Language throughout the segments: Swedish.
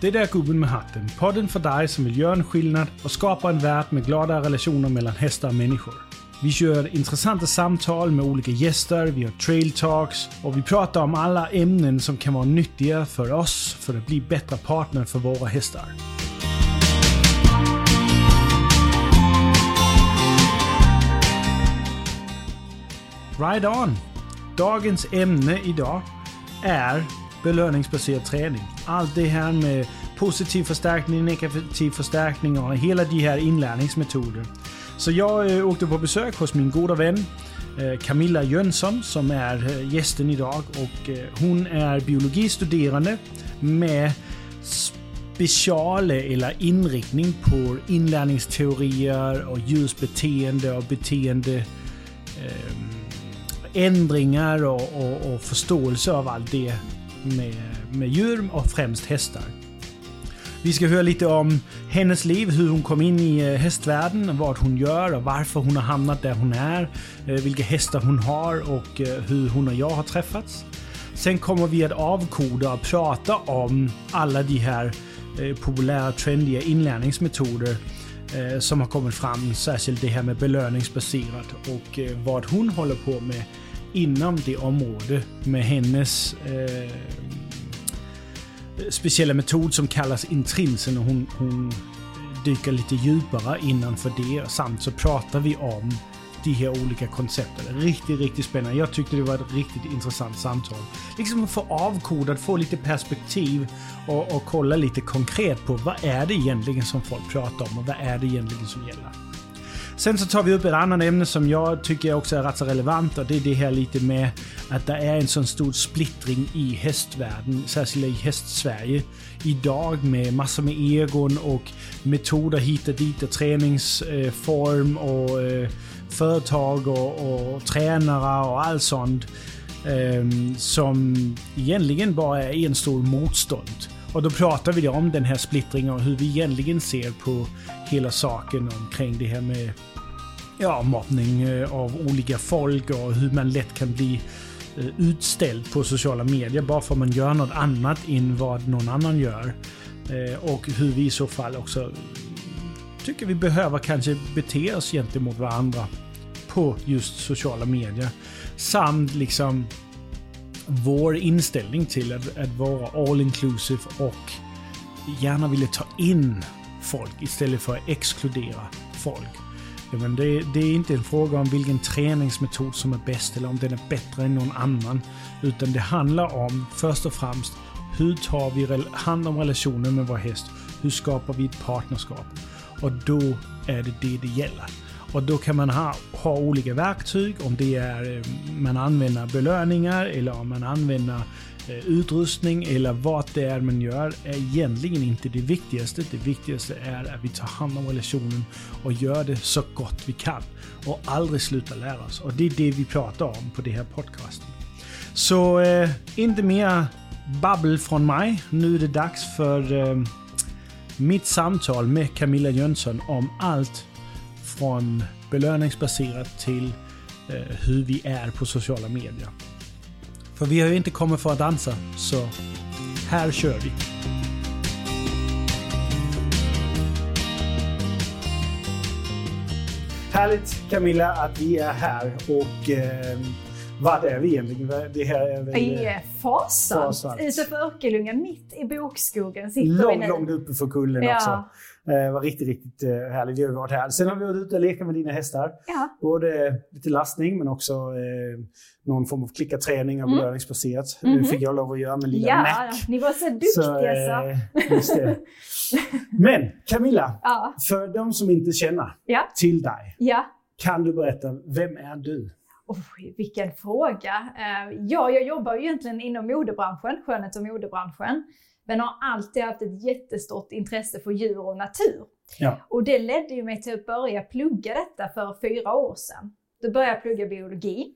Det där Gubben med hatten. Podden för dig som vill göra en skillnad och skapa en värld med glada relationer mellan hästar och människor. Vi kör intressanta samtal med olika gäster, vi har trail talks och vi pratar om alla ämnen som kan vara nyttiga för oss för att bli bättre partner för våra hästar. Right on! Dagens ämne idag är belöningsbaserad träning. Allt det här med positiv förstärkning, negativ förstärkning och hela de här inlärningsmetoder. Så jag eh, åkte på besök hos min goda vän eh, Camilla Jönsson som är eh, gästen idag och hon är biologistuderande med speciale eller inriktning på inlärningsteorier och djurs beteende och beteende ändringar och, och, och förståelse av allt det med, med djur och främst hästar. Vi ska höra lite om hennes liv, hur hon kom in i eh, hästvärlden, vad hon gör och varför hon har hamnat där hon är, eh, vilka hästar hon har och eh, hur hon och jag har träffats. Sen kommer vi att avkoda och prata om alla de här populära trendiga inlärningsmetoder som har kommit fram, särskilt det här med belöningsbaserat och vad hon håller på med inom det området med hennes eh, speciella metod som kallas intrinsen och hon, hon dyker lite djupare innanför det. Samt så pratar vi om de här olika koncepten. Riktigt, riktigt spännande. Jag tyckte det var ett riktigt intressant samtal. Liksom att få avkodat, få lite perspektiv och, och kolla lite konkret på vad är det egentligen som folk pratar om och vad är det egentligen som gäller. Sen så tar vi upp ett annat ämne som jag tycker också är rätt så relevant och det är det här lite med att det är en sån stor splittring i hästvärlden, särskilt i hästsverige idag med massor med egon och metoder hit och dit och träningsform øh, och øh, företag och, och tränare och allt sånt. Øh, som egentligen bara är en stor motstånd. Och då pratar vi om den här splittringen och hur vi egentligen ser på hela saken omkring det här med ja, mobbning eh, av olika folk och hur man lätt kan bli eh, utställd på sociala medier bara för att man gör något annat än vad någon annan gör. Eh, och hur vi i så fall också tycker vi behöver kanske bete oss gentemot varandra på just sociala medier. Samt liksom vår inställning till att, att vara all inclusive och gärna vilja ta in folk istället för att exkludera folk. Men det, det, är inte en fråga om vilken träningsmetod som är bäst eller om den är bättre än någon annan. Utan det handlar om först och främst hur tar vi hand om relationen med vår häst? Hur skapar vi ett partnerskap? Och då är det det det gäller. Och då kan man ha, ha olika verktyg, om det är eh, man använder belöningar eller om man använder Eh, Eh, utrustning eller vad det är man gör är egentligen inte det viktigaste. Det viktigaste är att vi tar hand om relationen och gör det så gott vi kan. Och aldrig slutar lära oss. Och det är det vi pratar om på det här podcasten. Så eh, inte mer babbel från mig. Nu är det dags för eh, mitt samtal med Camilla Jönsson om allt från belöningsbaserat till eh, hur vi är på sociala medier. För vi har ju inte kommit för att dansa, så här kör vi. Härligt Camilla att vi är här och eh, vad är vi egentligen? Det här är väl, I eh, Farsant, utanför Örkelljunga, mitt i bokskogen sitter lång, vi nu. Långt uppe för kullen ja. också. Det eh, var riktigt, riktigt eh, härligt. Vi har varit här. Sen har vi varit ute och lekat med dina hästar. Ja. Både lite lastning men också eh, någon form av klickarträning och mm. belöningsbaserat. Mm -hmm. fick jag lov att göra med lilla ja, Mac. ni var så duktiga så. Eh, Men Camilla, ja. för de som inte känner ja. till dig. Kan du berätta, vem är du? Oh, vilken fråga! Ja, jag jobbar ju egentligen inom modebranschen, skönhets och modebranschen men har alltid haft ett jättestort intresse för djur och natur. Ja. Och det ledde ju mig till att börja plugga detta för fyra år sedan. Då började jag plugga biologi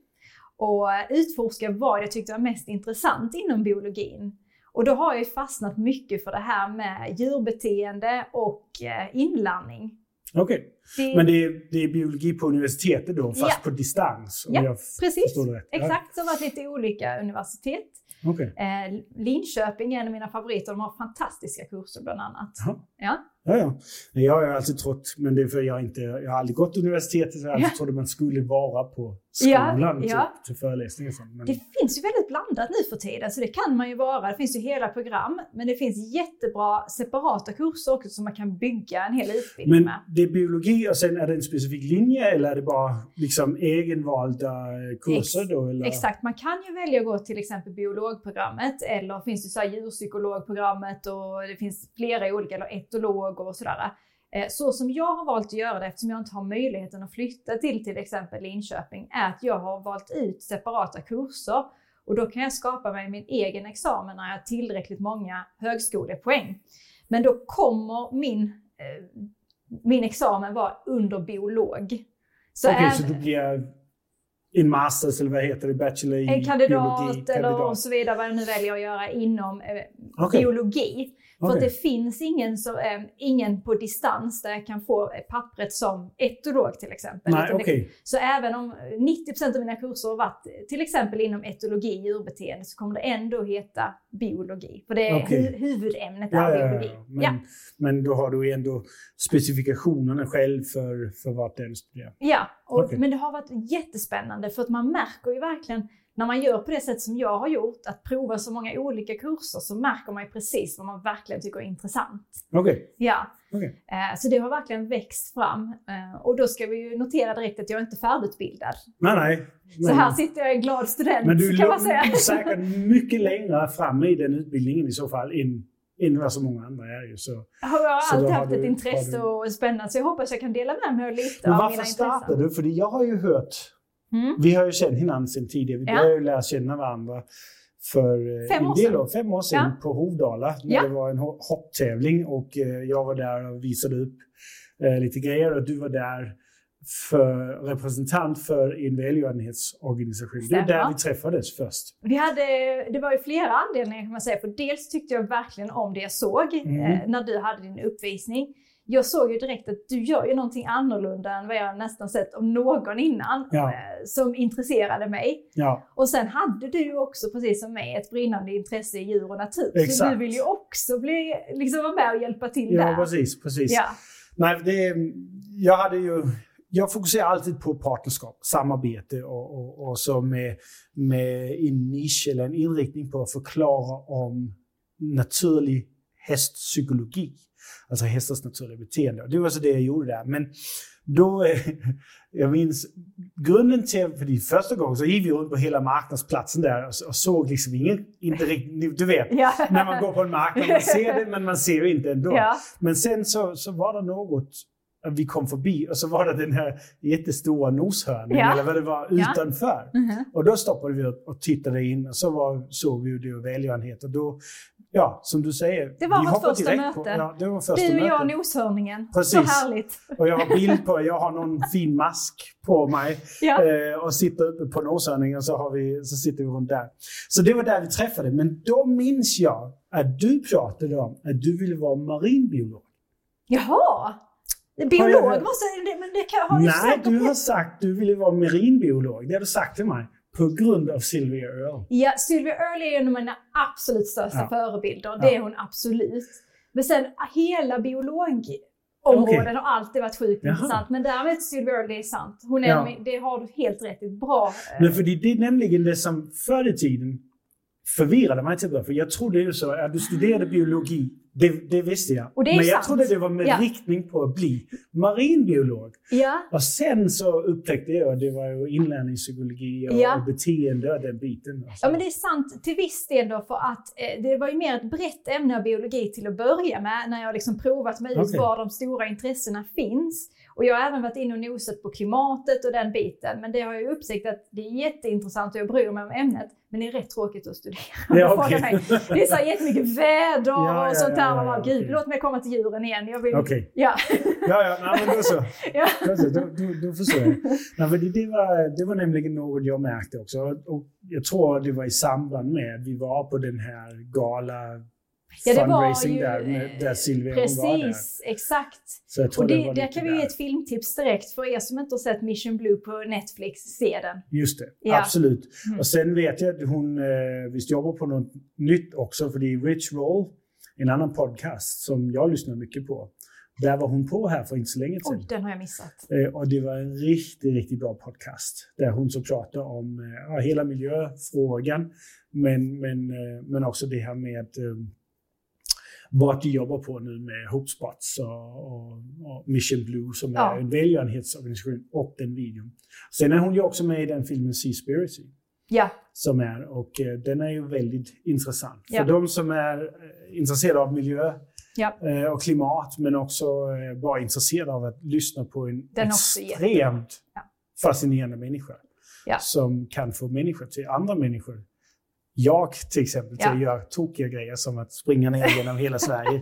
och utforska vad jag tyckte var mest intressant inom biologin. Och då har jag fastnat mycket för det här med djurbeteende och eh, inlärning. Okej. Det- Men det är, det är biologi på universitetet då, fast Ja. på distans? Ja, precis. Exakt, som varit lite olika universitet. Okej. Eh, Linköping är en av mina favoriter. De har fantastiska kurser bland annat. Jaha. Ja. Ja, ja. Jag har alltid trott, men det är för jag inte, jag har aldrig gått universitetet, så jag Ja. att man skulle vara på Ja, skolan typ, ja. till föreläsningar. Men, Det finns ju väldigt blandat nu för tiden, så det kan man ju vara. Det finns ju hela program, men det finns jättebra separata kurser också som man kan bygga en hel utbildning men med. det är biologi och sen är det en specifik linje eller är det bara liksom egenvalda eh, kurser Ex- då? Eller? Exakt, man kan ju välja att gå till exempel biologprogrammet eller finns det så här djurpsykologprogrammet och det finns flera olika, eller etolog och sådär. Eh, Så som jag har valt att göra det, eftersom jag inte har möjligheten att flytta till till exempel Linköping, är att jag har valt ut separata kurser. Och då kan jag skapa mig min egen examen när jag har tillräckligt många högskolepoäng. Men då kommer min, eh, min examen vara under biolog. Så Okej, är- så då blir en masters eller vad heter det, bachelor i en kandidat biologi? eller och kandidat. så vidare, vad jag nu väljer att göra inom eh, Okej. biologi. För att Okej. det finns ingen, så, eh, ingen på distans där jag kan få eh, pappret som etolog till exempel. Nej, Utan det-. Så även om 90% av mina kurser har varit eh, till exempel inom etologi, djurbeteende, så kommer det ändå heta biologi. För det är Okej. hu- huvudämnet är Ja, ja, biologi. ja. Men, Ja. men då har du ändå specifikationerna själv för, för vart är du studerar. Ja, och, men det har varit jättespännande för att man märker ju verkligen när man gör på det sätt som jag har gjort, att prova så många olika kurser, så märker man ju precis vad man verkligen tycker är intressant. Okej. Ja, okej. eh, så det har verkligen växt fram. Eh, och då ska vi ju notera direkt att jag inte är färdigutbildad. Nej, nej. Så här sitter jag en glad student, Men du kan man säga. är säkert mycket längre fram i den utbildningen i så fall än, än vad så många andra är ju. Så. Jag har Så alltid har haft du- ett intresse har och spännande, så jag hoppas jag kan dela med mig lite Men av varför mina startade intressen. du? För jag har ju hört, Mm. vi har ju känt varandra sedan tidigare. Vi Ja. började ju lära känna varandra för eh, Fem en del år, fem år sedan Ja. på Hovdala när Ja. det var en ho- hopptävling och eh, jag var där och visade upp eh, lite grejer och du var där för representant för en välgörenhetsorganisation. Det var där vi träffades först. Vi hade, det var ju flera anledningar kan man säga. För dels tyckte jag verkligen om det jag såg Mm. eh, när du hade din uppvisning. Jag såg ju direkt att du gör ju någonting annorlunda än vad jag nästan sett av någon innan Ja. eh, som intresserade mig. Ja, Och sen hade du ju också, precis som mig, ett brinnande intresse i djur och natur. Så Exakt. du vill ju också bli, liksom vara med och hjälpa till ja där. precis. precis. Ja, Nej, det, jag hade ju... Jag fokuserar alltid på partnerskap, samarbete och, och, och så med, med en nisch eller en inriktning på att förklara om naturlig hästpsykologi. Alltså hästars naturliga beteende. Och det var så det jag gjorde där. Men då, eh, jag minns, grunden till, för det första gången så gick vi runt på hela marknadsplatsen där och, och såg liksom ingen, inte riktigt, du vet, ja. när man går på en marknad, man ser det men man ser inte ändå. ja. Men sen så, så var det något vi kom förbi och så var det den här jättestora noshörningen Ja. eller vad det var Ja. utanför. Mhm. Och då stoppade vi upp och tittade in och så var, såg vi det och välgörenhet. Och då, ja, som du säger. Det var vi vårt första möte. ja, det var första Du och jag mötet. noshörningen. Precis. Så härligt. Och jag har bild på, jag har någon fin mask på mig Ja. eh, och sitter uppe på noshörningen så, har vi, så sitter vi runt där. Så det var där vi träffade. Men då minns jag att du pratade om att du ville vara marinbiolog. Jaha! Biolog Har jag- måste... det- Men det kan, har du Nej, du har sagt att du ville vara marinbiolog. Det har du sagt till mig. På grund av Sylvia Earle. Ja, Sylvia Earle är en av mina absolut största Ja. förebilder. Det Ja. är hon absolut. Men sen hela biologområdet Okej. har alltid varit sjukt Jaha. intressant. Men därmed Sylvia Earle, det är sant. Hon är, Ja. det har du helt rätt i. Bra. eh, Men för det, det är nämligen det som förr i tiden förvirrade mig till För jag trodde ju så att du studerade biologi. Det, det visste jag. Det Men jag sant. trodde det var med Ja. riktning på att bli marinbiolog. Ja, Och sen så upptäckte jag att det var ju inlärningspsykologi och, Ja. och beteende och den biten. Ja men det är sant till viss del då för att eh, det var ju mer ett brett ämne av biologi till att börja med när jag liksom provat mig ut Okej. var de stora intressena finns. Och jag har även varit inne och nosat på klimatet och den biten. Men det har jag upptäckt att det är jätteintressant och jag bryr mig om ämnet. Men det är rätt tråkigt att studera. Ja, okej. mig. Det är så jättemycket väder Ja, ja, och sånt där. ja, ja, okej. gud låt mig komma till djuren igen. Jag vill... Okej. Ja. Ja, ja, nej, men då så. ja. Då, då, då förstår jag. Nej, för det, det, var, det var nämligen något jag märkte också. Och jag tror det var i samband med att vi var på den här gala Ja, det var fundraising ju, där, med, där Silvia Precis, var där. exakt. Jag tror Och det, var där kan vi ge ett filmtips direkt för er som inte har sett Mission Blue på Netflix, se den. Just det, Ja. absolut. Mm. Och sen vet jag att hon eh, visst jobbar på något nytt också, för det är Rich Roll, en annan podcast som jag lyssnar mycket på. Där var hon på här för inte så länge sedan. Oj, den har jag missat. Eh, Och det var en riktigt, riktigt bra podcast. Där hon så pratar om eh, hela miljöfrågan, men, men, eh, men också det här med eh, vart de jobbar på nu med Hopespots och, och, och Mission Blue som är Ja. en välgörenhetsorganisation och den videon. Sen är hon ju också med i den filmen Seaspiracy Ja, som är och eh, den är ju väldigt intressant. Ja. För de som är eh, intresserade av miljö ja. eh, och klimat men också bara intresserade av att lyssna på en Den extremt fascinerande människa. Ja. Som kan få människor till andra människor. Jag till exempel till Ja. att göra tokiga grejer som att springa ner genom hela Sverige.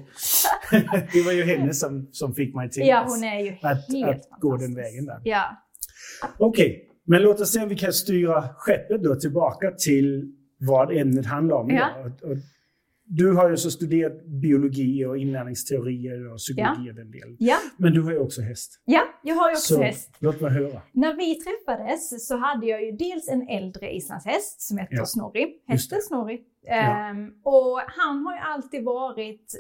det var ju henne som, som fick mig till ja, hon är ju att, helt att gå den vägen där. Ja, Okej, men låt oss se om vi kan styra skeppet då tillbaka till vad ämnet handlar om. Ja. Och, och, du har ju så studerat biologi och inlärningsteorier och psykologi och den delen. ja, Men du har ju också häst. ja, jag har ju också Så häst. låt mig höra. När vi träffades så hade jag ju dels en äldre islandshäst som heter Ja. Snorri. Hästen. Snorri. Ja. Ehm, och han har ju alltid varit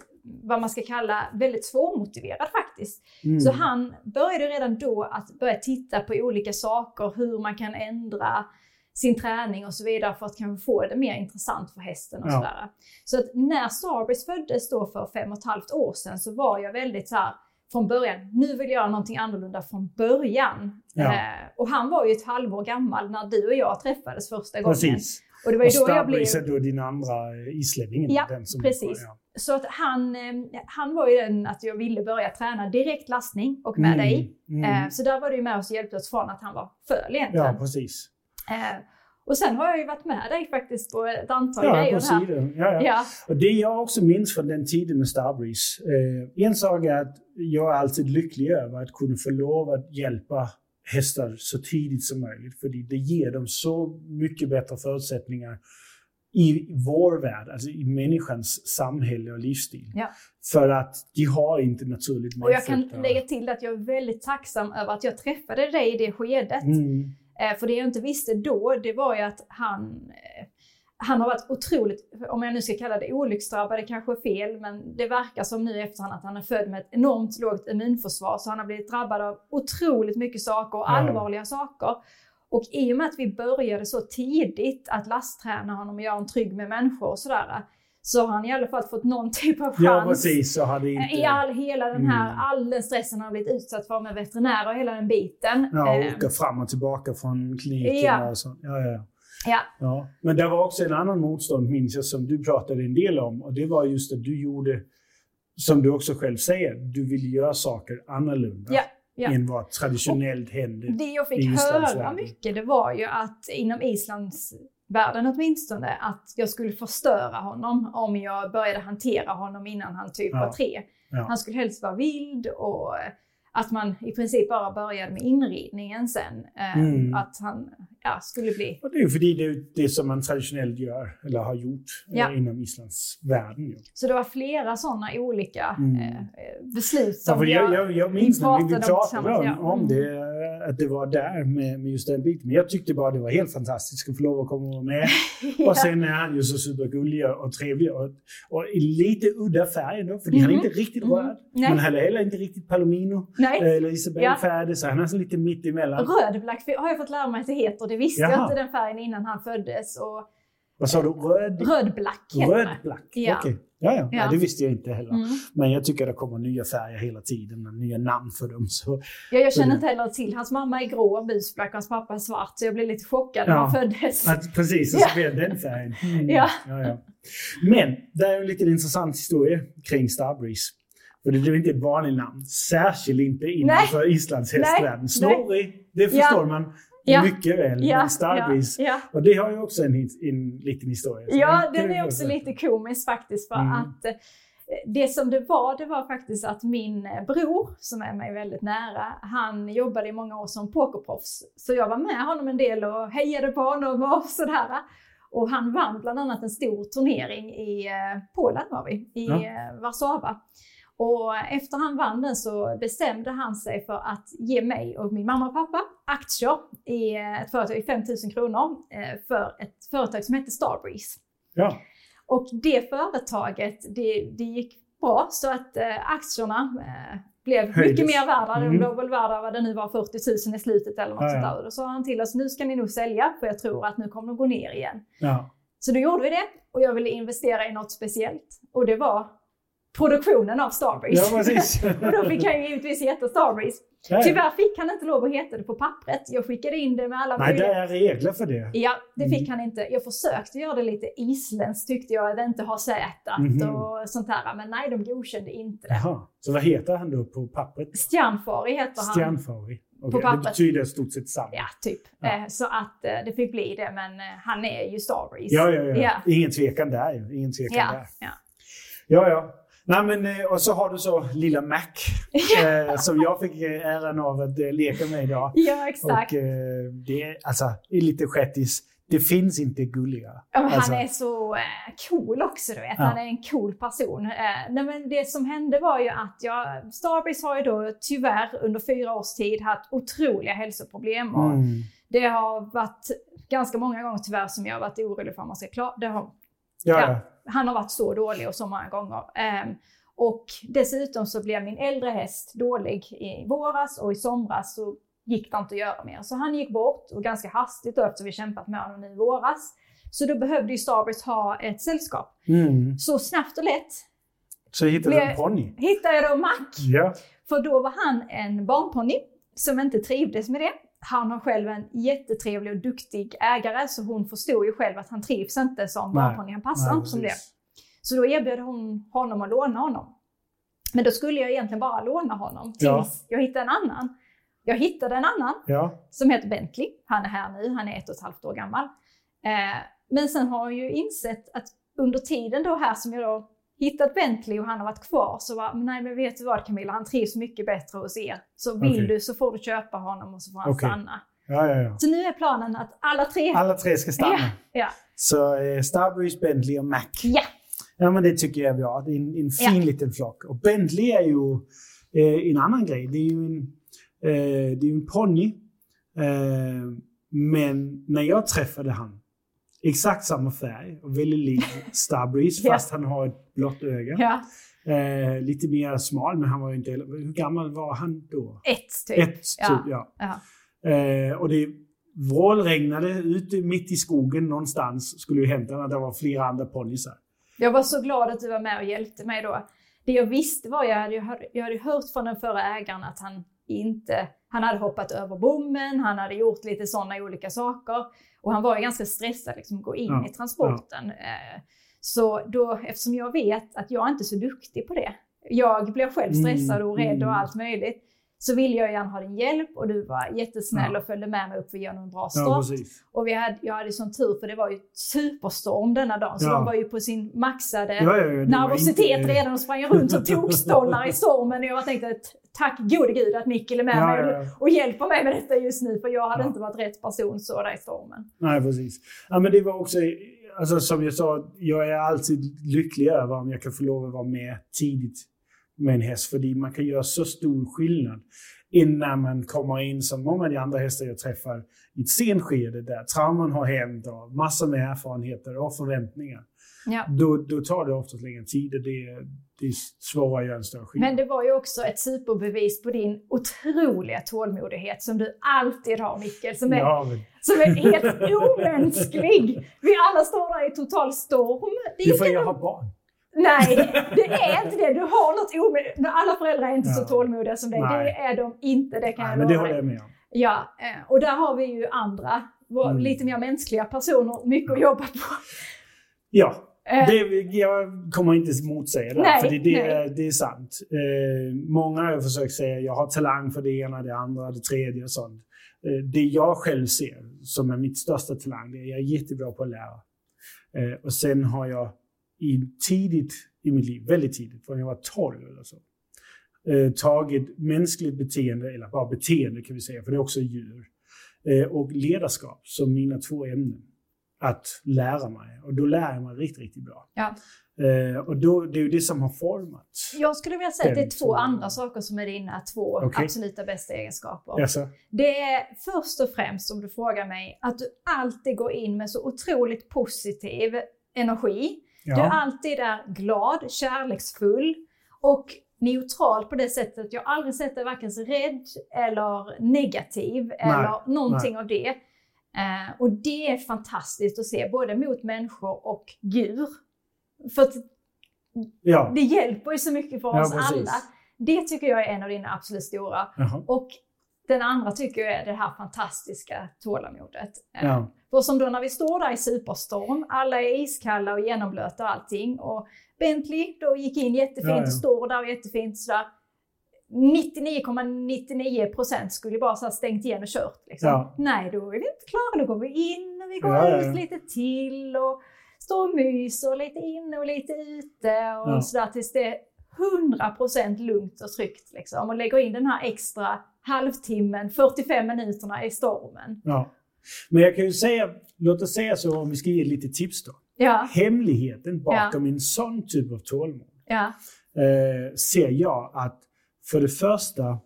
vad man ska kalla väldigt svårmotiverad faktiskt. Mm. Så han började redan då att börja titta på olika saker, hur man kan ändra sin träning och så vidare för att kanske få det mer intressant för hästen och Ja. sådär. Så att när Starbreeze föddes då för fem och ett halvt år sedan så var jag väldigt så här från början, nu vill jag göra någonting annorlunda från början. Ja. Eh, och han var ju ett halvår gammal när du och jag träffades första gången. Precis. Och det var ju Och då jag blev... Är då din andra islänningen. Ja, som precis. Ja. Så att han, eh, han var ju den att jag ville börja träna direkt lastning och med dig. Mm. Eh, Så där var du med oss och hjälpte oss från att han var föl egentligen. Ja, precis. Eh, Och sen har jag ju varit med dig faktiskt på ett antal Ja, grejer på sidan. Ja, ja. Ja, Och det jag också minns från den tiden med Starbreeze. Eh, en sak är att jag är alltid lycklig över att kunna få lov att hjälpa hästar så tidigt som möjligt. För det ger dem så mycket bättre förutsättningar i vår värld, alltså i människans samhälle och livsstil. Ja. För att de har inte naturligt och jag kan medfödda- lägga till att jag är väldigt tacksam över att jag träffade dig i det skedet. Mm. Eh, För det jag inte visste då, det var ju att han, eh, han har varit otroligt, om jag nu ska kalla det olycksdrabbad, det kanske är fel, men det verkar som nu efterhand att han är född med ett enormt lågt immunförsvar, så han har blivit drabbad av otroligt mycket saker och allvarliga saker. Och i och med att vi började så tidigt att lastträna honom och göra honom trygg med människor och sådär, så har han i alla fall fått någon typ av chans. Ja, precis. Så hade inte... I all, hela den här, Mm. all den stressen han har blivit utsatt för med veterinärer och hela den biten. Ja, Eh, åka fram och tillbaka från kliniken Ja. och så. Ja, ja. ja. Ja, men det var också en annan motstånd minns jag som du pratade en del om och det var just att du gjorde, som du också själv säger, du ville göra saker annorlunda Ja, ja. än vad traditionellt hände. Det jag fick höra mycket, det var ju att inom Islands världen åtminstone, att jag skulle förstöra honom om jag började hantera honom innan han typ Ja. var tre. Ja. Han skulle helst vara vild och att man i princip bara började med inridningen sen. Eh, Mm. Att han ja, skulle bli... Och det är ju för det är det som man traditionellt gör, eller har gjort, Ja. eh, inom Islands världen. Ju. Så det var flera sådana olika Mm. eh, beslut Ja, som för jag, jag, jag minns vi, vi pratade om pratade om, ja. Mm. det, att det var där med, med just den biten. Men jag tyckte bara det var helt fantastiskt att få lov att komma och vara med. Och sen är han ju så supergullig och trevlig och, och lite udda färg ändå, för han är Mhm. inte riktigt Mhm. röd. Men han är heller inte riktigt palomino Nej, eller Isabelle Ja. så han är lite mitt emellan. röd blackface har jag fått lära mig att det heter. Det visste jag Jaha. inte den färgen innan han föddes. Och Vad sa du? Röd? röd black heter Röd det. black? Ja. Okej. Ja, ja. Ja. Nej, det visste jag inte heller. Mm. Men jag tycker det kommer nya färger hela tiden, nya namn för dem. Så. Ja, jag känner inte heller till. Hans mamma är grå busblack och hans pappa är svart. Så jag blev lite chockad när Ja. han föddes. Att, precis, och så det den färgen. Mm. Ja, ja. Men det är en lite intressant historia kring Starbreeze. För det är inte ett vanligt namn. Särskilt inte innanför Islands Nej. hästvärlden. Nej. Snorri, det Ja. förstår man Ja. mycket väl. Ja, Men Starbreeze, ja, och det har ju också en, en liten historia. Ja. ja, den är också lite komisk faktiskt. För Mm. att eh, det som det var, det var faktiskt att min eh, bror, som är mig väldigt nära, han jobbade i många år som pokerproffs. Så jag var med honom en del och hejade på honom och sådär. Och han vann bland annat en stor turnering i eh, Polen var vi, i Ja. Warszawa. Och efter han vann den så bestämde han sig för att ge mig och min mamma och pappa aktier i ett företag i 5000 kronor eh, för ett företag som heter Starbreeze. Ja. Och det företaget, det, det gick bra så att eh, aktierna eh, blev Höjdes. mycket mer värda. Mm. De låg väl värda vad det nu var, 40 000 i slutet eller något Ja, sånt där. Och då sa han till oss, nu ska ni nog sälja för jag tror att nu kommer de gå ner igen. Ja. Så då gjorde vi det och jag ville investera i något speciellt. Och det var produktionen av Starbreeze. ja, precis. och då fick han ju givetvis heta Starbreeze. Tyvärr fick han inte lov att heta det på pappret. Jag skickade in det med alla Nej, det är regler för det. Ja, det fick Mm. han inte. Jag försökte göra det lite isländskt tyckte jag, att inte ha sätat Mhm. och sånt där. Men nej, de godkände inte det. Jaha. Så vad heter han då på pappret? Stjärnfari heter han. Stjärnfari. Okej, På Det pappret. betyder i stort sett samma. Ja, typ. Ja. Eh, Så att eh, det fick bli det, men eh, han är ju Starbreeze. Ja, ja, ja. Ja. Ingen tvekan där. Ingen tvekan Ja, där. ja. Ja, ja. Nej, men, eh, och så har du så lilla Mac eh, som jag fick eh, äran av att eh, leka med idag. Ja, exakt. Och eh, det är alltså är lite skättis. Det finns inte gulligare. Ja, Alltså, Han är så cool också, du vet. Ja. Han är en cool person. Nej, men det som hände var ju att jag, Starbreeze har ju då tyvärr under fyra års tid haft otroliga hälsoproblem. Och Mm. Det har varit ganska många gånger tyvärr som jag har varit orolig för om man ska klara det. Har, Ja, Ja. Han har varit så dålig och så många gånger. Ehm, och dessutom så blev min äldre häst dålig i våras och i somras så gick det inte att göra mer. Så han gick bort och ganska hastigt då eftersom vi kämpat med honom nu i våras. Så då behövde ju Starbreeze ha ett sällskap. Mm. Så snabbt och lätt Så hittade du en ponny. hittade jag då Mac. Ja. För då var han en barnponny som inte trivdes med det. Han har själv en jättetrevlig och duktig ägare så hon förstod ju själv att han trivs inte som barnponny. Han passar Nej, inte som det. Så då erbjöd hon honom att låna honom. Men då skulle jag egentligen bara låna honom tills Ja. jag hittade en annan. Jag hittade en annan Ja. som heter Bentley. Han är här nu, han är ett och ett halvt år gammal. Eh, men sen har jag ju insett att under tiden då här som jag då hittat Bentley och han har varit kvar så var nej men vet du vad Camilla, han trivs mycket bättre hos er. Så vill Okej. du så får du köpa honom och så får han Okej. stanna. Ja, ja, ja. Så nu är planen att alla tre... Alla tre ska stanna. Ja. Så eh, Starbreeze, Bentley och Mac. Ja, Ja, men det tycker jag är bra. Det är en, en fin liten flock. Och Bentley är ju eh, en annan grej. Det är ju en, eh, det är en ponny. Eh, men när jag träffade han, exakt samma färg och väldigt lik Starbreeze, fast han har ett blått öga. ja. Eh, lite mer smal, men han var ju inte... Hur gammal var han då? ett typ. Ett, typ, Ja. ja. Eh, och det vrålregnade ute mitt i skogen någonstans, skulle ju hämta när det var flera andra ponnysar. Jag var så glad att du var med och hjälpte mig då. Det jag visste var, jag hade, jag hade hört från den förra ägaren att han inte, han hade hoppat över bommen, han hade gjort lite sådana olika saker. Och han var ju ganska stressad liksom att gå in Ja, i transporten. Eh, Så då, eftersom jag vet att jag inte är så duktig på det, jag blir själv stressad och rädd Mm, och mm. allt möjligt, så ville jag gärna ha din hjälp och du var jättesnäll Ja. och följde med mig upp för att göra en bra Ja, start. precis. Och vi hade, jag hade sån tur för det var ju superstorm denna dagen. Så Ja. de var ju på sin maxade Ja, ja, ja, nervositet inte- redan och sprang runt som tokstollar i stormen. Och jag tänkte att tack gode gud att Mikkel är med Ja, mig ja, ja. och hjälper mig med detta just nu. För jag hade inte varit rätt person så där i stormen. Nej, precis. Ja, men det var också, alltså, som jag sa, jag är alltid lycklig över om jag kan få lov att vara med tidigt med en häst. För man kan göra så stor skillnad innan man kommer in, som många av de andra hästar jag träffar, i ett sent skede där trauman har hänt och massor med erfarenheter och förväntningar. Ja. Då, då tar det oftast längre tid och det, det en större skillnad. Men det var ju också ett superbevis på din otroliga tålmodighet som du alltid har Mikkel. Som är, ja, men, som är helt omänsklig. Vi alla står där i total storm. det är för jag har barn. Nej, det är inte det. Du har något omöjligt. Alla föräldrar är inte så Ja. tålmodiga som dig. Nej. Det är de inte, det kan Nej, jag men det håller jag med om. Ja, eh, och där har vi ju andra, Mm. lite mer mänskliga personer, mycket att jobba på. Ja, Det, jag kommer inte motsäga det, Nej, för det, det, det är sant. Eh, många har försökt säga jag har talang för det ena, det andra, det tredje och sånt. Eh, det jag själv ser som är mitt största talang, det är jag är jättebra på att lära. Eh, och sen har jag i tidigt i mitt liv, väldigt tidigt, från jag var 12 eller så, eh, tagit mänskligt beteende, eller bara beteende kan vi säga, för det är också djur, eh, och ledarskap som mina två ämnen. Att lära mig. Och då lär jag mig riktigt, riktigt bra. Ja. Eh, och då, det är ju det som har format. Jag skulle vilja säga att det är två andra saker som är dina två Okej. absoluta bästa egenskaper. Alltså, Det är först och främst, om du frågar mig, att du alltid går in med så otroligt positiv energi. Du är ja, alltid där glad, kärleksfull och neutral på det sättet att jag aldrig sett dig varken så rädd eller negativ eller någonting av det. Eh, och det är fantastiskt att se, både mot människor och djur. För ja. det hjälper ju så mycket för Ja, oss precis. alla. Det tycker jag är en av dina absolut stora. Jaha. Och den andra tycker jag är det här fantastiska tålamodet. Eh, Ja. För som då när vi står där i superstorm, alla är iskalla och genomblöta och allting. Och Bentley då gick in jättefint, Ja, ja. står där jättefint sådär. 99,99% skulle bara så stängt igen och kört. Liksom. Ja. Nej, då är vi inte klara. Då går vi in och vi går Ja, ut lite till och står och myser lite inne och lite ute och Ja. sådär tills det är 100% lugnt och tryggt. Liksom. Och lägger in den här extra halvtimmen, 45 minuterna i stormen. ja. Men jag kan ju säga, låt oss säga så om vi ska ge lite tips då. Ja, Hemligheten bakom en sån typ av tålamod eh, ser jag att för det första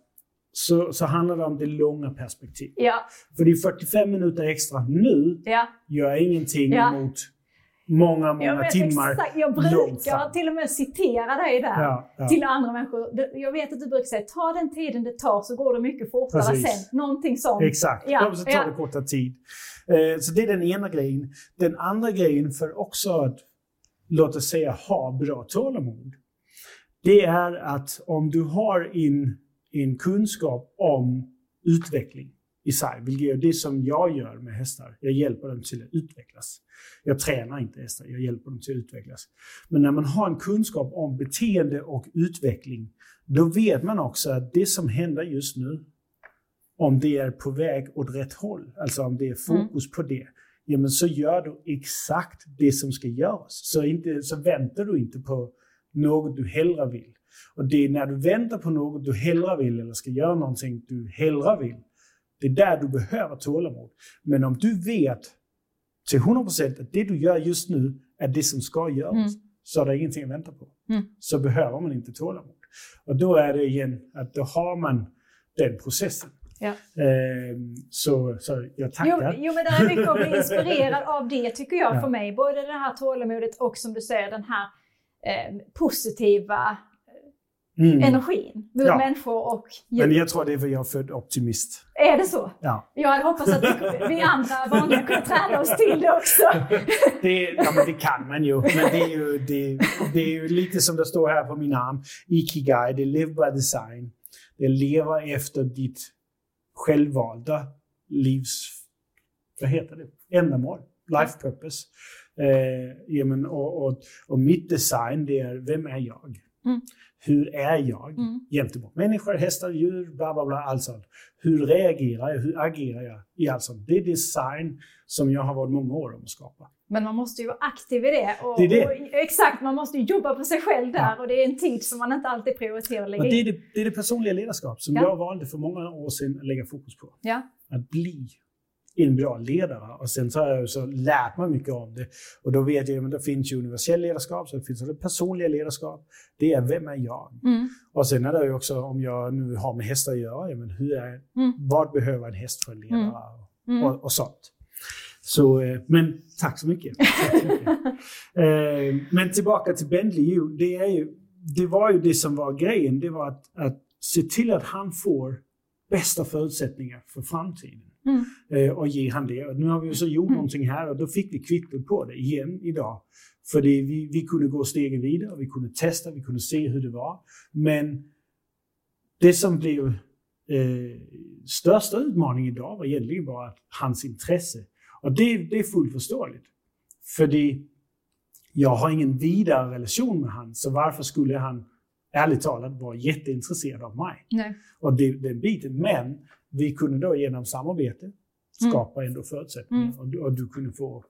så, så handlar det om det långa perspektivet. ja, För det är 45 minuter extra nu ja. gör ingenting Ja. mot många, Jag, många vet timmar exakt, jag brukar till och med citera dig där. Ja, ja. Till andra människor. Jag vet att du brukar säga, ta den tiden det tar så går det mycket fortare Precis. sen. Någonting sånt. Exakt, Ja, så tar ja. det korta tid. Eh, så det är den ena grejen. Den andra grejen för också att, låt oss säga, ha bra tålamod. Det är att om du har en, en kunskap om utveckling i är det som jag gör med hästar. Jag hjälper dem till att utvecklas. Jag tränar inte hästar, jag hjälper dem till att utvecklas. Men när man har en kunskap om beteende och utveckling, då vet man också att det som händer just nu, om det är på väg åt rätt håll, alltså om det är fokus på det, ja men så gör du exakt det som ska göras. Så, inte, så väntar du inte på något du hellre vill. Och det är när du väntar på något du hellre vill eller ska göra någonting du hellre vill, det är där du behöver tålamod. Men om du vet till 100% att det du gör just nu är det som ska göras, Mm. så är det ingenting att vänta på. Mm. Så behöver man inte tålamod. Och då är det igen att då har man den processen. Ja. Ehm, så, så jag Jo, tackar. jo, men det är mycket att bli inspirerad av det tycker jag Ja. för mig. Både det här tålamodet och som du säger den här eh, positiva Mm. energin mot Ja. människor och djur. Men jag tror det är för jag är född optimist. Är det så? Ja. Jag hade hoppats att vi, vi andra vanliga kunde träna oss till det också. Det, ja, men det kan man ju. Men det är ju, det, det är ju lite som det står här på min arm. Ikigai, det live by design. Det lever efter ditt självvalda livs... Vad heter det? Ändamål. Life purpose. Eh, ja, men, och, och, och mitt design, det är vem är jag? Mm. Hur är jag Mm. gentemot människor, hästar, djur, bla bla bla, allt sånt. Hur reagerar jag? Hur agerar jag i allt sånt? Det är design som jag har varit många år om att skapa. Men man måste ju vara aktiv i det. Och, Det det. Och, exakt, man måste ju jobba på sig själv där Ja. och det är en tid som man inte alltid prioriterar att lägga det, är det, det är det personliga ledarskap som Ja. jag valde för många år sedan att lägga fokus på. Ja. Att bli en bra ledare. Och sen så har jag så lärt mig mycket om det. Och då vet jag att det finns ju universell ledarskap, så det finns det personliga ledarskap. Det är vem är jag? Mm. Och sen är det ju också om jag nu har med hästar att göra, men hur är, Mm. vad behöver en häst för en ledare? Mm. Mm. Och, och sånt. Så, eh, men tack så mycket. Tack så mycket. Eh, men tillbaka till Bentley, det, är ju, det var ju det som var grejen. Det var att, att se till att han får bästa förutsättningar för framtiden. Mm. Eh, och ge han det. Och nu har vi så gjort Mm. någonting här och då fick vi kvitto på det igen idag. För det, vi, vi kunde gå stegen vidare, vi kunde testa, vi kunde se hur det var. Men det som blev eh, största utmaningen idag var egentligen bara hans intresse. Och det, det är fullt förståeligt. För det, jag har ingen vidare relation med han, så varför skulle han ärligt talat vara jätteintresserad av mig? Nej. Och det, den biten. Men vi kunde då genom samarbete skapa ändå förutsättningar. Mm. Och, du- och du kunde få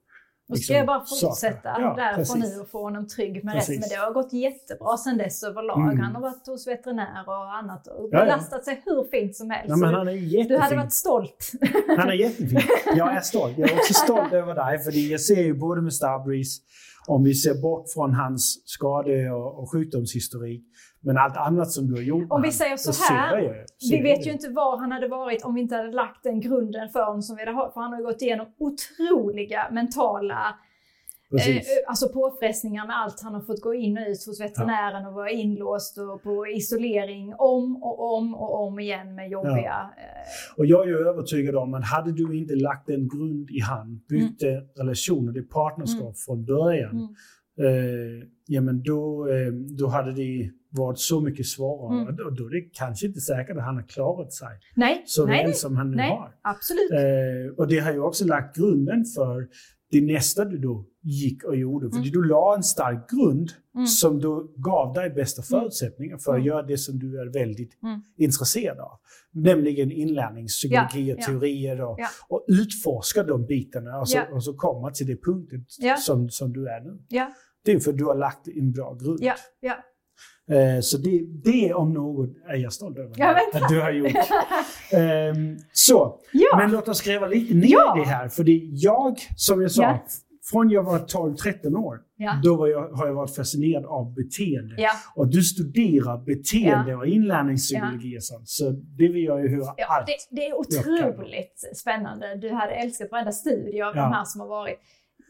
Då ska jag bara fortsätta Ja, därifrån nu och få honom trygg med Precis. resten. Men det har gått jättebra sedan dess överlag. Mm. Han har varit hos veterinär och annat och Ja, ja. belastat sig hur fint som helst. Ja, men du- han är du hade varit stolt. Han är jättefin. Jag är stolt. Jag är också stolt över dig. För jag ser ju både med Starbreeze, om vi ser bort från hans skade och, sjukdomshistorik, men allt annat som du har gjort Om vi säger så ser här, jag- ser Vi vet jag ju inte var han hade varit om vi inte hade lagt den grunden för honom som vi hade ha- För han har ju gått igenom otroliga mentala eh, alltså påfrestningar med allt han har fått gå in och ut hos veterinären och vara inlåst och på isolering om och om och om igen med jobbiga... eh, Och jag är ju övertygad om att hade du inte lagt en grund i hand, byggde relationer, det partnerskap Mm. från början, Mm. eh, ja, men då, eh, då hade det varit så mycket svårare. Mm. Och då är det kanske inte säkert att han har klarat sig Nej, så nej, väl som han nu nej, har. absolut. Eh, och det har ju också lagt grunden för det nästa du då gick och gjorde. För Mm. du la en stark grund Mm. som då gav dig bästa Mm. förutsättningar för att Mm. göra det som du är väldigt Mm. intresserad av. Nämligen inlärningspsykologi Ja, och teorier och, Ja. och utforska de bitarna och så, Ja. och så komma till det punkten som, som du är nu. Det är för att du har lagt en bra grund. ja, ja. Eh, så det, det om något är jag stolt över att du har gjort. Ehm, så, ja. men låt oss gräva lite ner Ja. det här. För det jag, som jag sa, Ja. från jag var 12-13 år, då var jag, har jag varit fascinerad av beteende. Och du studerar beteende och inlärningspsykologi och sånt. Så det vill jag ju höra allt. det, det är otroligt spännande. Du hade älskat varenda studie av de här som har varit.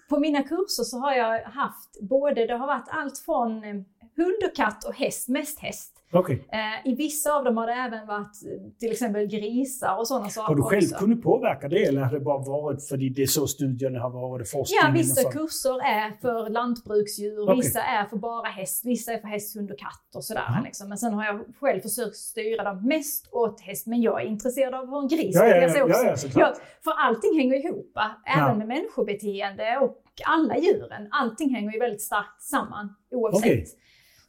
På mina kurser så har jag haft både, det har varit allt från eh, hund och katt och häst, mest häst. Okej. Eh, I vissa av dem har det även varit eh, till exempel grisar och sådana saker Har du själv också. kunnat påverka det eller har det bara varit för det är så studierna har varit, Ja, forskningen vissa kurser är för lantbruksdjur, Okej. vissa är för bara häst, vissa är för häst, hund och katt och sådär. Liksom. Men sen har jag själv försökt styra dem mest åt häst, men jag är intresserad av hur en gris Ja, ja, ja, också. ja. Ja, för allting hänger ihop, va? även Ja. med människobeteende och alla djuren. Allting hänger ju väldigt starkt samman oavsett. Okej.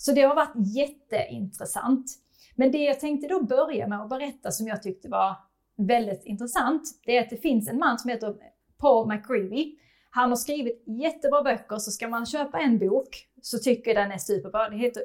Så det har varit jätteintressant. Men det jag tänkte då börja med att berätta som jag tyckte var väldigt intressant, det är att det finns en man som heter Paul McGreevy. Han har skrivit jättebra böcker, så ska man köpa en bok så tycker jag den är superbra. Det heter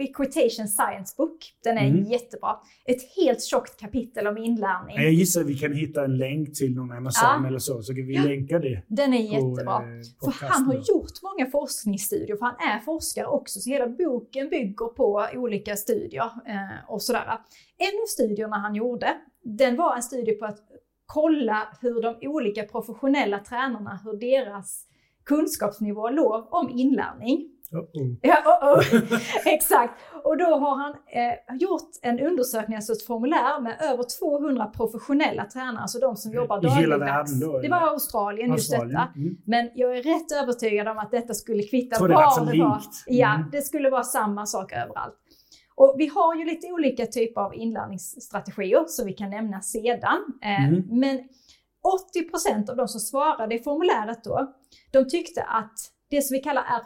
Equitation Science Book. Den är Mm. jättebra. Ett helt tjockt kapitel om inlärning. Jag gissar att vi kan hitta en länk till någon Amazon Ja. eller så, så kan vi Ja. länka det Den är på jättebra. eh, För han har gjort många forskningsstudier, för han är forskare också, så hela boken bygger på olika studier eh, och sådär. En av studierna han gjorde, den var en studie på att kolla hur de olika professionella tränarna, hur deras kunskapsnivå låg om inlärning. Uh-oh. Ja, oh, oh. exakt. Och då har han eh, gjort en undersökning, alltså ett formulär med över 200 professionella tränare, alltså de som jobbar dagligdags. då, Det var Australien, just Australien. detta. Mm. Men jag är rätt övertygad om att detta skulle kvitta Tror det var det var. Ja, Mm. det skulle vara samma sak överallt. Och vi har ju lite olika typer av inlärningsstrategier som vi kan nämna sedan. Eh, Mm. Men 80% av de som svarade i formuläret då, de tyckte att det som vi kallar R+,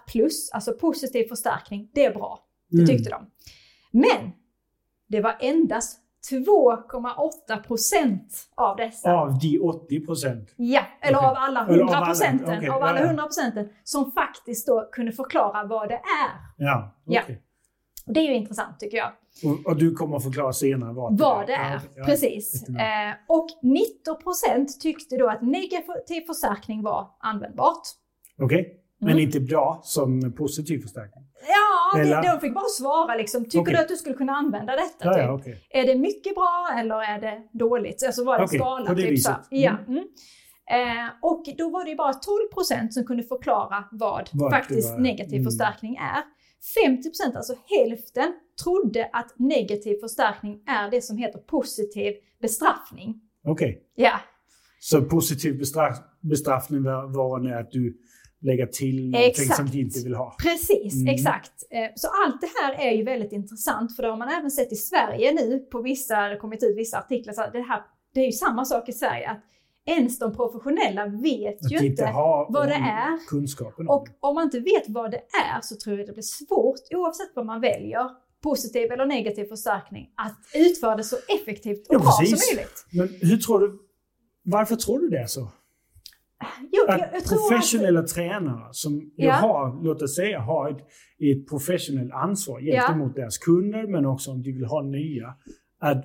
alltså positiv förstärkning, det är bra. Det Mm. tyckte de. Men det var endast 2,8% av dessa. Av de 80 procent. Ja, eller Okej. av alla Eller av 100 alla, procenten. Av ja, alla ja. 100 procenten som faktiskt då kunde förklara vad det är. Ja, Ja. okej. Och det är ju intressant tycker jag. Och, och du kommer att förklara senare vad Vad det Ja, är. ja. Precis. Eh, och 19 procent tyckte då att negativ förstärkning var användbart. Okej, men Mm. inte bra som positiv förstärkning? Ja, Eller? de fick bara svara liksom. Tycker Okej. du att du skulle kunna använda detta? Ja, typ? ja, okej. Är det mycket bra eller är det dåligt? Alltså var det Okej, skala. på det typ viset. så. Ja. Mm. Eh, och då var det ju bara 12 procent som kunde förklara vad det faktiskt negativ Mm. förstärkning är. 50 procent, alltså hälften, trodde att negativ förstärkning är det som heter positiv bestraffning. Okej. Ja, Så positiv bestraff, bestraffning var, var när att du lägger till någonting Exakt. som du inte vill ha? precis, Mm. exakt. Eh, så allt det här är ju väldigt intressant för det har man även sett i Sverige nu på vissa, det har kommit ut vissa artiklar, så det, här, det är ju samma sak i Sverige. att Ens de professionella vet Att ju inte vad det är. kunskapen om Och om man inte vet vad det är så tror jag det blir svårt, oavsett vad man väljer, positiv eller negativ förstärkning, att utföra det så effektivt och Ja, bra precis. som möjligt. Men hur tror du, varför tror du det är så? Att jag, jag professionella att, tränare som Ja. har, låt oss säga, har ett, ett professionellt ansvar Ja. gentemot deras kunder, men också om de vill ha nya, att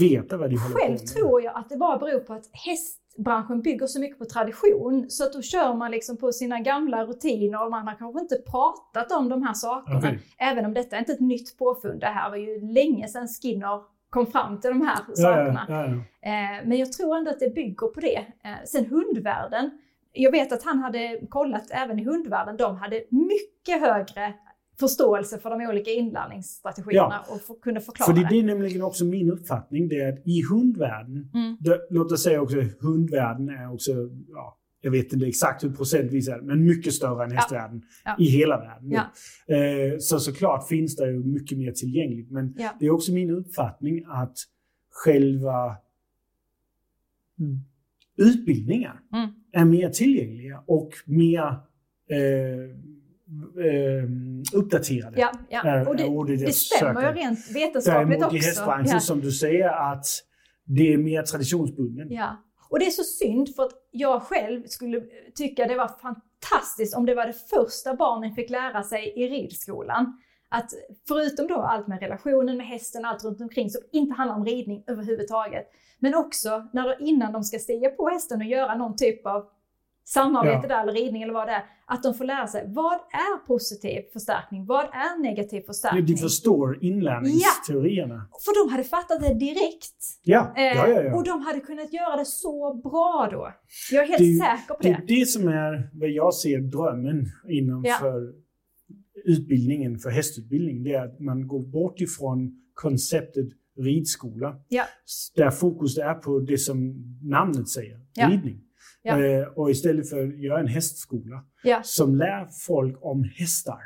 veta vad de håller på Själv med. tror jag att det bara beror på att hästbranschen bygger så mycket på tradition så att då kör man liksom på sina gamla rutiner och man har kanske inte pratat om de här sakerna. Okej. Även om detta är inte ett nytt påfund. Det här var ju länge sedan Skinner kom fram till de här sakerna. ja, ja, ja. Eh, men jag tror ändå att det bygger på det. Eh, sen hundvärlden. Jag vet att han hade kollat även i hundvärlden. De hade mycket högre förståelse för de olika inlärningsstrategierna och för, kunde förklara För det, det är nämligen också min uppfattning, det är att i hundvärlden, Mm. det, låt oss säga också hundvärlden är också, ja, jag vet inte exakt hur procentvis är, men mycket större än Ja. hästvärlden Ja. i hela världen. Ja. Eh, så såklart finns det ju mycket mer tillgängligt, men Ja. det är också min uppfattning att själva utbildningar Mm. är mer tillgängliga och mer eh, eh, uppdaterade. Ja, ja. är- Och det, är ordet jag det stämmer ju rent vetenskapligt Däremot i också. hästbranschen Ja. som du säger att det är mer traditionsbunden. Ja. Och det är så synd för att jag själv skulle tycka det var fantastiskt om det var det första barnen fick lära sig i ridskolan. Att förutom då allt med relationen med hästen, allt runt omkring som inte handlar om ridning överhuvudtaget. Men också när då, innan de ska stiga på hästen och göra någon typ av samarbete Ja. där eller ridning eller vad det är. Att de får lära sig vad är positiv förstärkning? Vad är negativ förstärkning? De förstår inlärningsteorierna. För de hade fattat det direkt. Ja, Eh, ja, ja. ja. Och de hade kunnat göra det så bra då. Jag är helt Det- säker på Det det. är det som är vad jag ser drömmen inom Ja. för utbildningen, för hästutbildning. Det är att man går bort ifrån konceptet ridskola. Ja. Där fokus är på det som namnet säger, Ja. ridning. Ja. Eh, och istället för att göra en hästskola Ja. som lär folk om hästar.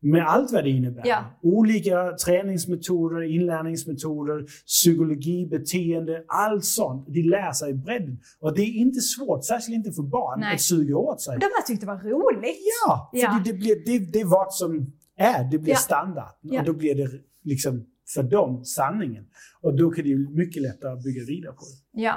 Med allt vad det innebär. Ja. Olika träningsmetoder, inlärningsmetoder, psykologi, beteende, allt sånt. De lär sig i bredden. Och det är inte svårt, särskilt inte för barn, Nej. att suga åt sig. De här tyckte det var roligt. Ja, för Ja. Det, det, blir, det, det är vad som är, det blir Ja. standard. Ja. Och då blir det liksom för dem sanningen. Och då kan det mycket lättare att bygga vidare på det. Ja.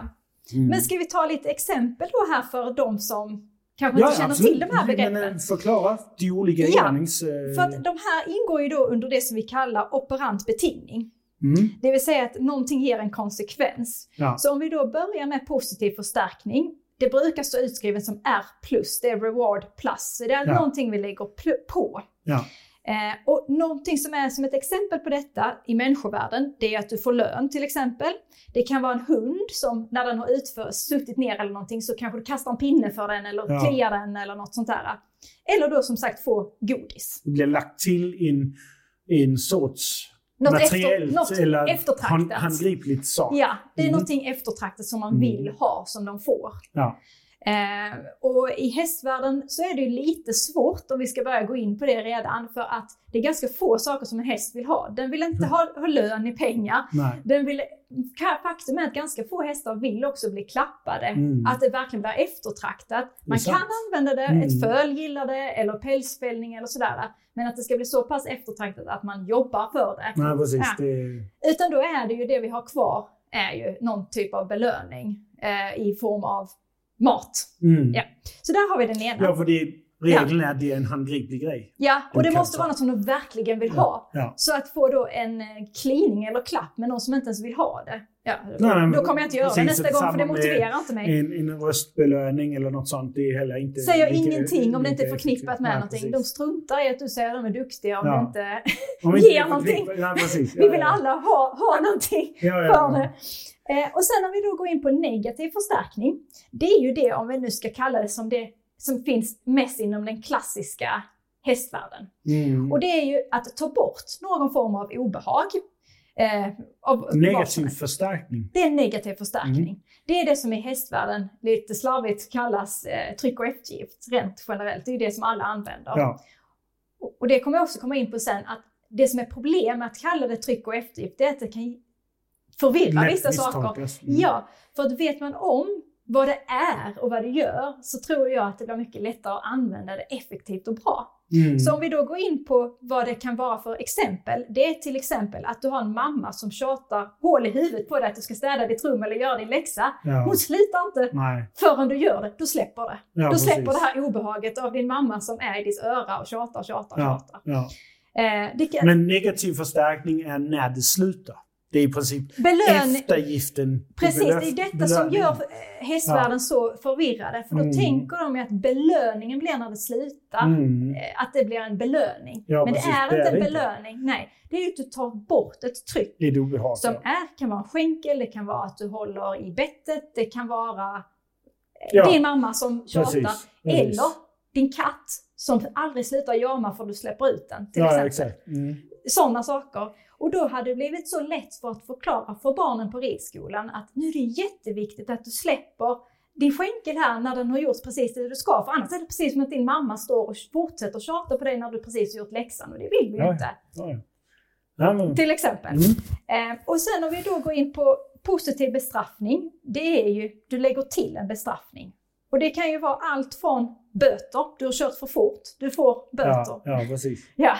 Mm. Men ska vi ta lite exempel då här för de som kanske inte känner absolut. till de här begreppen? Men, förklara de olika Ja, inlärnings... eh, För att de här ingår ju då under det som vi kallar operant betingning. mm, Det vill säga att någonting ger en konsekvens. ja. Så om vi då börjar med positiv förstärkning. Det brukar stå utskrivet som R+, det är reward plus. Så det är Ja. någonting vi lägger på. Ja. Eh, och någonting som är som ett exempel på detta i människovärlden, det är att du får lön till exempel. Det kan vara en hund som när den har utfört, suttit ner eller någonting så kanske du kastar en pinne för den eller Ja. kliar den eller något sånt där. Eller då som sagt få godis. Det blir lagt till en, en sorts Något, materiellt efter, eller eftertraktat. handgripligt sak. Ja, det är Mm. någonting eftertraktat som man Mm. vill ha, som de får. Ja. Eh, och i hästvärlden så är det ju lite svårt om vi ska börja gå in på det redan för att det är ganska få saker som en häst vill ha. Den vill inte ha, ha lön i pengar. Nej. Den vill, faktum är att ganska få hästar vill också bli klappade. Mm. Att det verkligen blir eftertraktat. Man kan använda det, Mm. ett föl gillar det eller pälsfällning eller sådär. Men att det ska bli så pass eftertraktat att man jobbar för det. Nej, precis. Ja. Det, Utan då är det ju det vi har kvar är ju någon typ av belöning eh, i form av mat. mm. Ja. Så där har vi den ena. ja, för det, regeln är att det är en handgriplig grej. Ja, och det måste vara något som de verkligen vill ha. Ja. Så att få då en eh, cleaning eller klapp med någon som inte ens vill ha det. Ja, Nej, nej, då kommer jag inte göra det precis, nästa gång för det motiverar inte mig. En, en röstbelöning eller något sånt, det är heller inte... Säger lika- ingenting om det inte är förknippat med Nej, någonting. precis. De struntar i att du säger att de är duktiga om Ja. det inte... Om inte ger det är någonting. Ja, precis. Vi Ja, vill ja. alla ha, ha någonting Ja, ja, för ja. det. Eh, och sen om vi då går in på negativ förstärkning. Det är ju det, om vi nu ska kalla det som det som finns mest inom den klassiska hästvärlden. Mm. Och det är ju att ta bort någon form av obehag. Eh, av Negativ är. förstärkning. Det är negativ förstärkning. Mm. Det är det som i hästvärlden lite slarvigt kallas eh, tryck och eftergift rent generellt. Det är ju det som alla använder. Ja. Och, och det kommer jag också komma in på sen att det som är problem med att kalla det tryck och eftergift det är att det kan förvirra Lätt vissa saker. Mm. Ja, för att vet man om vad det är och vad det gör så tror jag att det blir mycket lättare att använda det effektivt och bra. Mm. Så om vi då går in på vad det kan vara för exempel. Det är till exempel att du har en mamma som tjatar hål i huvudet på dig att du ska städa ditt rum eller göra din läxa. Ja. Hon slutar inte Nej. förrän du gör det. Då släpper det. Ja, då precis. släpper det här obehaget av din mamma som är i ditt öra och tjatar, tjatar, Ja, tjatar. ja. Eh, kan, Men negativ förstärkning är när det slutar. Det är i princip belön, eftergiften. Precis, det är detta som belöningen. gör eh, hästvärlden så förvirrade. För då Mm. tänker de ju att belöningen blir när det slutar. Mm. eh, Att det blir en belöning. Ja, Men precis, det är det är inte en det inte. belöning. Nej, det är ju att du tar bort ett tryck. Det är ett obehag. Som ja. är, kan vara en skänkel, det kan vara att du håller i bettet, det kan vara eh, Ja. din mamma som tjatar. Precis, precis. Eller din katt som aldrig slutar jama för du släpper ut den. Till Ja, exempel. Mm. Sådana saker. Och då hade det blivit så lätt för att förklara för barnen på ridskolan att nu är det jätteviktigt att du släpper din skänkel här när den har gjort precis det du ska. För annars är det precis som att din mamma står och fortsätter tjata på dig när du precis har gjort läxan och det vill vi ju inte. Ja. Ja, men, Till exempel. mm. Eh, och sen om vi då går in på positiv bestraffning. Det är ju, du lägger till en bestraffning. Och det kan ju vara allt från böter, du har kört för fort, du får böter. ja, ja, precis. Ja.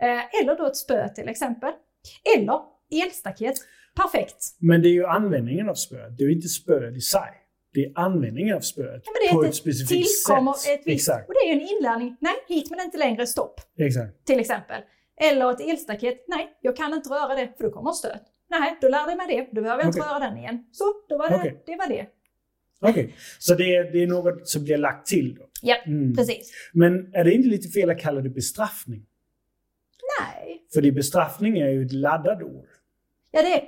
Eh, eller då ett spö till exempel. Eller elstaket. Perfekt. Men det är ju användningen av spöet. Det är ju inte spöet i sig. Det är användningen av spöet Ja, på ett ett specifikt sätt. ett visst... Exakt. Och det är ju en inlärning. Nej, hit men inte längre, stopp. Exakt. Till exempel. Eller ett elstaket. Nej, jag kan inte röra det för då kommer stöt. Nej, då lärde jag mig det. Då behöver jag inte Okej. röra den igen. Så, då var det Okej. det. Var det. Okej. Så det är, det är något som blir lagt till då? Ja, Mm. precis. Men är det inte lite fel att kalla det bestraffning? Nej. För det bestraffning är ju ett laddat ord. Ja, det är,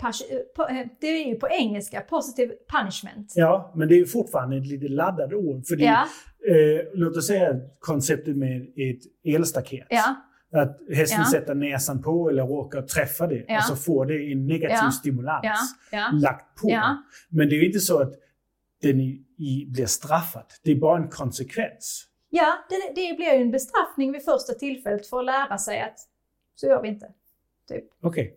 på- eh, det är ju på engelska positive punishment. Ja, men det är ju fortfarande ett lite laddat ord. För det, Ja, eh, låt oss säga konceptet med ett elstaket. ja, Att hästen Ja. sätter näsan på eller råkar träffa det Ja. och så får det en negativ stimulans lagt på. Men det är ju inte så att den i, i blir straffad. Det är bara en konsekvens. Ja, det, det blir ju en bestraffning vid första tillfället för att lära sig att så gör vi inte. Typ. Okej.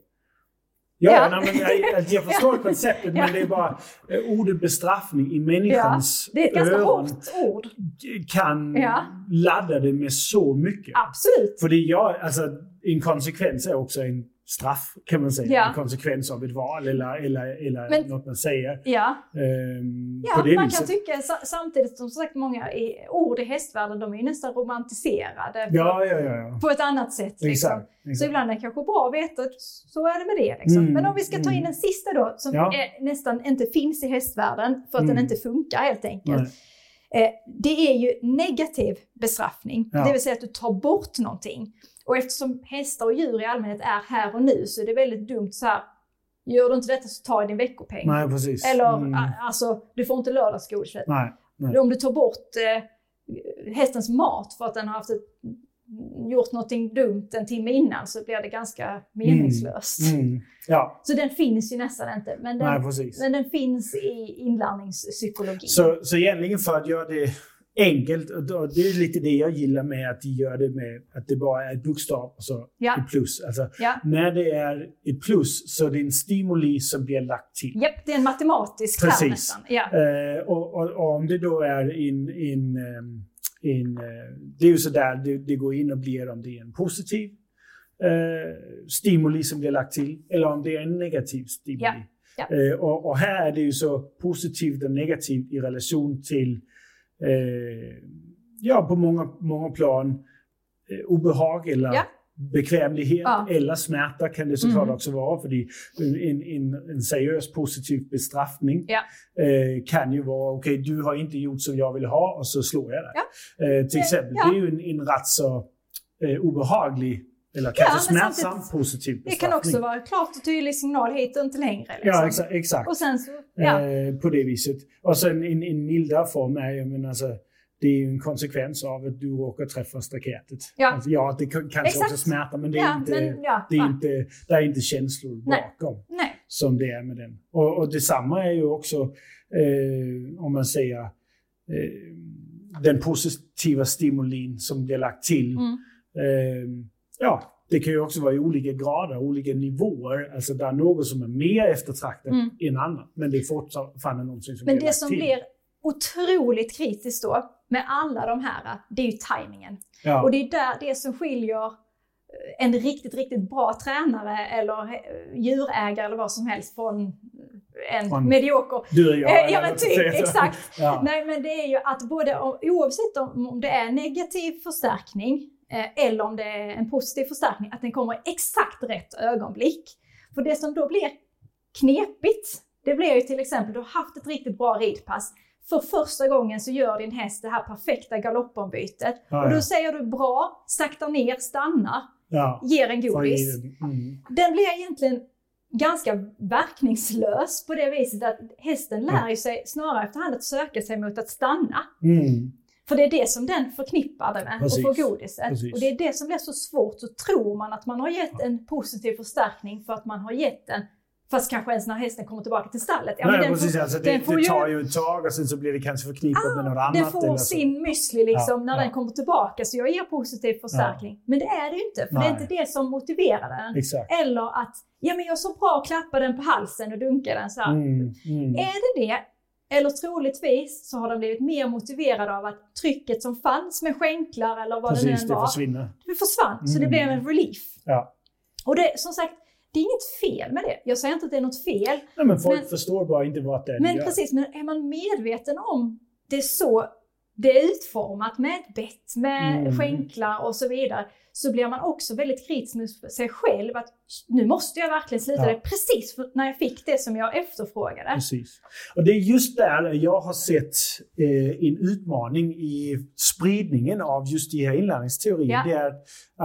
Ja, Ja. Nej, jag, jag förstår konceptet Ja. men det är bara eh, ordet bestraffning i människans Det är ett ganska hårt ord. kan Ja. ladda det med så mycket. Absolut. För det jag, alltså, en konsekvens är också en straff kan man säga. Ja. En konsekvens av ett val eller, eller, eller Men- något man säger. Ja, Ehm, ja man viset. kan tycka sa- samtidigt som sagt många i, ord i hästvärlden de är nästan romantiserade på, Ja, ja, på ett annat sätt. Liksom. Exakt. Så exakt. ibland är det kanske bra att veta att så är det med det. Liksom. Mm, Men om vi ska ta in mm. en sista då som är, nästan inte finns i hästvärlden för att Mm. den inte funkar helt enkelt. Nej. Eh, det är ju negativ bestraffning, Ja. det vill säga att du tar bort någonting. Och eftersom hästar och djur i allmänhet är här och nu så är det väldigt dumt så här. Gör du inte detta så ta din veckopeng. Nej, precis. Eller Mm. alltså, du får inte lördagsgodis. Nej. Nej. Om du tar bort eh, hästens mat för att den har haft ett, gjort någonting dumt en timme innan så blir det ganska meningslöst. Mm. Ja, Så den finns ju nästan inte. Men den, nej, men den finns i inlärningspsykologi. Så, så egentligen för att göra det enkelt, och då- det är lite det jag gillar med att de gör det med att det bara är ett bokstav och så Ja. ett plus. Alltså, Ja. När det är ett plus så är det en stimuli som blir lagt till. Japp, det är en matematisk term nästan. Ja. Eh, och, och, och om det då är en, en, en det är ju sådär det, det går in och blir om det är en positiv eh, stimuli som blir lagt till eller om det är en negativ stimuli. Ja. Eh, och, och här är det ju så positivt och negativt i relation till ja, på många, många plan eh, obehag eller Ja. bekvämlighet Ja. eller smärta kan det såklart Mm. också vara. För en, en, en seriös positiv bestraffning Ja. eh, kan ju vara okej, du har inte gjort som jag vill ha och så slår jag dig. Eh, till Ja, exempel, det är ju en, en rätt så eh, obehaglig eller Ja, kanske men smärtsam positiv Det bestraffning. kan också vara klart och tydlig signal hit och inte längre. Liksom. Ja, exakt. exakt. Och sen så, ja. Eh, på det viset. Och sen en, en mildare form är ju, men alltså, det är ju en konsekvens av att du råkar träffa staketet. Ja. Alltså, ja, det kan, kanske Exakt. också smärta, men det är ja, inte, men, ja, det är inte, det är inte känslor Nej. bakom Nej. som det är med den. Och, och detsamma är ju också, eh, om man säger, eh, den positiva stimulin som blir lagt till. Mm. Eh, ja, det kan ju också vara i olika grader, olika nivåer. Alltså det är något som är mer eftertraktat Mm. än annat. Men det är fortfarande någonting som Men det som till. blir otroligt kritiskt då med alla de här, det är ju tajmingen. Ja. Och det är där det som skiljer en riktigt, riktigt bra tränare eller eh, djurägare eller vad som helst från en Från- medioker. Du och jag. Eh, Ja men typ, exakt. Ja. Nej men det är ju att både oavsett om, om det är negativ förstärkning eh, eller om det är en positiv förstärkning, att den kommer i exakt rätt ögonblick. För det som då blir knepigt, det blir ju till exempel, du har haft ett riktigt bra ridpass. För första gången så gör din häst det här perfekta galoppombytet. Ja, Och då ja. säger du bra, sakta ner, stanna, Ja. ger en godis. Mm. Den blir egentligen ganska verkningslös på det viset att hästen lär sig snarare efterhand att söka sig mot att stanna. Mm. För det är det som den förknippar det med Precis. och får godiset. Precis. Och det är det som blir så svårt. Så tror man att man har gett en positiv förstärkning för att man har gett den, fast kanske ens när hästen kommer tillbaka till stallet. Ja, Nej, den precis. får, alltså, den det, får det tar ju ett tag och sen så blir det kanske förknippat med något annat. den får eller så. sin müsli liksom Ja, när ja. den kommer tillbaka. Så jag ger positiv förstärkning. Men det är det ju inte. För det är Nej. inte det som motiverar den. Exakt. Eller att, ja men jag så bra att klappa den på halsen och dunka den så. Mm. Mm. Är det det? Eller troligtvis så har den blivit mer motiverad av att trycket som fanns med skänklar eller vad det Precis, nu det än var, försvinner. det försvann. Så det Mm. blev en relief. Ja. Och det, som sagt, det är inget fel med det. Jag säger inte att det är något fel. Nej, men folk Men- förstår bara inte vad det är de Men gör. precis, men är man medveten om det är så det är utformat med ett bett, med Mm. skänklar och så vidare, så blir man också väldigt kritisk med sig själv. Att nu måste jag verkligen sluta Ja. det precis när jag fick det som jag efterfrågade. Precis. Och det är just där jag har sett eh, en utmaning i spridningen av just de här inlärningsteorier. Ja. Det är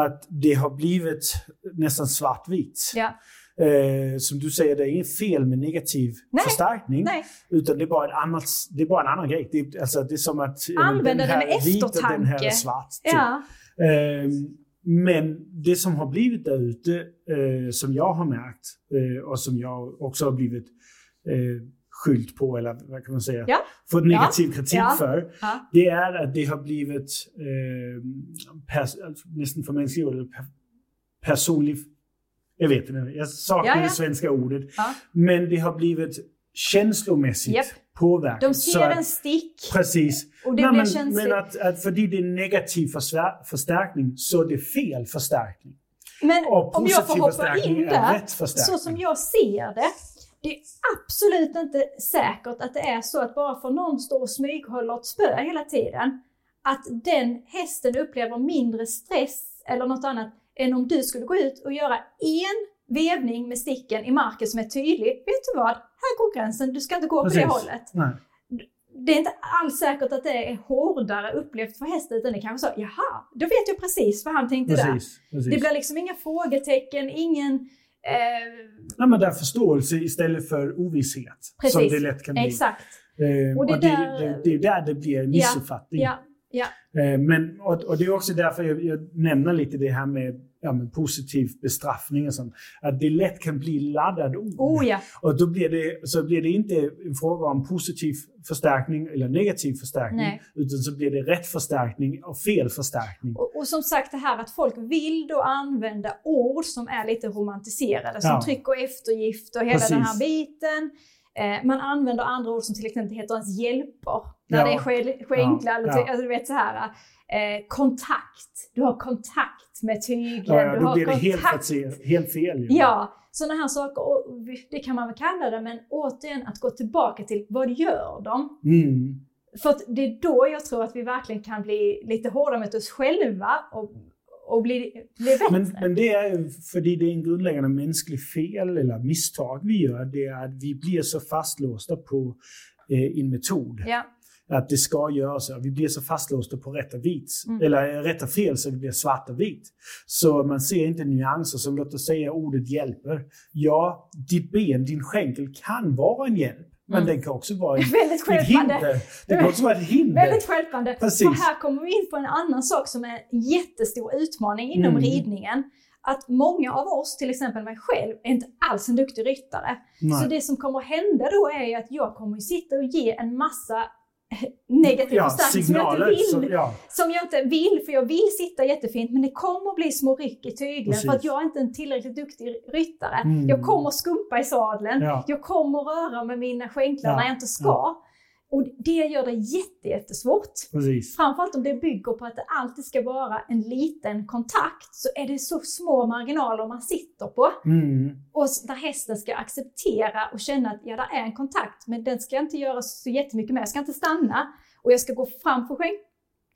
att, det har blivit nästan svartvitt. Ja. Eh, som du säger, det är inget fel med negativ Nej. förstärkning. Nej, Utan det är bara, ett annat, det är bara en annan grej. Det är, alltså, det är som att eh, Använda den här med är vit och den här är svart. typ. ja. Ehm, men det som har blivit där ute, eh, som jag har märkt eh, och som jag också har blivit eh, skyllt på, eller vad kan man säga, Ja. fått negativ kritik Ja. för, ja. det är att det har blivit eh, nästan förmänskligat, eller per- personlig, jag vet inte, jag saknar Ja, ja. det svenska ordet, Ja. men det har blivit känslomässigt Japp. Påverkat. De ser att- en stick Precis. och det Nej, blir men, känsligt. men att, att för det är negativ förstärkning så är det fel förstärkning. Men om jag får hoppa in är där, så som jag ser det, det är absolut inte säkert att det är så att bara för någon står och smyghåller ett spö hela tiden, att den hästen upplever mindre stress eller något annat än om du skulle gå ut och göra en vevning med sticken i marken som är tydlig. Vet du vad? Här går gränsen, du ska inte gå på det hållet. Nej. Det är inte alls säkert att det är hårdare upplevt för hästen, utan det kanske så, jaha, då vet jag precis vad han tänkte där. Precis, precis. Det blir liksom inga frågetecken, ingen... Eh, Nej, men det är förståelse istället för ovisshet. Precis. Som det lätt kan bli. exakt. Eh, Och det och det, där- det, det är där det blir missuppfattning. Ja, ja, Eh, men, och, och det är också därför jag, jag nämner lite det här med, ja, med positiv bestraffning och sånt. Att det lätt kan bli laddad ord. oh ja. Och då blir det, så blir det inte en fråga om positiv förstärkning eller negativ förstärkning. Nej. Utan så blir det rätt förstärkning och fel förstärkning. Och, och som sagt det här att folk vill då använda ord som är lite romantiserade, som Ja. tryck och eftergift och hela den här Precis. biten. Eh, man använder andra ord som till exempel heter ens hjälper. När Ja. det är skänklar, Ja, eller ja. ty- alltså, du vet så här. Eh, kontakt. Du har kontakt med tygeln. Ja, ja, du då har blir det helt, kontakt fel- helt fel. ju. Ja, sådana här saker. Och det kan man väl kalla det, men återigen att gå tillbaka till vad gör de? Mm. För det är då jag tror att vi verkligen kan bli lite hårdare mot oss själva och, och bli, bli bättre. Men, men det är för det är en grundläggande mänsklig fel eller misstag vi gör. Det är att vi blir så fastlåsta på eh, en metod. ja, Att det ska göras. Vi blir så fastlåsta på rätt och vit. Mm. Eller eh, rätt och fel så det blir svart och vitt. Så man ser inte nyanser som låt oss säga ordet hjälper. Ja, ditt ben, din skänkel kan vara en hjälp. Men Mm. den kan också vara ett, väldigt ett hinder. Det kan också vara ett hinder. Väldigt stjälpande. Precis. För här kommer vi in på en annan sak som är en jättestor utmaning inom Mm. ridningen. Att många av oss, till exempel mig själv, är inte alls en duktig ryttare. Nej. Så det som kommer hända då är ju att jag kommer sitta och ge en massa negativ ja, förstärkning som jag inte vill. Som, ja, Som jag inte vill, för jag vill sitta jättefint, men det kommer att bli små ryck i tygeln Precis. för att jag är inte en tillräckligt duktig ryttare. Mm. Jag kommer skumpa i sadeln, Ja. jag kommer röra med mina skänklar när jag inte ska. Och det gör det jätte, jättesvårt. Precis. Framförallt om det bygger på att det alltid ska vara en liten kontakt så är det så små marginaler man sitter på. Mm. Och där hästen ska acceptera och känna att ja, där är en kontakt men den ska inte göra så jättemycket mer. Jag ska inte stanna och jag ska gå fram för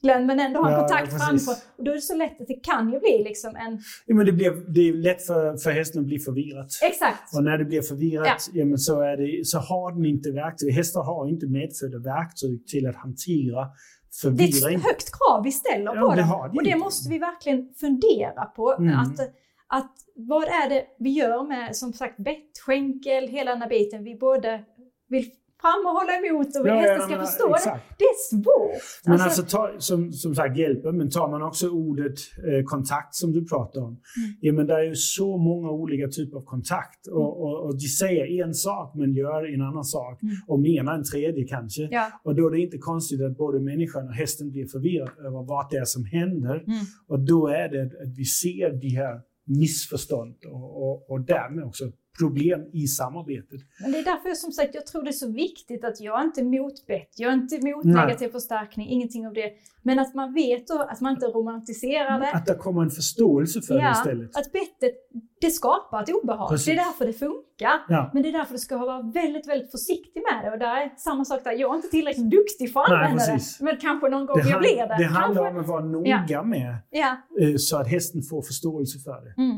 skänkeln men ändå ha en Ja, kontakt precis. framför. Och då är det så lätt att det kan ju bli liksom en... Ja, men det, blir, det är lätt för, för hästen att bli förvirrad. Exakt! Och när det blir förvirrat, ja. men så, är det, så har den inte verktyg. Hästar har inte medfödda verktyg till att hantera Det är förvirring. ett högt krav vi ställer Ja, på det dem. har de Och det måste vi verkligen fundera på. Mm. Att, att vad är det vi gör med som sagt bett, skänkel, hela den här biten. Vi både vill fram och hålla emot och Ja, hästen ska men, förstå det. exakt. Det är svårt. Men alltså, ta, som, som sagt hjälper, men tar man också ordet eh, kontakt som du pratar om. Mm. Ja, men det är ju så många olika typer av kontakt. Och, och, och de säger en sak men gör en annan sak. Mm. Och menar en tredje kanske. Ja. Och då är det inte konstigt att både människan och hästen blir förvirrad över vad det är som händer. Mm. Och då är det att, att vi ser de här missförstånd och, och, och därmed också problem i samarbetet. Men det är därför som sagt jag tror det är så viktigt att jag är inte emot bett, jag är inte emot Nej. negativ förstärkning, ingenting av det. Men att man vet då att man inte romantiserar det. Att det kommer en förståelse för det istället. att bettet, det skapar ett obehag. Precis. Det är därför det funkar. Ja. Men det är därför du ska vara väldigt, väldigt försiktig med det. Och där är samma sak där, jag är inte tillräckligt duktig för att använda det. Men kanske någon gång Det, jag blir det. det handlar kanske, om att vara noga med Ja. eh, så att hästen får förståelse för det. Mm.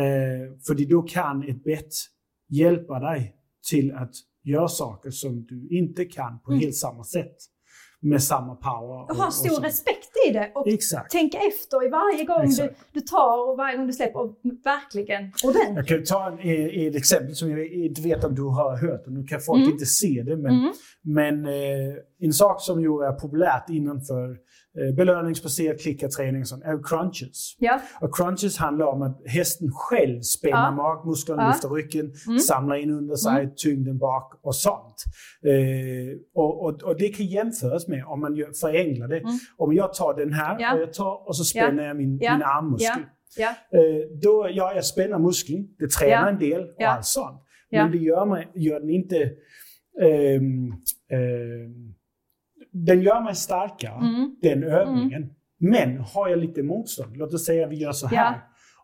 Eh, för då kan ett bett hjälpa dig till att göra saker som du inte kan på Mm. helt samma sätt. Med samma power. Och ha och stor så. respekt i det. Och Exakt. tänka efter i varje gång du, du tar och varje gång du släpper. Och verkligen ordentligt. Jag kan ta en, ett exempel som jag inte vet om du har hört. och Nu kan folk Mm. inte se det. Men, Mm. men eh, en sak som ju är populärt innanför eh, belöningsbaserad klickarträning är crunches. Ja. Och crunches handlar om att hästen själv spänner Ja. magmusklerna, Ja. lyfter ryggen, Mm. samlar in under sig, tyngden bak och sånt. Eh, och, och, och det kan jämföras med, om man förenklar det, Mm. om jag tar den här Ja. och jag tar och så spänner jag min, min armmuskel. Ja. Eh, då, ja, jag spänner muskeln, det tränar en del och allt sånt. Men det gör, man, gör den inte... ehm, ehm, den gör mig starkare, Mm. den övningen. Men har jag lite motstånd, låt oss säga vi gör så här. Ja.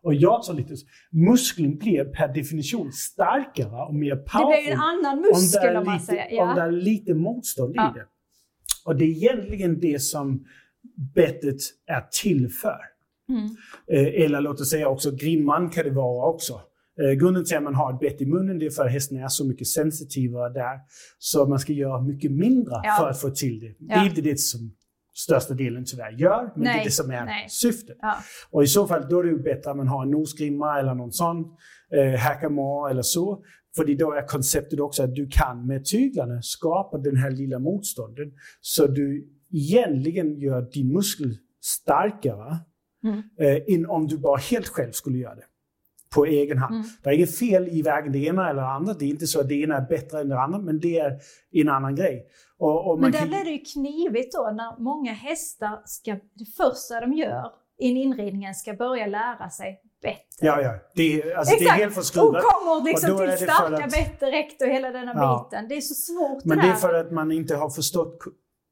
Och jag tar lite... Muskeln blir per definition starkare och mer Det powerful. blir ju en annan det muskel om man lite, säger. Om det Ja. är lite motstånd Ja. i det. Och det är egentligen det som bettet är till för. Mm. Eh, eller låt oss säga också grimman kan det vara också. Eh, grunden till att man har ett bett i munnen det är för att hästen är så mycket sensitivare där. Så man ska göra mycket mindre Ja. för att få till det. Det Ja. är inte det som största delen tyvärr gör, men det är Nej, det som är nej. syftet. Ja. Och i så fall då är det ju bättre att man har en nosgrimma eller någon sån, eh, hackamore eller så. För då är konceptet också att du kan med tyglarna skapa den här lilla motstånden. Så du egentligen gör din muskel starkare Mm. eh, än om du bara helt själv skulle göra det. På egen hand. Mm. Det är inget fel i varken det ena eller det andra. Det är inte så att det ena är bättre än det andra, men det är en annan grej. Och, och Men där kan- blir det ju knivigt då när många hästar ska, det första de gör i en inridningen ska börja lära sig bättre. Ja, ja. Det är, alltså, det är helt förskruvat. kommer liksom till starka att- bett direkt och hela denna Ja. biten. Det är så svårt Men det det är för att man inte har förstått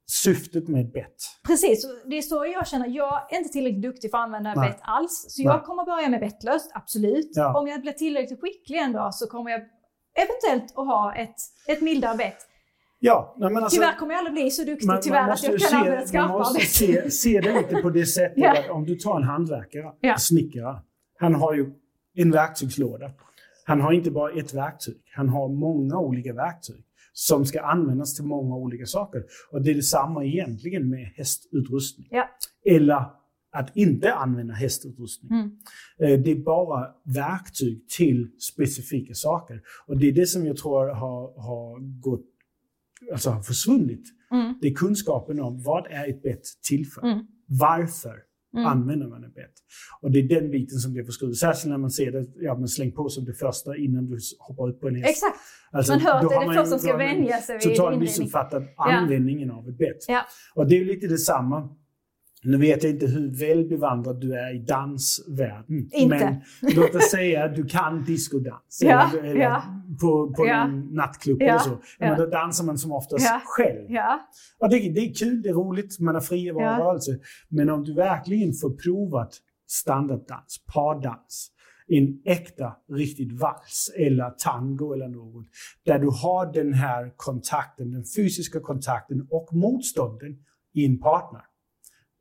syftet med ett bett. Precis, det är så jag känner. Jag är inte tillräckligt duktig för att använda Nej. bett alls. Så Nej. jag kommer börja med bettlöst, absolut. Ja. Om jag blir tillräckligt skicklig en dag så kommer jag eventuellt att ha ett, ett mildare bett. Ja, men alltså, Tyvärr kommer jag aldrig bli så duktig man, tyvärr man att jag kan se, använda ett man måste se, se det lite på det sättet Ja. att om du tar en hantverkare, Ja. en snickare. Han har ju en verktygslåda. Han har inte bara ett verktyg, han har många olika verktyg som ska användas till många olika saker. Och det är detsamma egentligen med hästutrustning. Ja. Eller att inte använda hästutrustning. Mm. Eh, Det är bara verktyg till specifika saker. Och det är det som jag tror har, har gått, alltså har försvunnit. Mm. Det är kunskapen om vad är ett bett till för? Mm. Varför Mm. använder man ett bett? Och det är den biten som blir förskruvad. Särskilt när man ser det, ja men släng på som det första innan du hoppar upp på en häst. Exakt, Alltså, man hör att det är det första som ska vänja sig vid Totalt missuppfattat användningen av ett bett. Ja. Och det är lite detsamma. Nu vet jag inte hur väl bevandrad du är i dansvärlden. Inte. Men låt oss säga att du kan diskodans. Ja, eller, eller ja. På, på Ja. någon nattklubb eller så. Men då dansar man som oftast själv. Ja, Ja, det, det är kul, det är roligt, man har fri Ja. rörelse. Men om du verkligen får provat standarddans, pardans, en äkta, riktigt vals eller tango eller något, där du har den här kontakten, den fysiska kontakten och motstånden i en partner.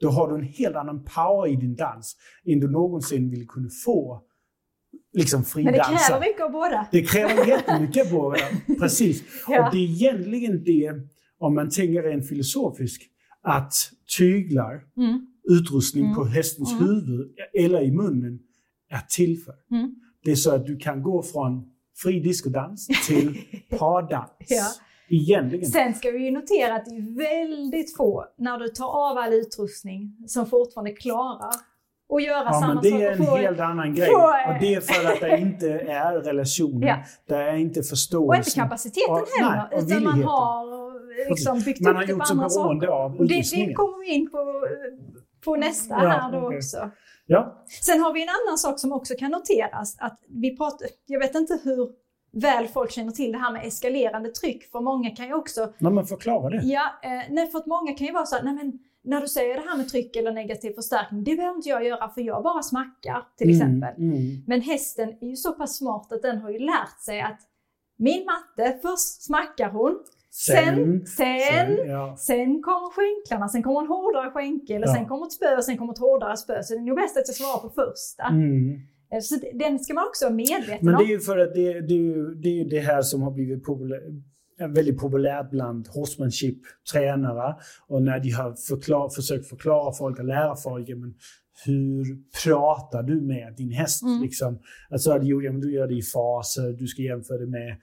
Då har du en helt annan power i din dans än du någonsin vill kunna få liksom men det fridansa. kräver mycket av båda. Det kräver jättemycket på Precis. Ja. Och det är egentligen det, om man tänker rent filosofiskt, att tyglar, Mm. utrustning Mm. på hästens Mm. huvud eller i munnen är till för. Mm. Det är så att du kan gå från fri discodans till pardans. Ja. Egentligen. Sen ska vi ju notera att det är väldigt få, när du tar av all utrustning, som fortfarande klarar att göra Ja, samma men det sak är och en få- helt annan grej. få- Och det är för att det inte är relationen. Ja. Det är inte Och förståelsen. inte kapaciteten Och- heller, nej, och utan man har liksom byggt Man upp har det gjort på sig andra saker. av Och det, det kommer vi in på, på nästa Ja, här då okej. också. Ja. Sen har vi en annan sak som också kan noteras. Att vi pratar, jag vet inte hur väl folk känner till det här med eskalerande tryck. För många kan ju också Men man förklarar det. Ja, eh, nej, för att många kan ju vara så här, nej men när du säger det här med tryck eller negativ förstärkning, det behöver inte jag göra för jag bara smackar till exempel. Mm, mm. Men hästen är ju så pass smart att den har ju lärt sig att min matte, först smackar hon, sen, sen, sen, ja. kommer skänklarna, sen kommer en hårdare skänkel, eller Ja. sen kommer ett spö och sen kommer ett hårdare spö. Så det är nog bäst att jag svarar på första. Mm. Eh, Så den ska man också vara medveten Men det är om. ju för att det, det, är ju, det är det här som har blivit väldigt populärt bland horsemanship-tränare. Och när de har förklar, försökt förklara folk och lära folk, men hur pratar du med din häst? Mm. Liksom? Alltså, jo, ja, men du gör det i faser, du ska jämföra det med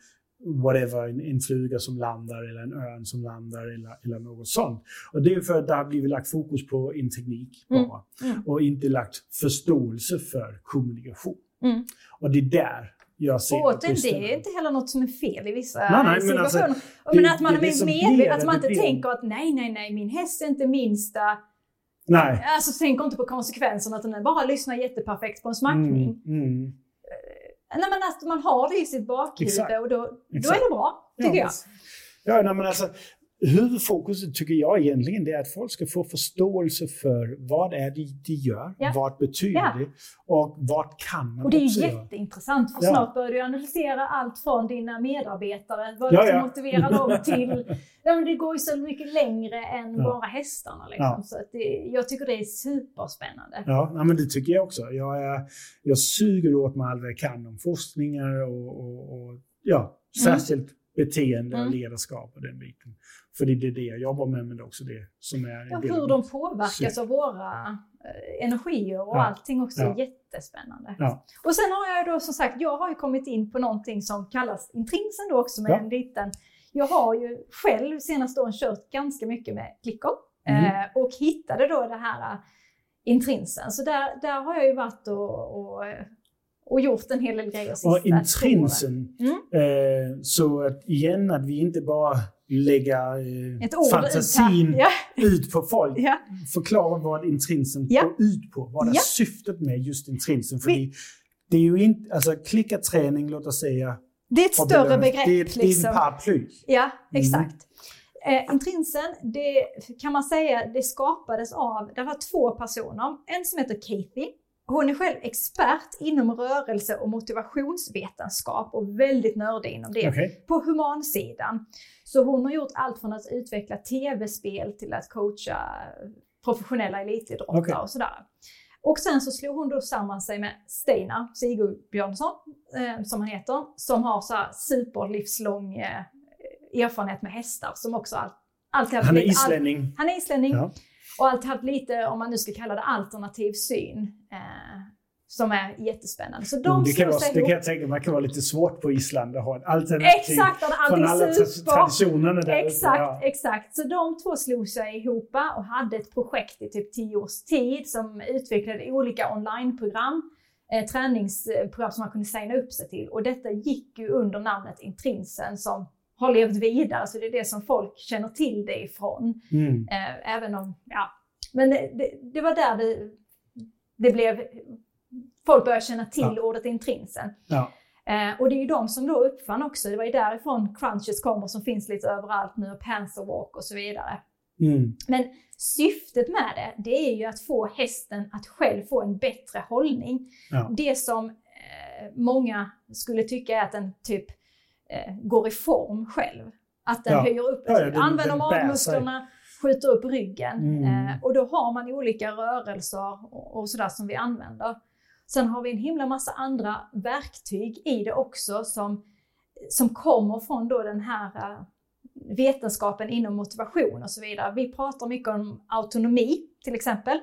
whatever, en, en fluga som landar eller en örn som landar eller, eller något sånt. Och det är för att det har blivit lagt fokus på en teknik bara. Mm. Mm. Och inte lagt förståelse för kommunikation. Mm. Och det är där jag ser återigen, det är inte heller något som är fel i vissa Nej, nej, men situationer. alltså, men det- att man det är det medveten, att man det inte blir- tänker att nej, nej, nej, min häst är inte minsta Nej. Alltså tänk inte på konsekvenserna utan bara lyssna jätteperfekt på en smackning. Mm, mm. Nej men att man har det i sitt bakhuvud och då, då är det bra, tycker jag. Ja, nej, men alltså, huvudfokuset tycker jag egentligen är att folk ska få förståelse för vad är det de gör, Ja. vad betyder Ja. det och vad kan man Och det är ju jätteintressant för Ja. snart börjar du analysera allt från dina medarbetare, vad Ja, ja. motivera dem till. Ja, men det går ju så mycket längre än bara hästarna. Liksom. Ja. Så att det, jag tycker det är superspännande. Ja, men det tycker jag också. Jag, är, jag suger åt mig allt vad jag kan om forskningar och, och, och ja, särskilt beteende och Mm. ledarskap och den biten. För det är det jag jobbar med, men det är också det som är en Ja, hur de påverkas av våra eh, energier och Ja. allting också Ja. jättespännande. Ja. Och sen har jag då som sagt, jag har ju kommit in på någonting som kallas intrinsen då också med Ja. en liten, jag har ju själv senaste åren kört ganska mycket med klickor Mm. eh, och hittade då det här eh, intrinsen. Så där, där har jag ju varit och, och, och gjort en hel del grejer sista Och intrinsen, Mm. eh, så att igen att vi inte bara lägger eh, fantasin ut. Ja, ut på folk. ja. Förklara vad intrinsen Ja. går ut på. Vad är Ja. syftet med just intrinsen? För Vi- det, är ju inte, alltså klickarträning, låt oss säga. Det är ett större begrepp. Det, är- det är liksom. en paraply. Ja, exakt. Eh, intrinsen, det kan man säga, det skapades av, det var två personer. En som heter Kathy. Hon är själv expert inom rörelse och motivationsvetenskap och väldigt nördig inom det. Okej. På humansidan. Så hon har gjort allt från att utveckla tv-spel till att coacha professionella elitidrottare Okej. och sådär. Och sen så slog hon då samman sig med Steinar Sigurdsson, eh, som han heter, som har så här superlivslång eh, erfarenhet med hästar som också all, alltid Han är lite- all- islänning. han är islänning Ja. Och alltid haft lite, om man nu ska kalla det alternativ syn, eh, som är jättespännande. Så de Mm, det, kan vara, det kan jag tänka mig kan vara lite svårt på Island att ha ett alternativ Exakt, från alla super. traditionerna där. Exakt, Ja. exakt. Så de två slog sig ihop och hade ett projekt i typ tio års tid som utvecklade olika onlineprogram, eh, träningsprogram som man kunde signa upp sig till. Och detta gick ju under namnet Intrinsen som har levt vidare, så det är det som folk känner till det ifrån. Mm. Eh, även om, ja. Men det, det, det var där det, det blev, folk började känna till Ja. ordet intrinsen. Ja. Eh, och det är ju de som då uppfann också, det var ju därifrån crunches kommer som finns lite överallt nu, och Panther Walk och så vidare. Mm. Men syftet med det, det är ju att få hästen att själv få en bättre hållning. Ja. Det som eh, många skulle tycka är att den typ eh, går i form själv. Att den Ja. höjer upp, Ja, ja, den- använder magmusklerna, skjuter upp ryggen. Mm. Eh, och då har man olika rörelser och, och sådär som vi använder. Sen har vi en himla massa andra verktyg i det också som, som kommer från då den här eh, vetenskapen inom motivation och så vidare. Vi pratar mycket om autonomi till exempel.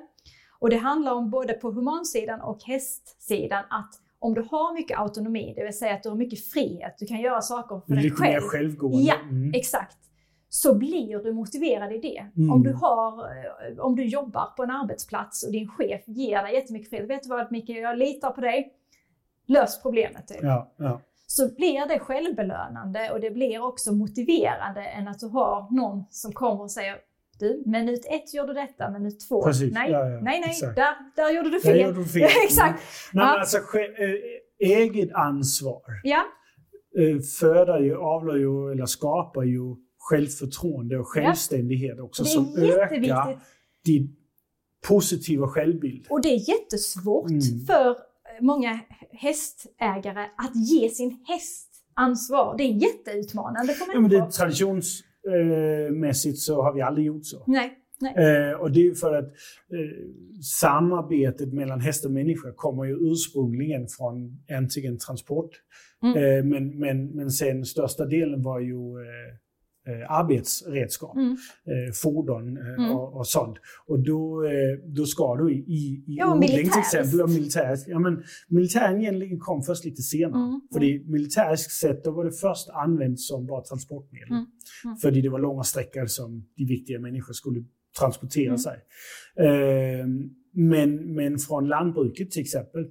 Och det handlar om både på humansidan och hästsidan att om du har mycket autonomi, det vill säga att du har mycket frihet, du kan göra saker för dig Lite mer själv. självgående. Ja, Mm. Exakt. Så blir du motiverad i det. Mm. Om, du har, eh, om du jobbar på en arbetsplats och din chef ger dig jättemycket frihet. Vet du vad Micke, jag litar på dig. Lös problemet. Typ. Ja, ja. Så blir det självbelönande och det blir också motiverande än att du har någon som kommer och säger du, minut ett gör du detta, minut två, Precis. nej, Ja, ja, nej, nej, exakt. där, där gjorde du fel. gjorde du fel. Exakt. Nej, Ja. men alltså, eh, eget ansvar Ja, eh, föder ju, avlar ju, eller skapar ju självförtroende och självständighet också som är ökar din positiva självbild. Och det är jättesvårt Mm. för många hästägare att ge sin häst ansvar. Det är jätteutmanande Ja, men det, traditionsmässigt så har vi aldrig gjort så. Nej. Eh, och det är för att eh, samarbetet mellan häst och människa kommer ju ursprungligen från antingen transport, Mm. eh, men, men, men sen största delen var ju eh, eh, arbetsredskap, Mm. eh, fordon eh, Mm. och, och sånt. Och då, eh, då ska du i, i, i Ja, odling till exempel, ja, militäriskt. Ja, men militären egentligen kom först lite senare. Mm. För militäriskt sett, då var det först använt som bara transportmedel. Mm. Mm. För det var långa sträckor som de viktiga människor skulle transportera Mm. sig. Eh, men, men från lantbruket till exempel,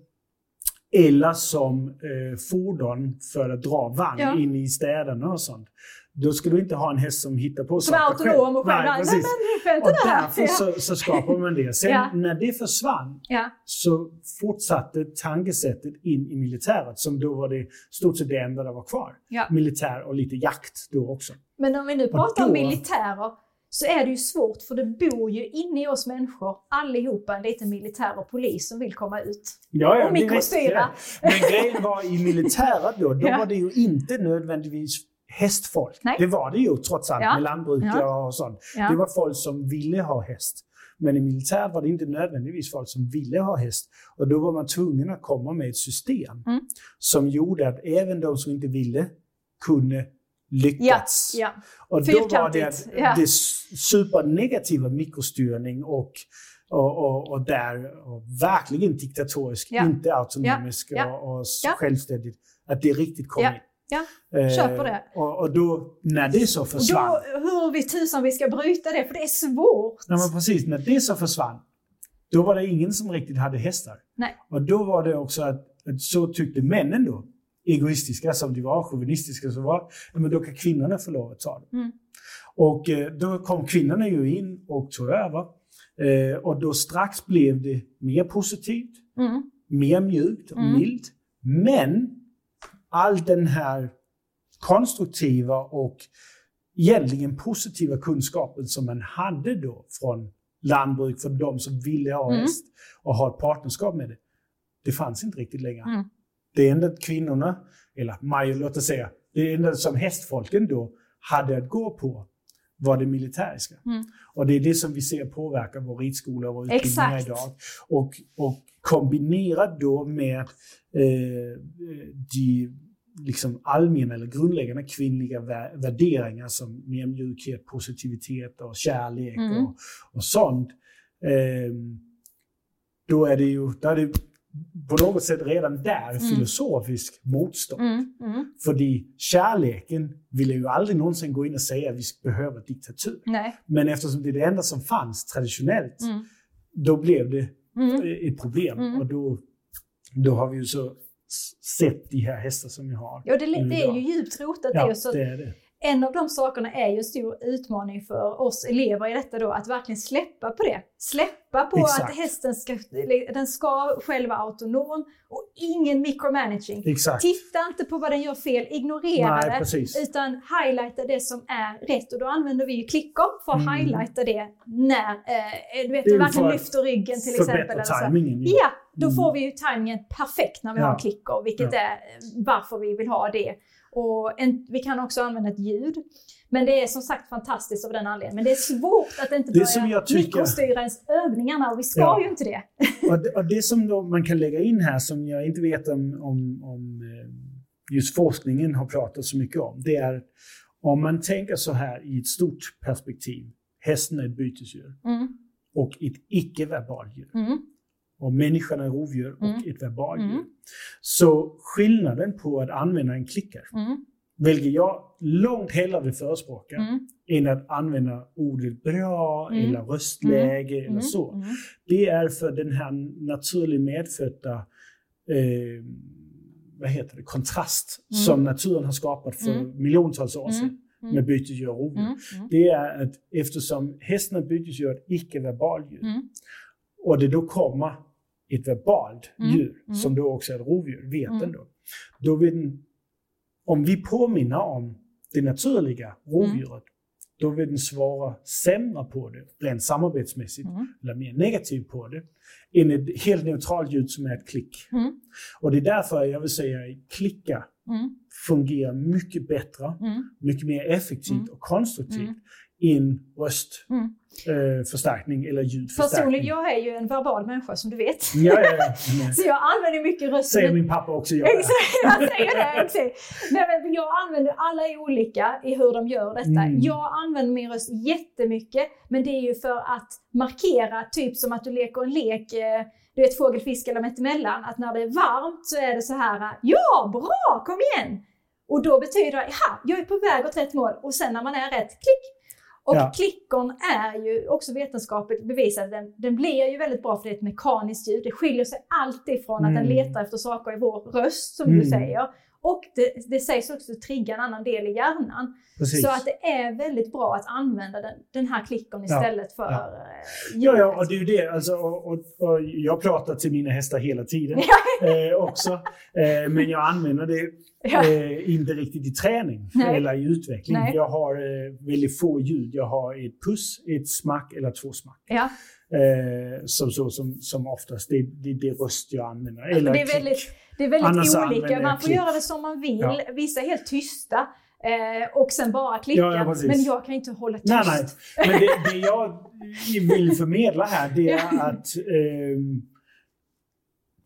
eller som eh, fordon för att dra vagn Ja. in i städerna och sånt. Då ska du inte ha en häst som hittar på Som är saker autonom och själv. Nej, Nej, precis. men vänta Och där. därför Ja. så, så skapar man det. Sen Ja. när det försvann Ja. så fortsatte tankesättet in i militäret som då var det stort sett det enda det var kvar. Ja. Militär och lite jakt då också. Men om vi nu pratar om då- militärer så är det ju svårt för det bor ju inne i oss människor allihopa en liten militär och polis som vill komma ut. Ja, Och det är mikrostyra. ja. Men grejen var i militäret då, då Ja. var det ju inte nödvändigtvis hästfolk. Nej. Det var det ju trots allt Ja. med lantbrukare Ja. och sånt. Ja. Det var folk som ville ha häst. Men i militäret var det inte nödvändigtvis folk som ville ha häst. Och då var man tvungen att komma med ett system Mm. som gjorde att även de som inte ville kunde Ja, lyckas. ja. Och då var det ja. det supernegativa mikrostyrning och, och, och, och där och verkligen diktatorisk, Ja. inte autonomisk Ja. Och, och Ja. självständigt. Att det riktigt kom Ja. in. Ja. Eh, Köper det. Och, och då, när det så Och försvann, då, hur vi tusan vi ska bryta det, för det är svårt. Nej, men precis, när det så försvann, då var det ingen som riktigt hade hästar. Nej. Och då var det också att, att så tyckte männen då, egoistiska som de var, chauvinistiska som var, ja, men då kan kvinnorna få lov att ta det. Mm. Och eh, då kom kvinnorna ju in och tog över. Eh, och då strax blev det mer positivt, Mm. mer mjukt och Mm. milt. Men all den här konstruktiva och egentligen positiva kunskapen som man hade då från lantbruk för de som ville ha Mm. häst och ha ett partnerskap med det. Det fanns inte riktigt längre. Mm. Det enda kvinnorna, eller maj, låt oss säga, det enda som hästfolken då hade att gå på var det militäriska. Mm. Och det är det som vi ser påverka vår ridskola och vår utbildningar idag. Och, och kombinerat då med eh, de liksom allmänna eller grundläggande kvinnliga vä- värderingar som mer mjukhet, positivitet och kärlek Mm. och, och sånt. Eh, då är det ju då är det på något sätt redan där filosofisk motstånd. Mm. Mm. För kärleken ville ju aldrig någonsin gå in och säga att vi behöver diktatur. Nej. Men eftersom det är det enda som fanns traditionellt, Mm. då blev det Mm. ett problem. Mm. Och då, då har vi ju så sett de här hästar som vi har. Ja, det, det är ju djupt rotat Ja, det. Så det är det. En av de sakerna är ju en stor utmaning för oss elever i detta då, att verkligen släppa på det. Släppa på Exakt. att hästen ska, den ska själv vara autonom och ingen micromanaging. Exakt. Titta inte på vad den gör fel, ignorera Nej, det. precis. Utan highlighta det som är rätt och då använder vi ju klickor för att Mm. highlighta det när eh, du vet, du verkligen lyfter ryggen till exempel. Eller så. tajmingen. Ja, då Mm. får vi ju tajmingen perfekt när vi Ja. har klickor, vilket Ja. är varför vi vill ha det. Och en, vi kan också använda ett ljud. Men det är som sagt fantastiskt av den anledningen. Men det är svårt att inte börja mikrostyra ens övningarna och vi ska Ja. ju inte det. Och det, och det som man kan lägga in här som jag inte vet om, om, om eh, just forskningen har pratat så mycket om. Det är om man tänker så här i ett stort perspektiv. Hästen är ett bytesdjur Mm, och ett icke-verbalt djur. mm, Och människan är rovdjur och Mm. ett verbalt Mm. Så skillnaden på att använda en klicker mm, väljer jag långt hellre vill förespråka mm, än att använda ordet bra Mm. eller röstläge eller mm, så. mm. Det är för den här naturligt medfödda eh, vad heter det, kontrast Mm. som naturen har skapat för Mm. miljontals år sedan Mm, med bytesdjur och rovdjur. mm, mm, Det är att eftersom hästen är bytesdjur ett icke-verbalt djur mm, och det då kommer ett verbalt Mm. djur Mm. som då också är ett rovdjur, vet Mm. den då. Då vill den, om vi påminner om det naturliga rovdjuret, då vill den svara sämre på det rent samarbetsmässigt, Mm. eller mer negativt på det, än ett helt neutralt ljud som är ett klick. Mm. Och det är därför jag vill säga att klicka mm, fungerar mycket bättre, mm, mycket mer effektivt Mm. och konstruktivt Än röstförstärkning mm. eh, förstärkning eller ljudförstärkning. Personligen, jag är ju en verbal människa som du vet. Ja, ja, ja. Så jag använder mycket rösten. Säger min pappa också. Jag. Exakt, jag säger det. Exakt. Nej, men jag använder, alla är olika i hur de gör detta. Mm. Jag använder min röst jättemycket, men det är ju för att markera, typ som att du leker en lek, eh, du vet fågel, fisk eller mittemellan, att när det är varmt så är det så här, ja bra, kom igen! Och då betyder det, ja, jag är på väg åt rätt mål. Och sen när man är rätt, klick! Och Ja. klickern är ju också vetenskapligt bevisad. Den, den blir ju väldigt bra för det är ett mekaniskt ljud. Det skiljer sig alltid från att den Mm. letar efter saker i vår röst, som Mm. du säger. Och det, det sägs också trigga en annan del i hjärnan. Precis. Så att det är väldigt bra att använda den, den här klickern istället för ja. eh, Ja, ja, och det är ju det. Alltså, och, och, och jag pratar till mina hästar hela tiden eh, också. Eh, men jag använder det Ja. eh, inte riktigt i träning Nej. eller i utveckling. Nej. Jag har eh, väldigt få ljud. Jag har ett puss, ett smack eller två smack. Ja. Eh, som, så, som, som oftast, det, det, det röst jag använder. Eller det är väldigt, det är väldigt Annars olika. Man får göra det som man vill. Ja. Vissa är helt tysta eh, och sen bara klicka. Ja, ja, men jag kan inte hålla tyst. Nej, nej. Men det, det jag vill förmedla här det är att ehm,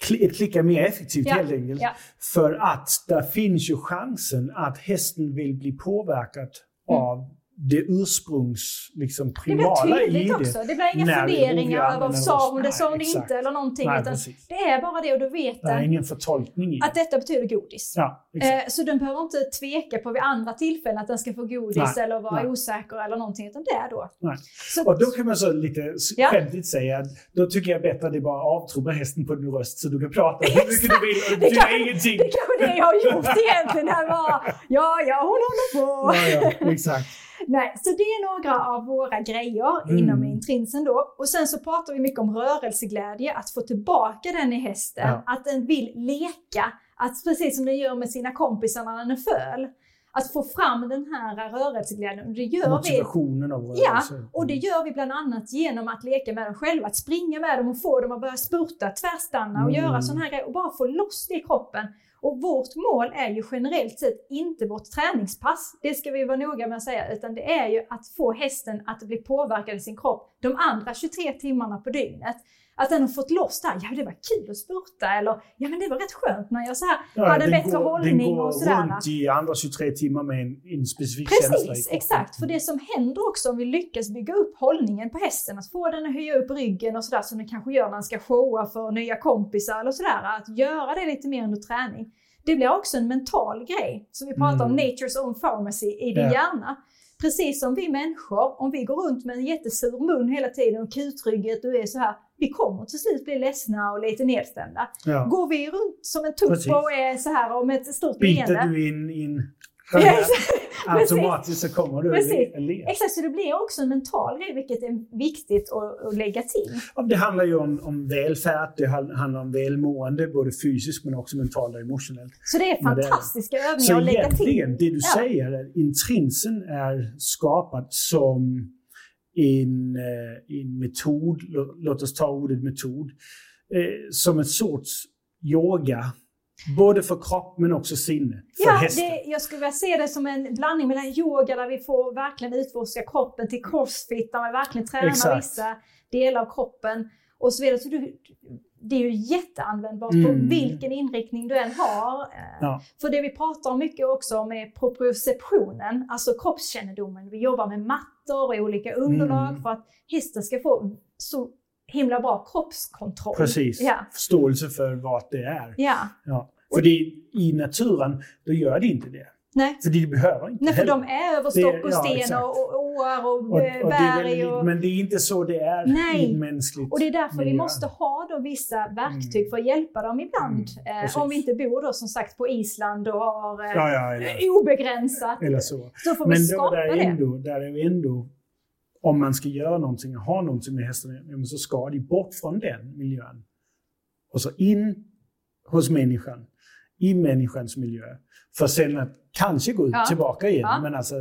kli- ett klick är mer effektivt Ja, helt enkelt. ja. För att där finns ju chansen att hästen vill bli påverkad av det ursprungs, liksom Det blir primala i det. också. Det blir inga funderingar över sa hon det, sa hon det inte eller någonting. Nej, det är bara det och då vet Det är ingen förtolkning i att det. detta betyder godis. Ja. Eh, så den behöver inte tveka på vid andra tillfällen att den ska få godis Nej, eller vara nej. osäker eller någonting. Utan det är då. Nej. Så, Och då kan man så lite Ja. skämtigt säga att då tycker jag bättre att det bara avtrubba hästen på din röst så du kan prata hur mycket du vill och det kan- ingenting. det är kanske det jag har gjort egentligen. Här var, ja, ja, hon håller på. Ja, ja, exakt. Nej, så det är några av våra grejer Mm. inom intrinsen då. Och sen så pratar vi mycket om rörelseglädje, att få tillbaka den i hästen. Ja. Att den vill leka, att precis som den gör med sina kompisar när den är föl. Att få fram den här rörelseglädjen. Det gör vi Motivationen av Ja, rörelse. och det gör vi bland annat genom att leka med dem själva, att springa med dem och få dem att börja spurta, tvärstanna och Mm. göra sådana här grejer och bara få loss det i kroppen. Och vårt mål är ju generellt sett inte vårt träningspass, det ska vi vara noga med att säga, utan det är ju att få hästen att bli påverkad i sin kropp de andra 23 timmarna på dygnet. Att den har fått loss det här, ja det var kul att spurta eller ja men det var rätt skönt när jag så här Ja, hade den bättre går, hållning den går och sådär. runt i andra 23 timmar med en, en specifik känsla i Precis, exakt. För det som händer också om vi lyckas bygga upp hållningen på hästen, att få den att höja upp ryggen och sådär som den kanske gör när den ska showa för nya kompisar eller sådär, att göra det lite mer under träning. Det blir också en mental grej. Så vi pratar om Mm. nature's own pharmacy i din Ja. hjärna. Precis som vi människor, om vi går runt med en jättesur mun hela tiden och kutrygget och är så här, vi kommer till slut bli ledsna och lite nedstämda. Ja. Går vi runt som en tupp och är så här och med ett stort Biter leende, du in, in Automatiskt så kommer du Precis. att le. Exakt, så det blir också en mental grej, vilket är viktigt att, att lägga till. Ja, Det handlar ju om, om välfärd, det hand- handlar om välmående, både fysiskt men också mentalt och emotionellt. Så det är Men det är- fantastiska övningar Så att lägga till. egentligen, det du Ja. säger är intrinsen är skapad som en, eh, en metod, lå- låt oss ta ordet metod, eh, som en sorts yoga. Både för kropp men också sinne. För Ja, hästen. det, jag skulle vilja se det som en blandning mellan yoga där vi får verkligen utforska kroppen till crossfit där man verkligen tränar Exakt. vissa delar av kroppen och så vidare. Så du, det är ju jätteanvändbart på Mm. vilken inriktning du än har. Eh, Ja. För det vi pratar om mycket också om är proprioceptionen, alltså kroppskännedomen. Vi jobbar med mattor och olika underlag Mm. för att hästen ska få så himla bra kroppskontroll. Precis. Ja. Förståelse för vad det är. ja. Ja. För det, i naturen, då gör det inte det. Nej. För det behöver inte Nej, för heller. de är över stock och ja, sten exakt. och, åar och, Och, och det berg. väl, Och, Men det är inte så det är Nej. i mänskligt och det är därför vi miljö. måste ha då vissa verktyg Mm. för att hjälpa dem ibland. Mm, eh, om vi inte bor då som sagt på Island och har eh, Ja, ja, eller, obegränsat. eller så. Så får vi Men då skapa där är det. ändå, där är ändå, om man ska göra någonting och ha någonting med men så ska de bort från den miljön. Och så in hos människan, i människans miljö. För sen att kanske gå ut Ja. tillbaka igen. Ja. Men alltså,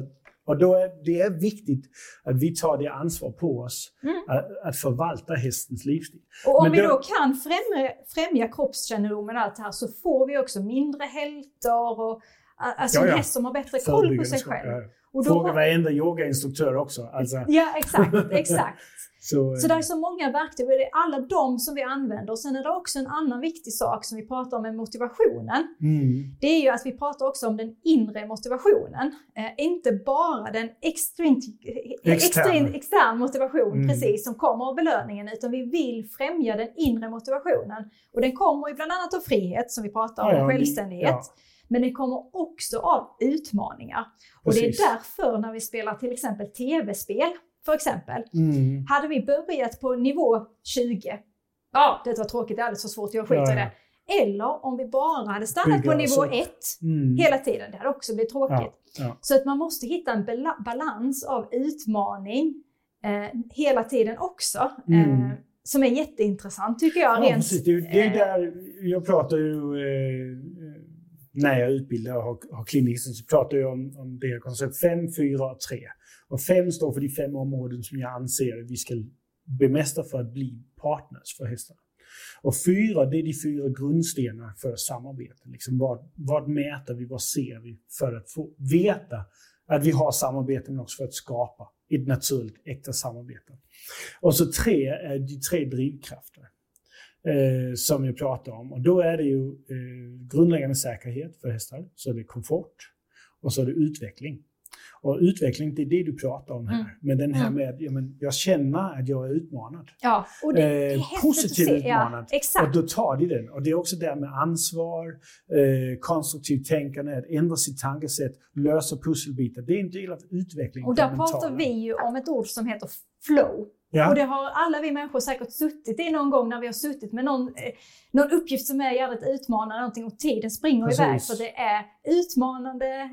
och då är det är viktigt att vi tar det ansvar på oss Mm. att, att förvalta hästens livsstil. Och om Men vi då- då kan främja, främja kroppskännedomen och allt det här så får vi också mindre hältor och alltså Ja, en häst som har bättre koll på sig själv. Och då, Fråga varenda yogainstruktör också. Alltså, Ja, exakt, exakt. så, Så det är så många verktyg och det är alla de som vi använder. Och sen är det också en annan viktig sak som vi pratar om med motivationen. mm, Det är ju att vi pratar också om den inre motivationen. Eh, inte bara den extrin, Extern. extern, extern motivation Mm. precis som kommer av belöningen utan vi vill främja den inre motivationen. Och den kommer ju bland annat av frihet som vi pratar om, Ja, ja, och självständighet. ja. Men det kommer också av utmaningar. Och det Precis. är därför när vi spelar till exempel tv-spel, för exempel, mm, hade vi börjat på nivå 20, ja, det var tråkigt, det är alldeles för svårt, jag skiter Ja, i ja. det. Eller om vi bara hade stannat Bygga på nivå så. 1 mm. hela tiden, det hade också blivit tråkigt. Ja. Så att man måste hitta en bala- balans av utmaning eh, hela tiden också. Mm. Eh, som är jätteintressant tycker jag. Ja, rent, precis. Det, det är eh, där, jag pratar ju, eh, när jag utbildar och har, har kliniken så pratar jag om, om det koncept 5, 4 och 3. Och 5 står för de fem områden som jag anser att vi ska bemästra för att bli partners för hästarna. Och fyra, det är de fyra grundstenarna för samarbete. Liksom vad, vad mäter vi, vad ser vi för att få veta att vi har samarbete men också för att skapa ett naturligt, äkta samarbete. Och så tre är de tre drivkrafter eh, som jag pratar om. Och då är det ju eh, grundläggande säkerhet för hästar, så är det komfort och så är det utveckling. Och utveckling, det är det du pratar om här. Mm. Men den här med, ja, men jag känner att jag är utmanad. Ja, och det, det är Eh, positivt se. Ja, utmanad. exakt. Och då tar de den. Och det är också det här med ansvar, eh, konstruktivt tänkande, att ändra sitt tankesätt, lösa pusselbitar. Det är en del av utvecklingen. Och där pratar vi ju om ett ord som heter flow. Ja. Och det har alla vi människor säkert suttit i någon gång när vi har suttit med någon, eh, någon uppgift som är jävligt utmanande någonting och tiden springer Precis. iväg för det är utmanande, eh,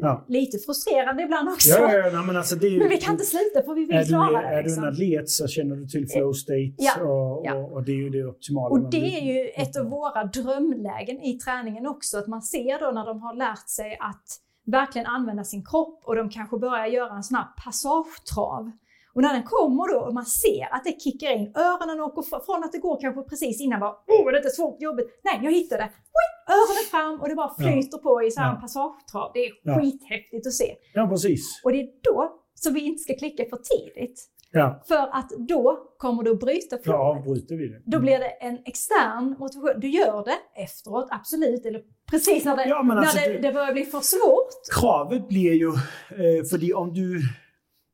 Ja. lite frustrerande ibland också. Ja, ja, ja, men alltså ju, Men vi kan inte sluta för vi vill klara det. är du Liksom. en atlet så känner du till flow state Ja, och, ja. och, och det är ju det optimala. Och det är ju ett av våra drömlägen i träningen också, att man ser då när de har lärt sig att verkligen använda sin kropp och de kanske börjar göra en sån här passagetrav. Och när den kommer då och man ser att det kickar in, öronen åker fr- från att det går kanske precis innan bara åh detta är svårt, jobbigt, nej jag hittade, Oj, öronen fram och det bara flyter på i så här Ja. en passagetrav. Det är Ja. skithäftigt att se. Ja, precis. Och det är då som vi inte ska klicka för tidigt. Ja, För att då kommer du att bryta då flowet. avbryter vi det. Då blir det en extern motivation. Du gör det efteråt, absolut, eller precis när det, Ja, men alltså när det, det- det börjar bli för svårt. Kravet blir ju, eh, för om du,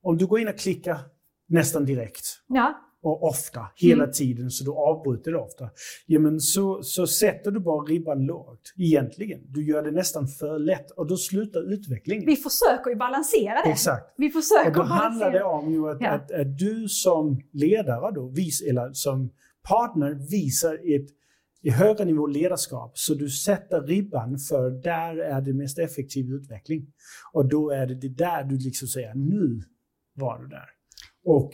om du går in och klickar nästan direkt Ja, och ofta, hela Mm. tiden, så du avbryter det ofta. Ja, men så, så sätter du bara ribban lågt, egentligen. Du gör det nästan för lätt och då slutar utvecklingen. vi försöker ju balansera det. Exakt. Vi försöker Och då handlar det om ju att, Ja. att, att du som ledare då, vis, eller som partner visar ett, i högre nivå ledarskap så du sätter ribban för där är det mest effektiv utveckling. Och då är det det där du liksom säger nu var du där. Och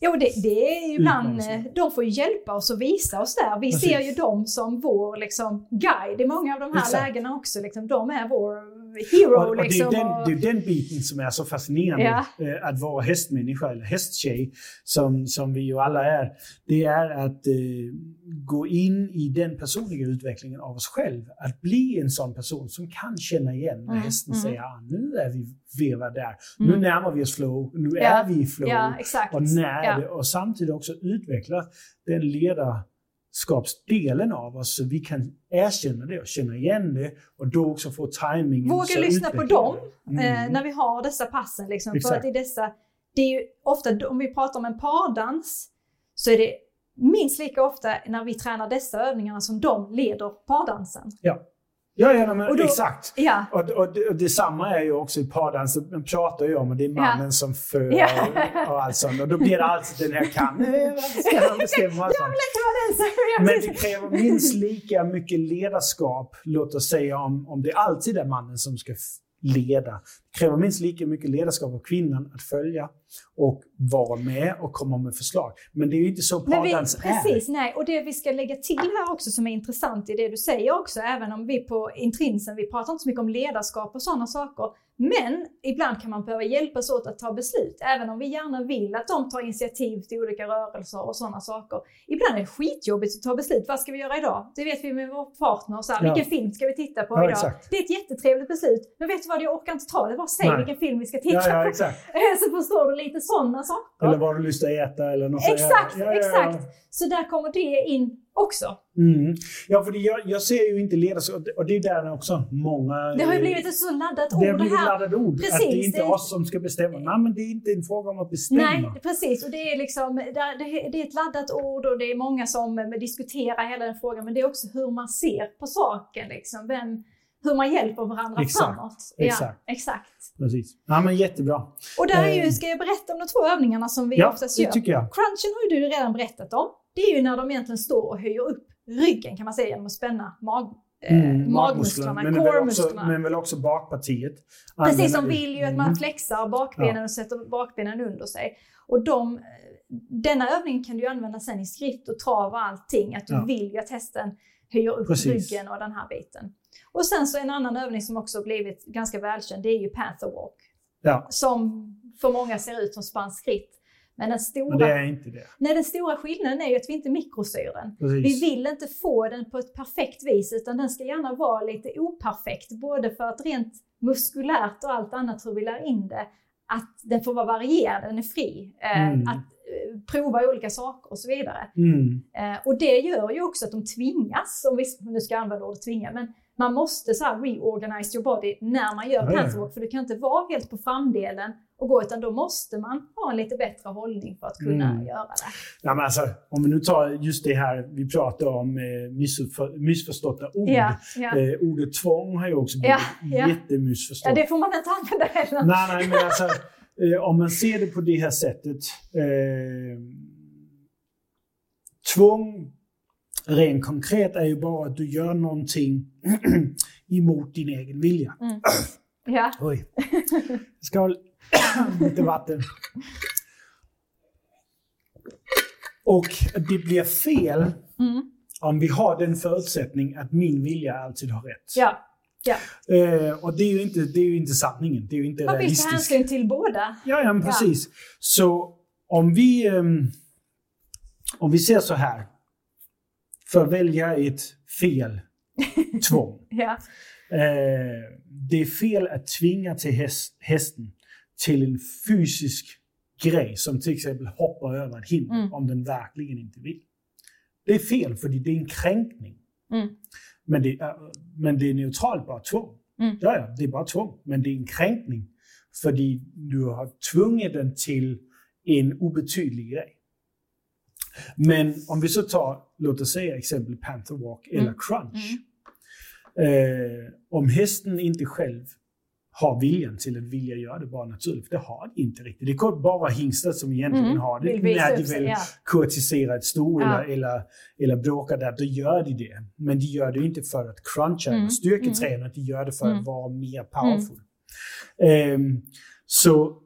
Jo, det, det är ju ibland, eh, de får ju hjälpa oss och visa oss där. Vi Precis. ser ju dem som vår liksom, guide i många av de här Exakt. lägena också. Liksom, de är vår hero. Och, och det, liksom, är den, och- det är den biten som är så fascinerande. Ja. eh, Att vara hästmänniska eller hästtjej, som, som vi ju alla är. Det är att eh, gå in i den personliga utvecklingen av oss själv. Att bli en sån person som kan känna igen när Mm, hästen mm. säger ah, nu är vi vevar där. Nu Mm. närmar vi oss flow. Nu Ja, är vi i flow. Ja. Och när det, och samtidigt också utveckla den ledarskapsdelen av oss så vi kan erkänna det och känna igen det och då också få timingen. Våga lyssna på dem eh, Mm. när vi har dessa passen. Liksom, för att i dessa, det är ju ofta, om vi pratar om en pardans, så är det minst lika ofta när vi tränar dessa övningarna som de leder pardansen. Ja, ja, ja men Och då- exakt. Ja, Och, och, det- och detsamma är ju också i pardans, man pratar ju om att det är mannen som för Ja. och allt sånt. Och då blir det alltid den här kampen. Ska han bestämma allt sånt? Men det kräver minst lika mycket ledarskap, låt oss säga om, om det alltid är mannen som ska leda. Det kräver minst lika mycket ledarskap av kvinnan att följa och vara med och komma med förslag. Men det är ju inte så pardans är. precis, nej. Och det vi ska lägga till här också som är intressant i det du säger också, även om vi på intrinsen, vi pratar inte så mycket om ledarskap och sådana saker, men ibland kan man behöva hjälpas åt att ta beslut, även om vi gärna vill att de tar initiativ till olika rörelser och sådana saker. Ibland är det skitjobbigt att ta beslut. Vad ska vi göra idag? Det vet vi med vår partner. Så här, Ja. Vilken film ska vi titta på Ja, idag? exakt. Det är ett jättetrevligt beslut. Men vet du vad, jag orkar inte ta det. Bara säg vilken film vi ska titta Ja, på. Så förstår du lite sådana saker. Eller vad du att äta eller något. Exakt, exakt. Så där kommer det in också. Mm. Ja, för det, jag, jag ser ju inte ledarskap, och det är där också många... Det har ju eh, blivit ett så laddat det har ord det blivit här. laddat ord. att det Precis, är inte det- oss som ska bestämma. Nej, men det är inte en fråga om att bestämma. Nej, precis. Och det är, liksom, det det är ett laddat ord och det är många som eh, diskuterar hela den frågan. Men det är också hur man ser på saken. Liksom. Vem, hur man hjälper varandra Exakt, framåt. exakt. Ja, exakt. Precis. Ja, men jättebra. Och där är ju, Eh. ska jag berätta om de två övningarna som vi Ja, oftast det gör. tycker jag. Crunchen har ju du redan berättat om. Det är ju när de egentligen står och höjer upp ryggen kan man säga genom att spänna mag, eh, Mm, magmusklerna, men, väl också, core-musklerna. men väl också bakpartiet. Precis, Använder de vill ju att man Mm. flexar bakbenen och sätter bakbenen under sig. Och de, eh, denna övning kan du använda sen i skritt och trav och allting. Att du Ja. vill ju att hästen höjer upp Precis. ryggen och den här biten. Och sen så en annan övning som också blivit ganska välkänd, det är ju Panther Walk. Ja, Som för många ser ut som spansk skritt. Men den stora, men det är inte det. nej, den stora skillnaden är ju att vi inte mikrostyr den. Precis. Vi vill inte få den på ett perfekt vis utan den ska gärna vara lite operfekt. Både för att rent muskulärt och allt annat hur vi lär in det, att den får vara varierad, den är fri. Eh, Mm. Att eh, prova olika saker och så vidare. Mm. Eh, och det gör ju också att de tvingas, om vi nu ska använda ordet tvinga, men man måste så här reorganize your body när man gör Ja, ja. panther walk, för du kan inte vara helt på framdelen och gå, utan då måste man ha en lite bättre hållning för att kunna Mm. göra det. Ja, men alltså, om vi nu tar just det här vi pratar om, eh, missför, missförstådda ord. Ja, ja. Eh, ordet tvång har ju också blivit Ja, ja. jättemissförstått. ja, det får man inte använda heller. Nej, nej, men alltså, eh, om man ser det på det här sättet. Eh, tvång, rent konkret, är ju bara att du gör någonting emot din egen vilja. Ja. Oj. Skål. Lite vatten. Och det blir fel Mm. om vi har den förutsättning att min vilja alltid har rätt. Ja. ja. Eh, och det är, ju inte, det är ju inte sanningen. Det är ju inte Man vill ta realistiskt. hänsyn till båda. Ja, ja, precis. Så om vi, ehm, om vi ser så här. För att välja ett fel tvång. Ja. Eh, det är fel att tvinga till häst, hästen till en fysisk grej som till exempel hoppar över ett hinder Mm. om den verkligen inte vill. Det är fel för det är en kränkning. Mm. Men, det är, men det är neutralt bara tvång. Mm. Ja, ja, det är bara tvång. Men det är en kränkning. För du har tvungit den till en obetydlig grej. Men om vi så tar, låt oss säga exempel Panther Walk eller Mm. Crunch. Eh, om hästen inte själv har viljan till att vilja göra det bara naturligt. För det har de inte riktigt. Det är bara hingstar som egentligen Mm. har det. Vill När de vill ja. kurtisera ett sto Ja. eller, eller, eller bråka där, då gör de det. Men de gör det inte för att cruncha Mm. styrketräna, de gör det för Mm. att vara mer powerful. Ehm, så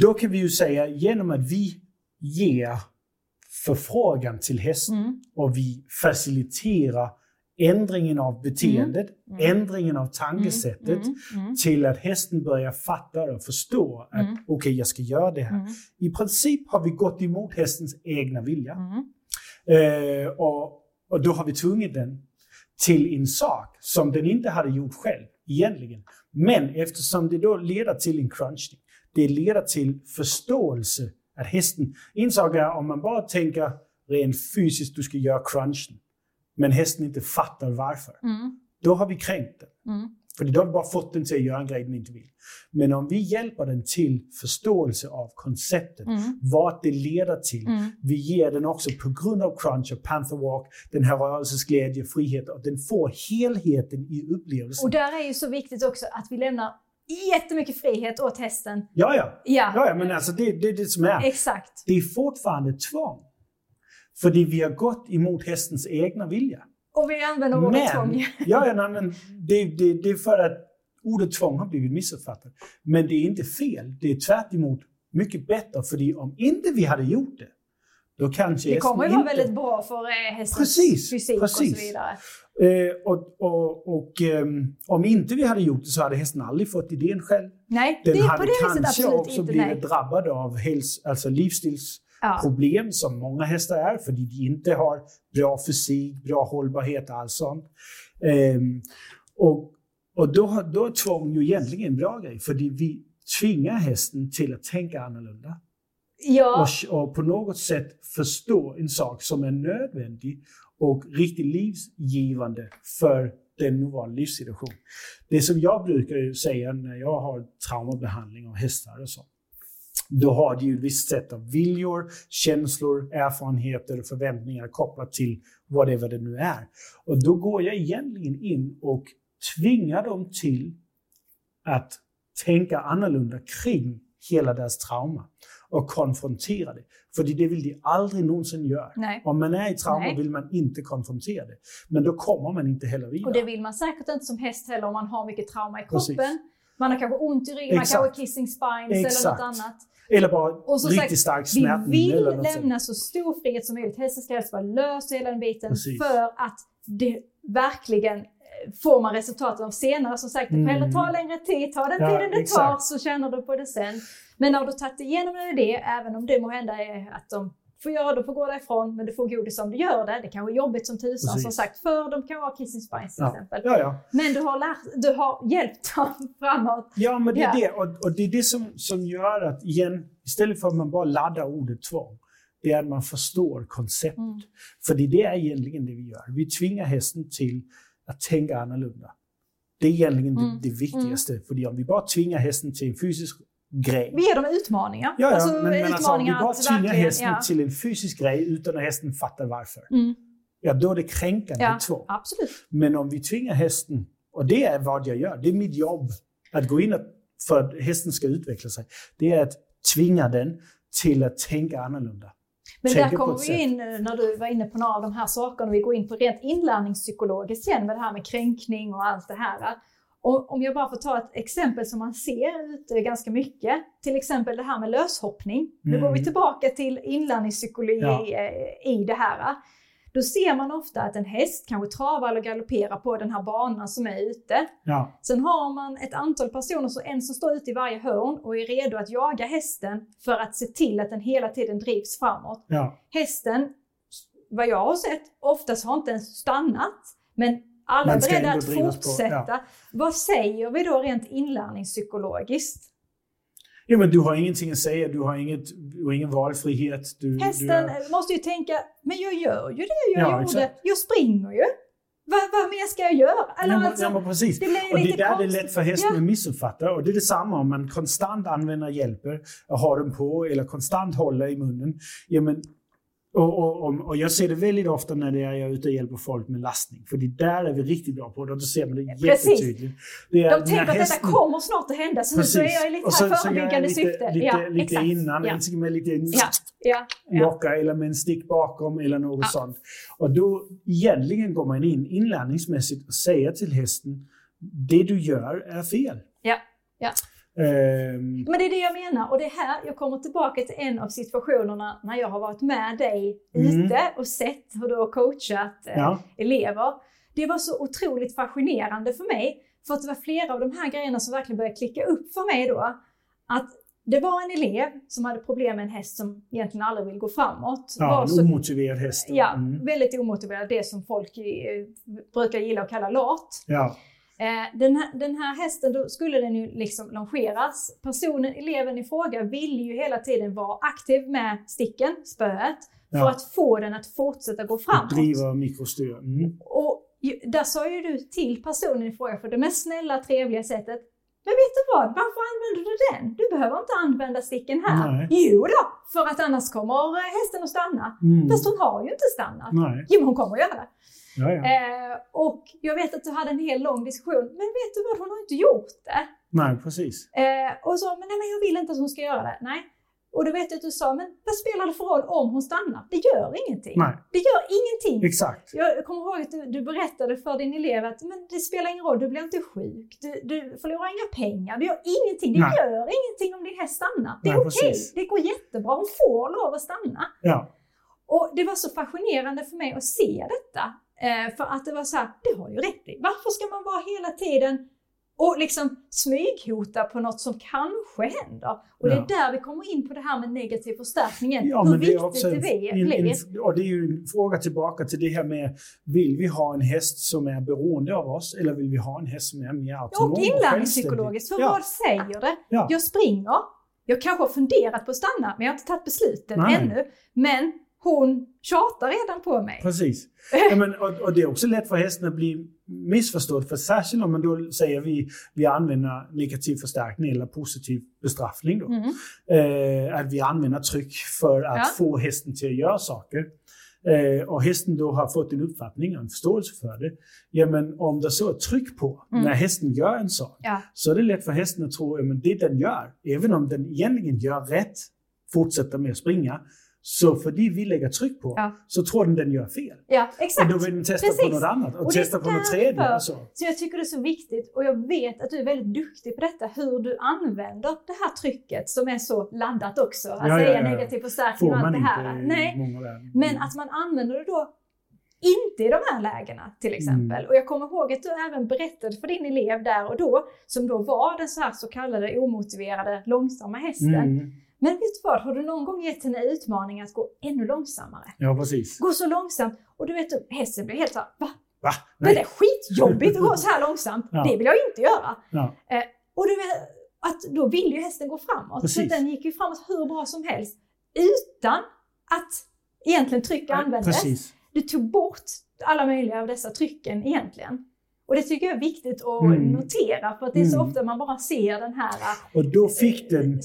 då kan vi ju säga, genom att vi ger förfrågan till hästen Mm. och vi faciliterar ändringen av beteendet, Mm. ändringen av tankesättet Mm. Mm. till att hästen börjar fatta och förstå att Mm. okej, jag ska göra det här. Mm. I princip har vi gått emot hästens egna vilja. Mm. Eh, och, och då har vi tvungit den till en sak som den inte hade gjort själv egentligen. Men eftersom det då leder till en crunchning, det leder till förståelse att hästen, en sak är om man bara tänker rent fysiskt du ska göra crunchen, men hästen inte fattar varför. Mm. Då har vi kränkt den. Mm. För då har vi bara fått den till att göra en grej den inte vill. Men om vi hjälper den till förståelse av konceptet, Mm. vad det leder till. Mm. Vi ger den också på grund av crunch och panther walk, den här rörelsesglädje, frihet och den får helheten i upplevelsen. Och där är ju så viktigt också att vi lämnar jättemycket frihet åt hästen. Ja, ja. Ja, ja, ja men alltså det, det är det som är. exakt. Det är fortfarande tvång. För vi har gått emot hästens egna vilja. Och vi använder ordet tvång. ja, ja, nej, men det, det, det är för att ordet tvång har blivit missuppfattat. Men det är inte fel. Det är tvärt emot mycket bättre. För om inte vi hade gjort det, då kanske Det kommer ju vara inte... väldigt bra för eh, hästens Precis, fysik och precis. så vidare. Eh, och och, och ehm, om inte vi hade gjort det så hade hästen aldrig fått idén själv. Nej, Den det är på hade det viset kanske absolut också inte. blivit Nej. drabbad av häls, alltså livsstilsproblem Ja. som många hästar är, för de inte har bra fysik, bra hållbarhet och allt sånt. Ehm, och och då, då är tvång ju egentligen en bra grej, för vi tvingar hästen till att tänka annorlunda. Ja, Och, och på något sätt förstå en sak som är nödvändig och riktigt livsgivande för den nuvarande livssituationen. Det som jag brukar säga när jag har traumabehandling av hästar och så. Då har de ju ett visst sätt av viljor, känslor, erfarenheter och förväntningar kopplat till whatever det nu är. Och då går jag egentligen in och tvingar dem till att tänka annorlunda kring hela deras trauma och konfrontera det. För det vill de aldrig någonsin göra. nej. Om man är i trauma Nej. vill man inte konfrontera det. Men då kommer man inte heller vidare. Och det vill man säkert inte som häst heller om man har mycket trauma i Precis. kroppen. Man har kanske ont i ryggen, man Exakt. kanske har kissing spines Exakt. eller något annat. Eller bara Och som riktigt sagt, stark Vi smärtning. vill eller något lämna så stor frihet som möjligt. Hästen ska helst vara lös hela den biten Precis. för att det verkligen eh, får man resultat av senare. Som sagt, det Mm. hellre ta längre tid. Ta den Ja, tiden det tar exakt. så känner du på det sen. Men när du tagit igenom det, även om det må hända är att de får göra det, får gå därifrån, men du får godis om du gör det. Det kanske är jobbigt som tusan Precis. som sagt, för de kan ha kissing spines till Ja. exempel. Ja, ja. Men du har, lärt, du har hjälpt dem framåt. ja, men det är det. Och, och det är det som, som gör att, igen, istället för att man bara laddar ordet tvång, det är att man förstår konceptet. Mm. För det är egentligen det vi gör. Vi tvingar hästen till att tänka annorlunda. Det är egentligen Mm. det, det viktigaste. För om vi bara tvingar hästen till en fysisk grej, Vi ger dem utmaningar. Ja, ja, Alltså, men, men alltså, om utmaningar bara tvingar hästen ja. till en fysisk grej utan att hästen fattar varför, Mm. ja då är det kränkande Ja, tvång. absolut. Men om vi tvingar hästen, och det är vad jag gör, det är mitt jobb att gå in och, för att hästen ska utveckla sig, det är att tvinga den till att tänka annorlunda. Men Tänker där kommer vi sätt. in, när du var inne på några av de här sakerna, vi går in på rent inlärningspsykologiskt igen med det här med kränkning och allt det här. Och om jag bara får ta ett exempel som man ser ute ganska mycket, till exempel det här med löshoppning. Nu Mm. går vi tillbaka till inlärningspsykologi Ja. eh, i det här. Då ser man ofta att en häst kanske travar eller galopperar på den här banan som är ute. Ja, Sen har man ett antal personer, så en som står ute i varje hörn och är redo att jaga hästen för att se till att den hela tiden drivs framåt. ja. Hästen, vad jag har sett, oftast har inte ens stannat. Men alla är beredda att på, fortsätta. ja. Vad säger vi då rent inlärningspsykologiskt? ja, men du har ingenting att säga, du har, inget, du har ingen valfrihet. Du, Hästen du är, måste ju tänka, men jag gör ju det jag Ja, gjorde. exakt. Jag springer ju. Vad, vad mer ska jag göra? Eller ja, alltså, ja, precis. det blir Och det där det är konstigt. lätt för hästen Ja. att missuppfatta. Och det är detsamma om man konstant använder hjälper och har dem på eller konstant håller i munnen. Ja, men Och, och, och, och, jag ser det väldigt ofta när jag är ute och hjälper folk med lastning. För det där är vi riktigt bra på. Då ser man det jättetydligt. Det är, De tänker att hästen... detta kommer snart att hända, så, så är jag lite här så, förebyggande så syfte. Lite, ja, lite exakt. innan, ja. med lite ja. Ja. locka eller med en stick bakom eller något ja. sånt. Och då egentligen går man in inlärningsmässigt och säger till hästen, det du gör är fel. Ja. Ja. Um, Men det är det jag menar och det är här jag kommer tillbaka till en av situationerna när jag har varit med dig mm. ute och sett hur du har coachat eh, ja. elever. Det var så otroligt fascinerande för mig för att det var flera av de här grejerna som verkligen började klicka upp för mig då. Att det var en elev som hade problem med en häst som egentligen aldrig vill gå framåt. Ja, en så, omotiverad häst. Ja, mm. väldigt omotiverad. Det som folk eh, brukar gilla att kalla lat. Ja. Eh, den, här, den här hästen, då skulle den ju liksom longeras. Personen, eleven i fråga, ville ju hela tiden vara aktiv med sticken, spöet, för ja. att få den att fortsätta gå framåt. Att driva mikrostyr. Mm. Och där sa ju du till personen i fråga för det mest snälla, trevliga sättet. Men vet du vad? Varför använder du den? Du behöver inte använda sticken här. Nej. Jo då, för att annars kommer hästen att stanna. Mm. Fast hon har ju inte stannat. Nej. Jo, men hon kommer att göra det. Ja, ja. Eh, och jag vet att du hade en hel lång diskussion, men vet du vad, hon har inte gjort det. Nej, precis. Eh, och så, men nej men jag vill inte att hon ska göra det. Nej. Och då vet jag att du sa, men vad spelar det för roll om hon stannar? Det gör ingenting. Nej. Det gör ingenting. Exakt. Jag kommer ihåg att du, du, berättade för din elev att men det spelar ingen roll, du blir inte sjuk, du, du förlorar inga pengar, det gör ingenting. Det Nej. gör ingenting om din häst stannar. Det är okej, okay. det går jättebra, hon får lov att stanna. Ja. Och det var så fascinerande för mig att se detta. Eh, för att det var så här, det har ju rätt i. Varför ska man vara hela tiden och liksom smyghota på något som kanske händer. Och det är där vi kommer in på det här med negativ förstärkning Ja, Hur viktigt det, också det blir. och det är ju en fråga tillbaka till det här med, vill vi ha en häst som är beroende av oss eller vill vi ha en häst som är mer autonom och inlärningspsykologiskt, för ja. vad säger det? Ja. Jag springer, jag kanske har funderat på att stanna men jag har inte tagit beslutet Nej. ännu. Men hon tjatar redan på mig. Precis. Ja, men, och, och, det är också lätt för hästen att bli missförstådd. För särskilt om man då säger att vi, vi använder negativ förstärkning eller positiv bestraffning. Då. Mm. Eh, att vi använder tryck för att ja. få hästen till att göra saker. Eh, och hästen då har fått en uppfattning och en förståelse för det. Ja men om det så är tryck på mm. när hästen gör en sak. Ja. Så är det lätt för hästen att tro att det den gör, även om den egentligen gör rätt, fortsätter med att springa, så för det vi lägger tryck på ja. så tror den den gör fel. Ja, exakt. Och då vill den testa Precis. på något annat och, och testa på något tredje. Och så. så jag tycker det är så viktigt och jag vet att du är väldigt duktig på detta, hur du använder det här trycket som är så laddat också. Att ja, säga ja, negativ förstärkning och allt det här. Nej. Men mm. att man använder det då inte i de här lägena till exempel. Mm. Och jag kommer ihåg att du även berättade för din elev där och då, som då var den så, här så kallade omotiverade långsamma hästen, mm men vet du vad, har du någon gång gett henne utmaning att gå ännu långsammare? Ja, precis. Gå så långsamt. Och du vet, hästen blir helt såhär, va? Va? Nej. Det är skitjobbigt att gå så här långsamt. Ja. Det vill jag inte göra. Ja. Eh, och du vet, att då vill ju hästen gå framåt. Precis. Så den gick ju framåt hur bra som helst. Utan att egentligen tryck användes. Precis. Du tog bort alla möjliga av dessa trycken egentligen. Och det tycker jag är viktigt att mm. notera för att det är så mm. ofta man bara ser den här... Och då fick den,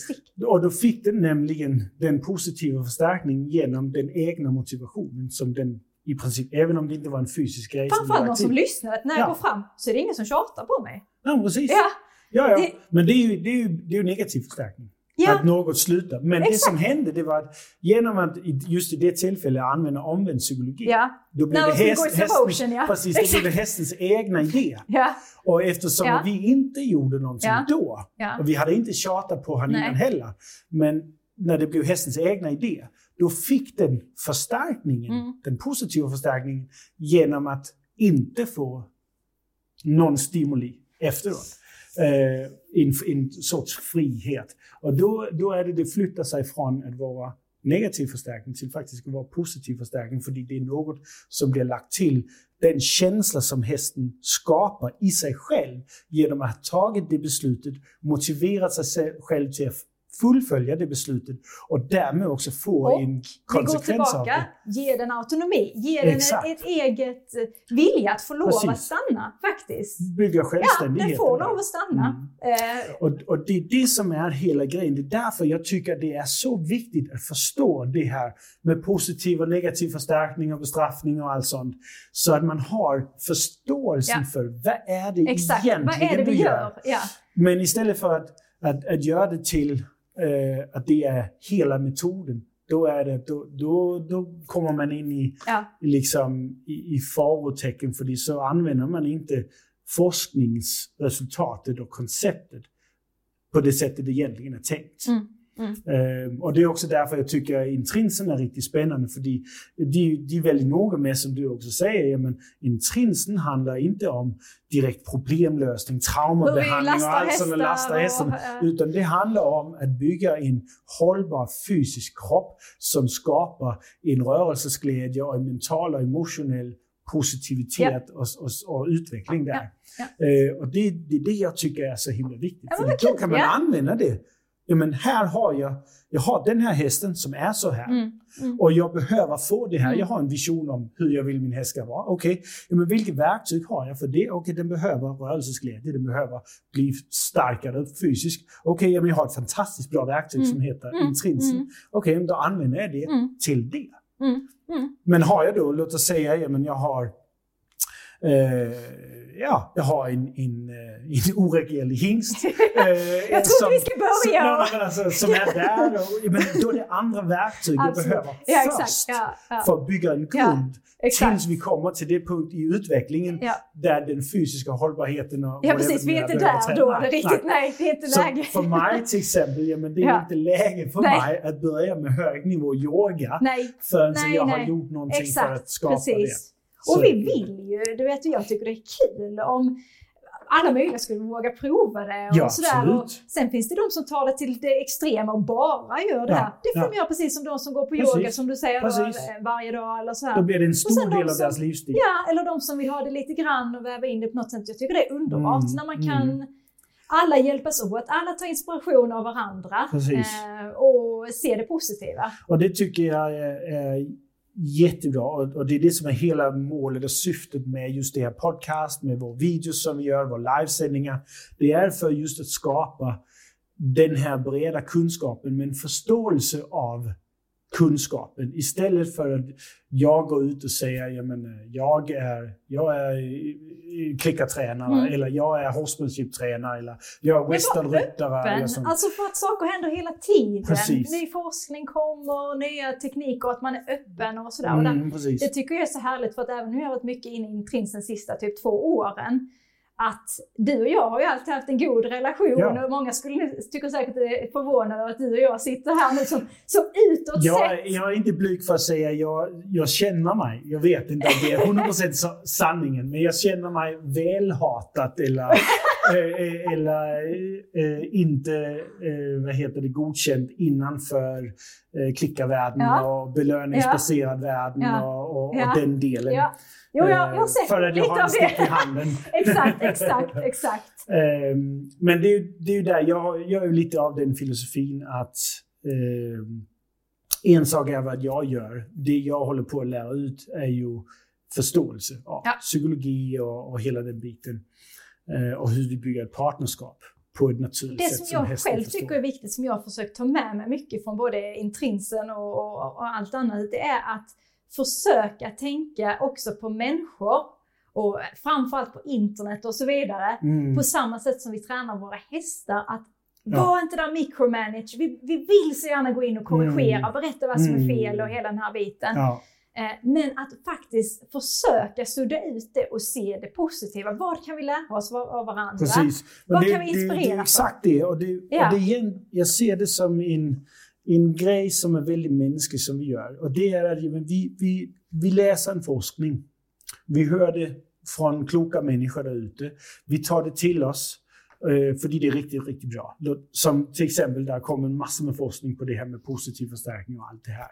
och då fick den nämligen den positiva förstärkningen genom den egna motivationen som den i princip, även om det inte var en fysisk grej. Framförallt någon som lyssnar, att när jag ja. går fram så är det ingen som tjatar på mig. Ja, precis. Ja. Ja, ja. Det, Men det är ju, det är ju, det är ju negativ förstärkning. Ja. Att något slutar. Men Exakt. det som hände det var att genom att just i det tillfället använda omvänd psykologi. Ja. Då blev det, häst, hästen, ja. precis, det blev det hästens egna idé. Ja. Och eftersom ja. vi inte gjorde någonting då, och vi hade inte tjatat på honom innan heller, men när det blev hästens egna idé, då fick den förstärkningen, mm. den positiva förstärkningen, genom att inte få någon stimuli efteråt eh, en, en sorts frihet. Och då, då är det, det flyttar sig från att vara negativ förstärkning till faktiskt att vara positiv förstärkning, för det är något som blir lagt till den känsla som hästen skapar i sig själv genom att ha tagit det beslutet, motiverat sig själv till att fullfölja det beslutet och därmed också få Och en Vi går konsekvens av tillbaka, det. ge den autonomi, ge den ett, ett eget eh, vilja att få lov Precis. att stanna faktiskt. Bygga Ja, självständigheten. den får lov att stanna. Eh, Och, och det är det som är hela grejen. Det är därför jag tycker att det är så viktigt att förstå det här med positiv och negativ förstärkning och bestraffning och allt sånt. Så att man har förståelsen Ja. för vad är det exakt, egentligen vad är det vi du gör? Ja. Men istället för att, att, att göra det till eh, att det är hela metoden, då, är det, då, då, då kommer man in i, Ja. liksom, i, i farotecken, för så använder man inte forskningsresultatet och konceptet på det sättet det egentligen är tänkt. Mm, mm. Ehm, och det är också därför jag tycker intrinsen är riktigt spännande, för de, de, är väldigt noga med, som du också säger, ja, men intrinsen handlar inte om direkt problemlösning, traumabehandling och lastar allt sånt, och hästar lasta och- hästen, ja. utan det handlar om att bygga en hållbar fysisk kropp som skapar en rörelsesglädje och en mental och emotionell positivitet och, och, och utveckling där. Ja, Eh, och det, det är det jag tycker är så himla viktigt. Ja, För då kan man ja. använda det. Ja, men här har jag, jag har den här hästen som är så här. Mm, mm. Och jag behöver få det här. Mm. Jag har en vision om hur jag vill min häst ska vara. Okej, ja, men vilka verktyg har jag för det? Okej, den behöver rörelsesglädje. Den behöver bli starkare fysiskt. Okej, ja, men jag har ett fantastiskt bra verktyg Mm. som heter Mm. intrinsen. Mm. Okej, men då använder jag det Mm. till det. Mm. Mm. Men har jag då, låt oss säga, ja, men jag har ja, jag har en, en, eh, en oregerlig hingst. eh, Jag trodde vi skulle börja. Som, nej, alltså, som är där. Och, men då är det andra verktyg jag Absolut. behöver Ja, först. Ja, ja. för att bygga en grund. Tills vi kommer till det punkt i utvecklingen där den fysiska hållbarheten och Ja precis, vi är inte där då. Det är riktigt, nej, det är inte läge. för mig till exempel, ja, men det är inte läge för Nej. mig att börja med hög nivå yoga Nej, förrän Nej, jag har nej. gjort någonting för exakt. att skapa Precis. det. Och Så- vi vill ju, du vet jag tycker det är kul om alla möjliga skulle våga prova det och Ja, sådär. Och sen finns det de som tar det till det extrema och bara gör det Ja, här. Det får ja. precis som de som går på Precis. yoga som du säger då, eh, varje dag eller så här. Då blir det en stor del av som- deras livsstil. Ja, eller de som vill ha det lite grann och väva in det på något sätt. Jag tycker det är underbart Mm, när man kan alla hjälpas åt, alla tar inspiration av varandra eh, och se det positiva. Och det tycker jag är, är jättebra. Och, det är det som är hela målet och syftet med just det här podcast, med våra videos som vi gör, våra livesändningar. Det är för just att skapa den här breda kunskapen, med en förståelse av kunskapen istället för att jag går ut och säger ja, men, eh, jag är, jag är eh, klickartränare Mm. eller jag är horsemanship-tränare eller jag är westernryttare. sånt. Alltså för att saker händer hela tiden. Precis. Ny forskning kommer, nya tekniker och att man är öppen och sådär. Och där, Mm, det tycker jag är så härligt för att även nu har jag varit mycket inne i Intrins de sista typ två åren. Att du och jag har ju alltid haft en god relation Ja. och många skulle tycka säkert att det är förvånade att du och jag sitter här nu som, som utåt Jag, sett. jag är inte blyg för att säga jag, jag känner mig. Jag vet inte om det är 100% sa- sanningen, men jag känner mig välhatat eller, eh, eller eh, inte eh, vad heter det, godkänd innanför eh, klickarvärlden Ja. och belöningsbaserad världen Ja. och, och, Ja. och den delen. Jo, jag, jag har Eh, sett För att lite har av stick i det. handen. exakt, exakt, exakt. Ehm, men det, är ju- det är där, jag, jag är lite av den filosofin att ehm, en sak är vad jag gör. Det jag håller på att lära ut är ju förståelse av Ja. psykologi och, och hela den biten. Eh, och hur vi bygger ett partnerskap på ett naturligt Det sätt som jag hästen själv förstår. tycker är viktigt, som jag har försökt ta med mig mycket från både intrinsen och, och, och allt annat, det är att försöka tänka också på människor och framförallt på internet och så vidare. Mm. På samma sätt som vi tränar våra hästar. Att Ja. var inte där micromanage. Vi, vi vill så gärna gå in och korrigera, Mm. berätta vad som är Mm. fel och hela den här biten. Ja. Eh, Men att faktiskt försöka sudda ut det och se det positiva. Vad kan vi lära oss av av varandra? Precis. Vad det, kan vi det, det inspirera är för? exakt det. Och det, Ja. och det är igen, jag ser det som en, en grej som är väldigt mänsklig som vi gör. Och det är att vi, vi, vi läser en forskning. Vi hör det från kloka människor där ute. Vi tar det till oss. Eh, för det är riktigt, riktigt bra. Som till exempel, där kommer massor med forskning på det här med positiv förstärkning och allt det här.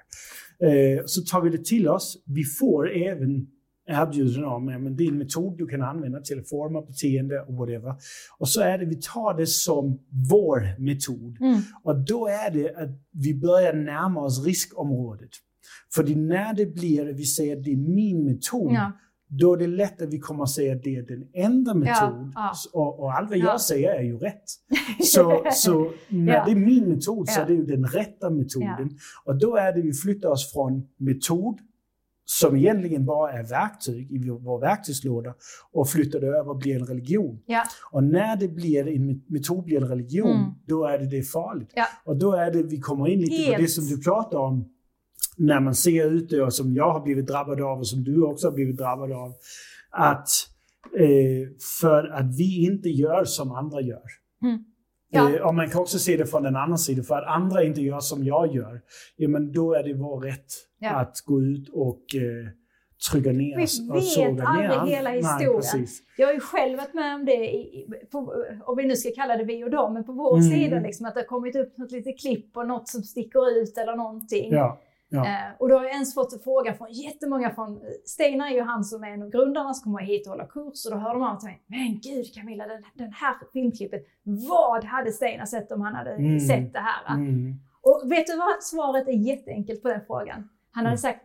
Eh, så tar vi det till oss. Vi får även erbjuden om ja, men det är en metod du kan använda till att forma beteende och whatever. Och så är det, vi tar det som vår metod. Mm. Och då är det att vi börjar närma oss riskområdet. För när det blir, vi säger att det är min metod, Ja. då är det lätt att vi kommer att säga att det är den enda metod. ja. Och, och allt vad Ja. jag säger är ju rätt. Så, så när det är min metod så är det ju den rätta metoden. Och då är det vi flyttar oss från metod, som egentligen bara är verktyg i vår verktygslåda, och flyttar det över och blir en religion. Ja. Och när det blir en met- metod blir en religion, Mm. då är det, det farligt. Ja. Och då är det, vi kommer in lite på Helt. det som du pratar om, när man ser ute och som jag har blivit drabbad av och som du också har blivit drabbad av. Att eh, för att vi inte gör som andra gör. Mm. Ja. Eh, och man kan också se det från den andra sidan. För att andra inte gör som jag gör, ja, men då är det vår rätt Ja. att gå ut och eh, trycka ner Vi och vet såga ner aldrig andra. hela Nej, historien. precis. Jag har ju själv varit med om det, i, i- på, om vi nu ska kalla det vi och dem, men på vår Mm. sida liksom att det har kommit upp något litet klipp och något som sticker ut eller någonting. Ja, ja. Eh, och då har jag ens fått en fråga från jättemånga från, Steinar är ju han som är en av grundarna som kommer hit och hålla kurs och då hör de av till mig, men gud Camilla, den, den här filmklippet, vad hade Steinar sett om han hade Mm. sett det här? Mm. Och vet du vad? Svaret är jätteenkelt på den frågan. Han hade Mm. sagt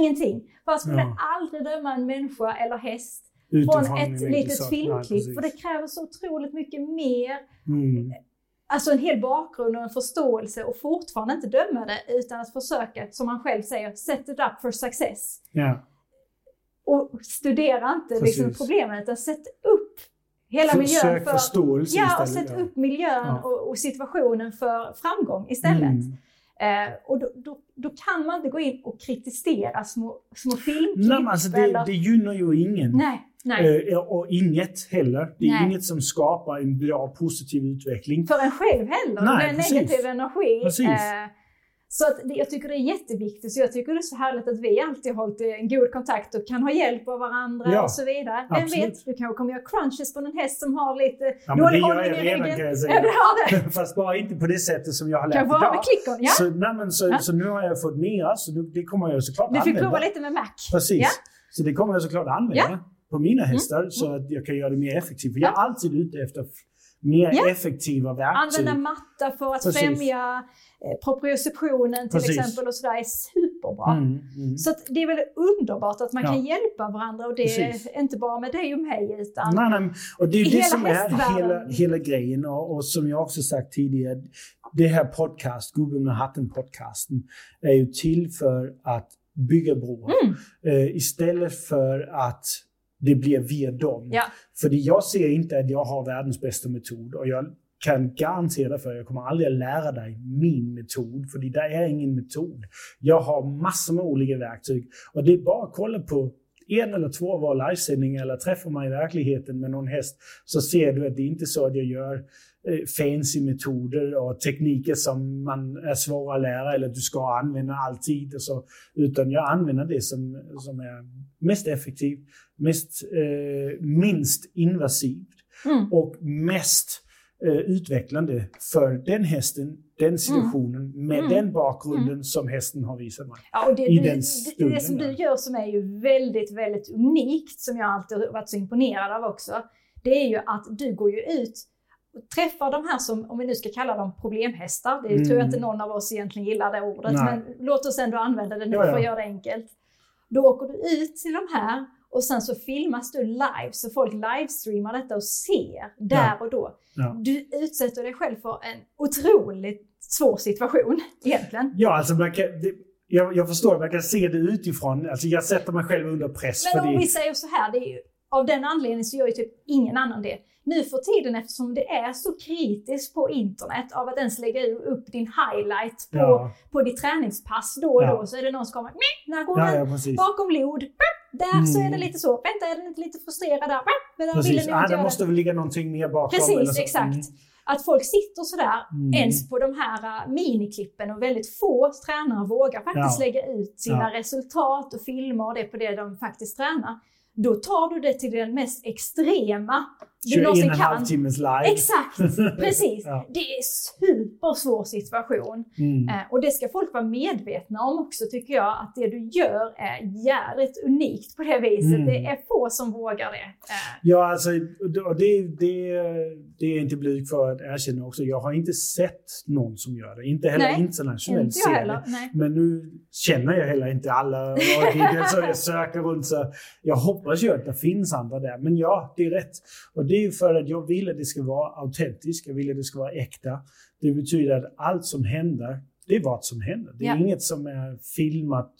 ingenting. För han skulle Ja. aldrig döma en människa eller häst Utifrån från ett litet. Nej, filmklipp. precis. för det kräver så otroligt mycket mer. Mm. Alltså en hel bakgrund och en förståelse och fortfarande inte döma det utan att försöka, som han själv säger, set it up for success. Ja. Och studera inte liksom, Precis. problemet utan sätt upp hela miljön Sök för... förståelse Ja, och istället. sätt upp miljön Ja. och, och situationen för framgång istället. Mm. Eh, och då, då, då kan man inte gå in och kritisera små, små filmklipp. Nej, alltså det, eller... det gynnar ju ingen. nej. Eh, och inget heller. Det är Nej. inget som skapar en bra positiv utveckling. för en själv heller. Nej, det blir precis. negativ energi. Precis. Eh, så att det, jag tycker det är jätteviktigt. Så jag tycker det är så härligt att vi alltid har hållit en god kontakt och kan ha hjälp av varandra Ja, och så vidare. Vem absolut. vet, du kanske kommer göra crunches på en häst som har lite Ja, det dålig hållning i ryggen. kan jag Ja, säga. du har det. Fast bara inte på det sättet som jag har lärt idag. med klickon. Ja. Så, nej, men så, Ja. så nu har jag fått mera, så det kommer jag såklart Du fick använda. prova lite med Mac. Precis. Ja. Så det kommer jag såklart använda på mina hästar så att jag kan göra det mer effektivt. För jag är alltid ute efter mer Ja. effektiva verktyg. Använda matta för att Precis. främja eh, proprioceptionen till Precis. exempel och sådär är superbra. Mm, mm. Så det är väl underbart att man Ja. kan hjälpa varandra och det Precis. är inte bara med dig och mig utan Nej, nej, och det är det som är hela, hela grejen och, och som jag också sagt tidigare, det här podcast, Gubben med hatten-podcasten, är ju till för att bygga broar Mm. eh, istället för att det blir via dem. Ja. För jag ser inte att jag har världens bästa metod och jag kan garantera för att jag kommer aldrig att lära dig min metod, för det är ingen metod. Jag har massor med olika verktyg och det är bara att kolla på en eller två av våra livesändningar eller träffa mig i verkligheten med någon häst så ser du att det inte är så att jag gör eh, fancy metoder och tekniker som man är svåra att lära eller du ska använda alltid. Och så, utan jag använder det som, som är mest effektivt, mest, eh, minst invasivt Mm. och mest eh, utvecklande för den hästen, den situationen, med Mm. den bakgrunden som hästen har visat mig. Ja, det, i du, den stunden det som du gör som är ju väldigt, väldigt unikt, som jag alltid har varit så imponerad av också, det är ju att du går ju ut träffar de här som, om vi nu ska kalla dem problemhästar, det Mm. tror jag inte någon av oss egentligen gillar det ordet, Nej. men låt oss ändå använda det nu Ja, ja. för att göra det enkelt. Då åker du ut till de här och sen så filmas du live, så folk livestreamar detta och ser där Ja. och då. Ja. Du utsätter dig själv för en otroligt svår situation egentligen. Ja, alltså man kan, det, jag, jag förstår, man kan se det utifrån. Alltså jag sätter mig själv under press Men om det. vi säger så här, det är ju, av den anledningen så gör ju typ ingen annan det. Nu för tiden eftersom det är så kritiskt på internet av att ens lägga upp din highlight på, Ja, på ditt träningspass då och Ja. då så är det någon som kommer "Meh, när går ja, den ja bakom lod? Där så är det Mm. lite så. Vänta, är den inte lite frustrerad där? Men där precis. Ah, det måste väl ligga någonting mer bakom. Precis, exakt. Mm. Att folk sitter sådär Mm. ens på de här uh, miniklippen och väldigt få tränare vågar faktiskt Ja. lägga ut sina resultat och filmer och det på det de faktiskt tränar. Då tar du det till den mest extrema du någonsin 21 kan. halvtimmes live. Exakt, precis. Ja. Det är supersvår situation. Mm. Eh, och det ska folk vara medvetna om också tycker jag, att det du gör är jävligt unikt på det viset. Mm. Det är få som vågar det. Eh, Ja, alltså, och det, det, det är inte blyg för att erkänna också. Jag har inte sett någon som gör det. Inte heller Nej, internationellt inte heller. Men nu känner jag heller inte alla. Så jag söker runt. Så jag hoppas ju att det finns andra där. Men ja, det är rätt. Och det är ju för att jag vill att det ska vara autentiskt. Jag vill att det ska vara äkta. Det betyder att allt som händer, det är vad som händer. Det är Ja. inget som är filmat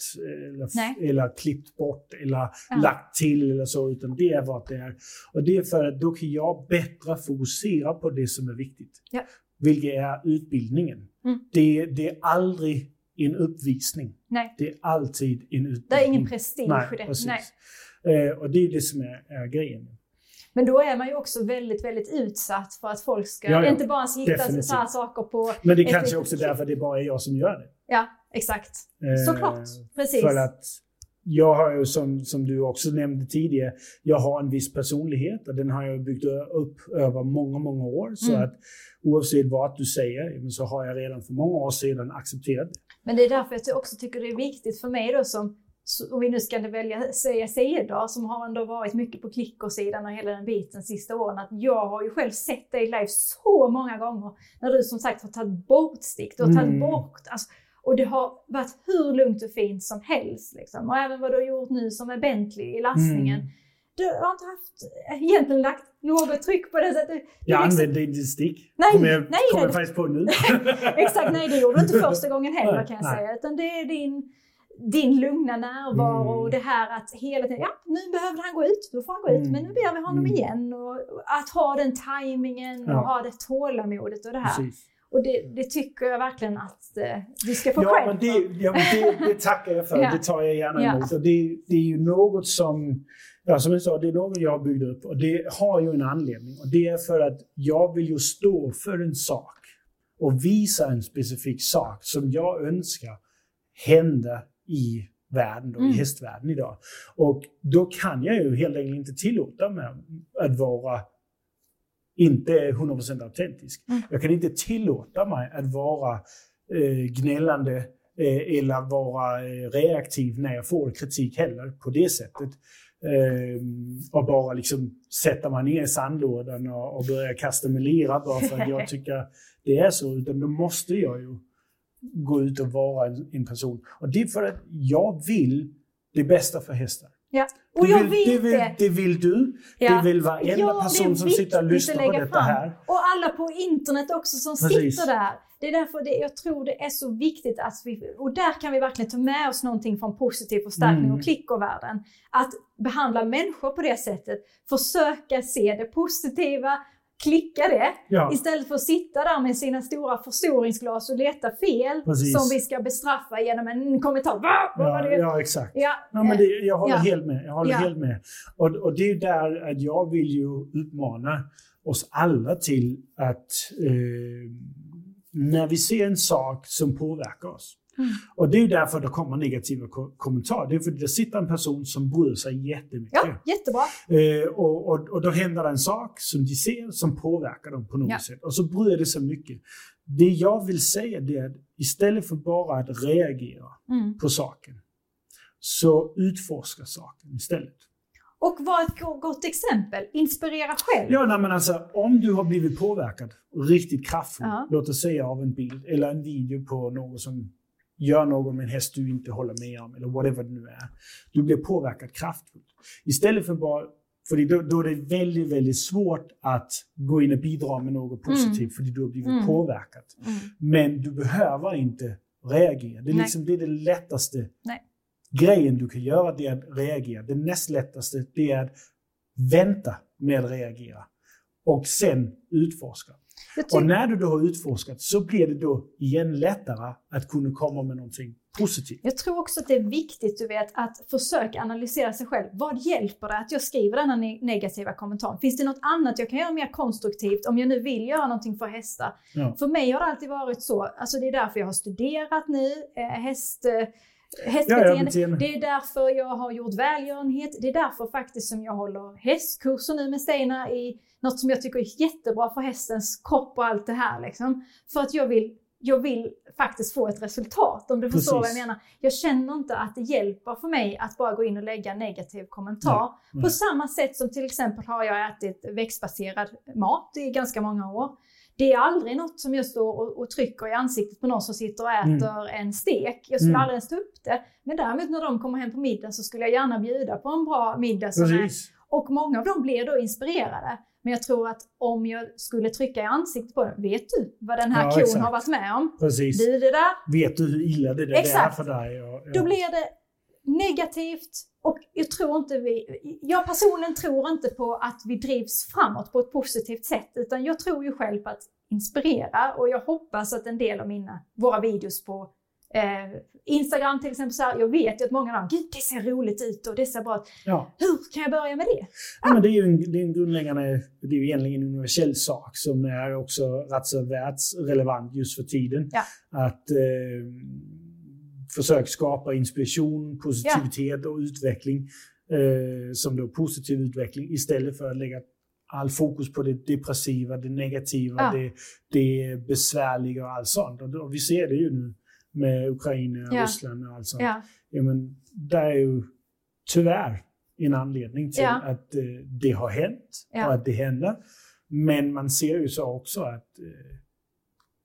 eller, Nej. eller klippt bort eller Ja. lagt till eller så, utan det är vad det är. Och det är för att då kan jag bättre fokusera på det som är viktigt. Ja. Vilket är utbildningen. Mm. Det, det är aldrig en uppvisning. Nej, Det är alltid en utbildning. det är ingen prestige i det. precis. Nej. Eh, och det är det som är, är grejen. Men då är man ju också väldigt, väldigt utsatt för att folk ska Ja, ja. inte bara hitta Definitivt. så här saker på... Men det är kanske också därför det bara är jag som gör det. Ja, exakt. Eh, Såklart. Precis. För att jag har ju som, som du också nämnde tidigare, jag har en viss personlighet och den har jag byggt upp över många, många år. Så Mm. att oavsett vad du säger så har jag redan för många år sedan accepterat det. Men det är därför jag också tycker det är viktigt för mig då som, så- om vi nu ska välja säga Cedar, som har ändå varit mycket på klickersidan och hela den biten sista åren, att jag har ju själv sett dig live så många gånger när du som sagt har tagit bort stick, du har tagit Mm. bort, alltså, och det har varit hur lugnt och fint som helst. Liksom. Och även vad du har gjort nu som är Bentley i lastningen. Mm. Du har inte haft, egentligen lagt något tryck på det. Det Jag liksom- använde inte stick. Nej, kommer jag, nej, nej. jag faktiskt på nu. Exakt, nej det gjorde du inte första gången heller kan jag nej. säga. Utan det är din, din lugna närvaro Mm. och det här att hela tiden, ja nu behövde han gå ut, då får han gå ut, Mm. men nu ber vi honom Mm. igen. Och att ha den tajmingen och Ja. ha det tålamodet och det här. Precis. Och det, det tycker jag verkligen att eh, du ska få Ja, cred men det, ja, men det, det tackar jag för. Ja. Det tar jag gärna Ja. emot. Och det, det är ju något som, ja, som jag sa, det är något jag har byggt upp. Och det har ju en anledning. Och det är för att jag vill ju stå för en sak och visa en specifik sak som jag önskar hända i världen, då, Mm. i hästvärlden idag. Och då kan jag ju helt enkelt inte tillåta mig att vara inte 100% autentisk. Mm. Jag kan inte tillåta mig att vara eh, gnällande eh, eller vara eh, reaktiv när jag får kritik heller på det sättet. Eh, och bara liksom sätta mig ner i sandlådan och, och börja kasta med lera bara för att jag tycker det är så. Utan då måste jag ju gå ut och vara en, en person. Och det är för att jag vill det bästa för hästar. Ja. Och jag vill, vet det, vill, det. vill du. Ja. Det vill varenda Ja, person som sitter och lyssnar på detta fram. här. Och alla på internet också som Precis. sitter där. Det är därför det, jag tror det är så viktigt att vi, och där kan vi verkligen ta med oss någonting från positiv förstärkning Mm. och klickervärlden. Att behandla människor på det sättet, försöka se det positiva, klicka det, Ja. istället för att sitta där med sina stora förstoringsglas och leta fel Precis. som vi ska bestraffa genom en kommentar. Va? Vad var Ja, det? ja, exakt. Ja, Ja, men det, jag håller Ja. helt med. Jag håller Ja. helt med. Och, och det är där att jag vill ju uppmana oss alla till att eh, när vi ser en sak som påverkar oss. Mm. Och det är därför det kommer negativa ko- kommentarer. Det är för att det sitter en person som bryr sig jättemycket. ja, jättebra. Eh, och, och, och då händer det en sak som de ser som påverkar dem på något Ja. sätt. Och så bryr det sig mycket. Det jag vill säga det är att istället för bara att reagera Mm. på saken, så utforska saken istället. Och var ett go- gott exempel. Inspirera själv. Ja, nej, men alltså om du har blivit påverkad riktigt kraftfullt, Ja. låt oss säga av en bild eller en video på något som gör något med en häst du inte håller med om eller whatever det nu är. Du blir påverkad kraftfullt. Istället för bara, för då, då är det väldigt, väldigt svårt att gå in och bidra med något positivt för du har blivit Mm. påverkad. Mm. Men du behöver inte reagera. Det är, Nej. liksom, det, är det lättaste Nej. grejen du kan göra, det är att reagera. Det näst lättaste det är att vänta med att reagera och sen utforska. Och tycker- när du då har utforskat så blir det då igen lättare att kunna komma med någonting positivt. Jag tror också att det är viktigt, du vet, att försöka analysera sig själv. Vad hjälper det att jag skriver denna ne- negativa kommentar? Finns det något annat jag kan göra mer konstruktivt om jag nu vill göra någonting för hästar? Ja. För mig har det alltid varit så, alltså det är därför jag har studerat nu, eh, häst, eh, hästbeteende. Ja, ja, det är därför jag har gjort välgörenhet. Det är därför faktiskt som jag håller hästkurser nu med Steinar i något som jag tycker är jättebra för hästens kropp och allt det här. Liksom. För att jag vill, jag vill faktiskt få ett resultat, om du Precis. förstår vad jag menar. Jag känner inte att det hjälper för mig att bara gå in och lägga en negativ kommentar. Nej, nej. På samma sätt som till exempel har jag ätit växtbaserad mat i ganska många år. Det är aldrig något som jag står och, och trycker i ansiktet på någon som sitter och mm. äter mm. en stek. Jag skulle mm. aldrig ens ta upp det. Men däremot när de kommer hem på middag så skulle jag gärna bjuda på en bra middag. Som är, och många av dem blir då inspirerade. Men jag tror att om jag skulle trycka i ansiktet på den, vet du vad den här ja, kon exakt. har varit med om? Precis. Du, det där. Vet du hur illa det, det är för dig? Ja, ja. Då blir det negativt och jag tror inte vi, jag personligen tror inte på att vi drivs framåt på ett positivt sätt utan jag tror ju själv på att inspirera och jag hoppas att en del av mina, våra videos på Eh, Instagram till exempel, så här, jag vet ju att många av gud det ser roligt ut och det ser bra ut. Ja. Hur kan jag börja med det? Ja, men det är ju en, det är en grundläggande, det är ju egentligen en universell sak som är också rätt så världsrelevant just för tiden. Ja. Att eh, försöka skapa inspiration, positivitet ja. och utveckling eh, som då positiv utveckling istället för att lägga all fokus på det depressiva, det negativa, ja. det, det besvärliga och allt sånt. Och, och vi ser det ju nu med Ukraina, ja. Ryssland och allt sånt. Ja. Ja, men det är ju tyvärr en anledning till ja. att eh, det har hänt och att det händer. Men man ser ju så också att eh,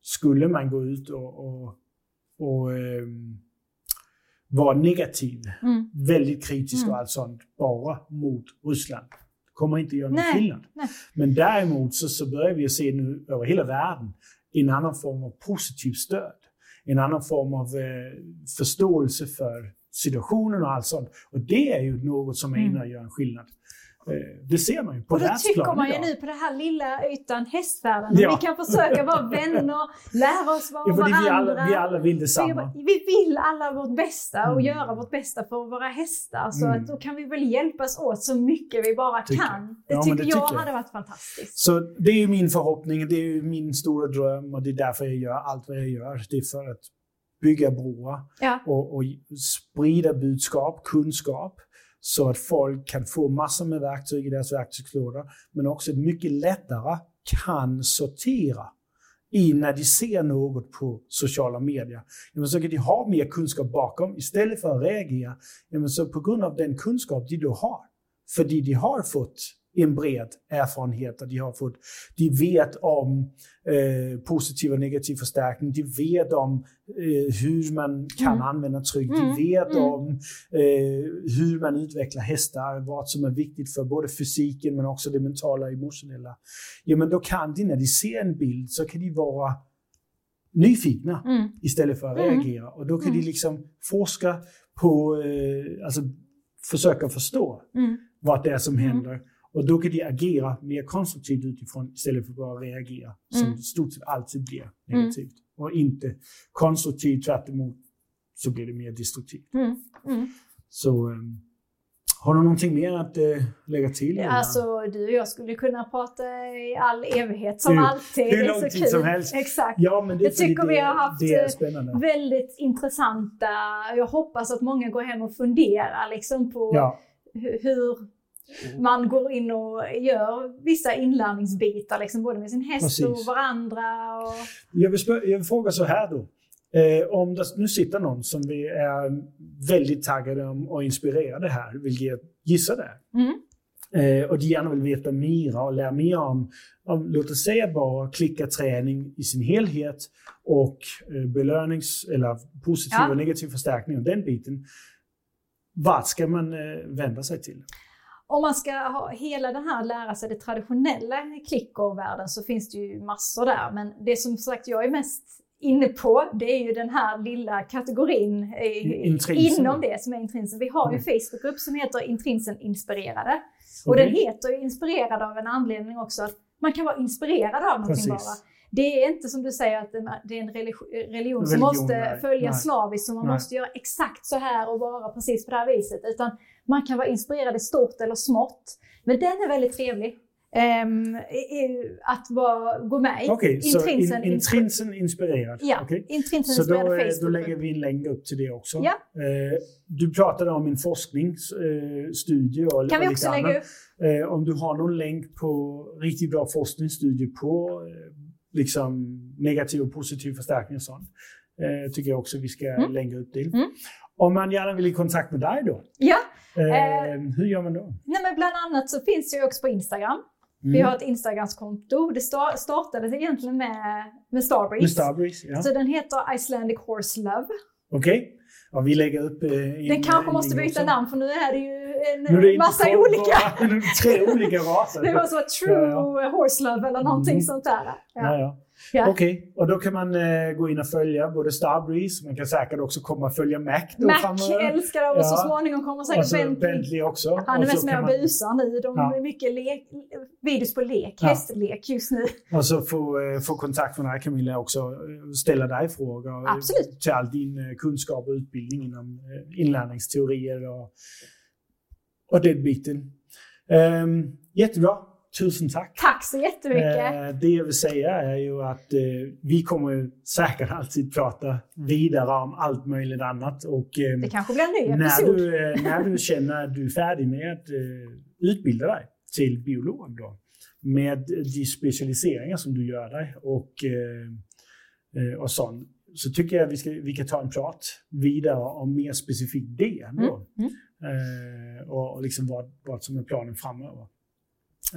skulle man gå ut och, och, och eh, vara negativ, mm. väldigt kritisk mm. och allt sånt, bara mot Ryssland, kommer inte göra någon skillnad. Men däremot så, så börjar vi se nu över hela världen en annan form av positiv stöd en annan form av eh, förståelse för situationen och allt sånt. Och det är ju något som är inne och gör en skillnad. Eh, det ser man ju på Och då tycker man ju idag. nu på den här lilla ytan hästvärlden. Ja. Vi kan försöka vara vänner, lära oss vara ja, varandra. Vi alla, vi alla vill detsamma. Vi, vi vill alla vårt bästa och mm. göra vårt bästa för våra hästar. Så mm. att då kan vi väl hjälpas åt så mycket vi bara tycker. kan. Det ja, tycker det jag tycker hade varit fantastiskt. Så det är ju min förhoppning, det är ju min stora dröm och det är därför jag gör allt vad jag gör. Det är för att bygga broar ja. och, och sprida budskap, kunskap så att folk kan få massor med verktyg i deras verktygslåda, men också mycket lättare kan sortera i när de ser något på sociala medier. Ja, så kan de ha mer kunskap bakom istället för att reagera. Ja, så på grund av den kunskap de då har, för de har fått en bred erfarenhet. De, har fått, de vet om eh, positiv och negativ förstärkning. De vet om eh, hur man kan mm. använda tryck. De mm. vet mm. om eh, hur man utvecklar hästar, vad som är viktigt för både fysiken men också det mentala och emotionella. Ja, men då kan de, när de ser en bild, så kan de vara nyfikna mm. istället för att mm. reagera. Och då kan de liksom forska på, eh, alltså försöka förstå vad det är som händer. Och då kan de agera mer konstruktivt utifrån istället för att bara reagera, som mm. stort sett alltid blir mm. negativt. Mm. Och inte konstruktivt, tvärt emot, så blir det mer destruktivt. Mm. mm. Så um, har du någonting mer att uh, lägga till? Ja, alltså, du och jag skulle kunna prata i all evighet som du, alltid. Hur lång tid som helst. Exakt. Ja, men det, jag tycker det, vi har haft eh, väldigt intressanta, jag hoppas att många går hem och funderar liksom på ja. hur. Man går in och gör vissa inlärningsbitar, liksom, både med sin häst Precis. och varandra. Och... Jag, vill jag vill fråga så här då. Eh, om det nu sitter någon som vi är väldigt taggade och inspirerade här, vill jag gissa det. Mm. Eh, och de gärna vill veta mer och lära mer om, om låt oss säga bara klickarträning i sin helhet och eh, belönings eller positiv ja. och negativ förstärkning och den biten. Vart ska man eh, vända sig till? Om man ska ha hela den här lära sig det traditionella klickervärlden så finns det ju massor där. Men det som sagt jag är mest inne på, det är ju den här lilla kategorin Intrinsen. inom det som är intrinsen. Vi har ju en mm. Facebookgrupp som heter Intrinsen inspirerade. Och den heter ju inspirerad av en anledning också, att man kan vara inspirerad av någonting Precis. bara. Det är inte som du säger att det är en religion, religion som måste nej, följa slaviskt, som man nej. måste göra exakt så här och vara precis på det här viset. Utan man kan vara inspirerad i stort eller smått. Men den är väldigt trevlig. ehm, att bara gå med i. Okay, så Intrinsen, in, Intrinsen inspirerad? Ja, okay. Intrinsen så inspirerad då, eh, Facebook. då lägger vi en länk upp till det också. Ja. Eh, du pratade om en forskningsstudie. och kan vi också annat. lägga upp. Eh, om du har någon länk på riktigt bra forskningsstudie på liksom negativ och positiv förstärkning och sånt. tycker jag också vi ska mm. lägga upp det. Mm. Om man gärna vill i kontakt med dig då? Ja. Eh, hur gör man då? Nej, men bland annat så finns jag också på Instagram. Mm. Vi har ett Instagramskonto. Det startade egentligen med, med Starbreeze. Med Starbreeze ja. Så den heter Icelandic Horse Love. Okej. Okay. Ja, vi lägger upp... Eh, den kanske måste byta också. namn för nu är det ju en det massa två, olika. tre olika raser. Det var så True ja, ja. Horse Love eller någonting mm. sånt där. Ja. ja Ja. Okej, okay. och då kan man eh, gå in och följa både Starbreeze, man kan säkert också komma och följa Mac. Då Mac framöver. älskar det och så småningom kommer säkert och Bentley. Bentley också. Han är mest med och busar nu. De ja. är mycket lek, videos på lek, ja. hästlek just nu. Och så få, eh, få kontakt med dig Camilla också, eh, ställa dig frågor. Absolut. Till all din eh, kunskap och utbildning inom eh, inlärningsteorier och, och den biten. Um, jättebra. Tusen tack! Tack så jättemycket! Eh, det jag vill säga är ju att eh, vi kommer säkert alltid prata vidare om allt möjligt annat. Och, eh, det kanske blir en ny när episod. Du, eh, när du känner att du är färdig med att utbilda dig till biolog då, med de specialiseringar som du gör dig och, och sånt, så tycker jag vi, ska, vi kan ta en prat vidare om mer specifikt det. Då. Mm. Mm. och liksom vad, vad som är planen framöver.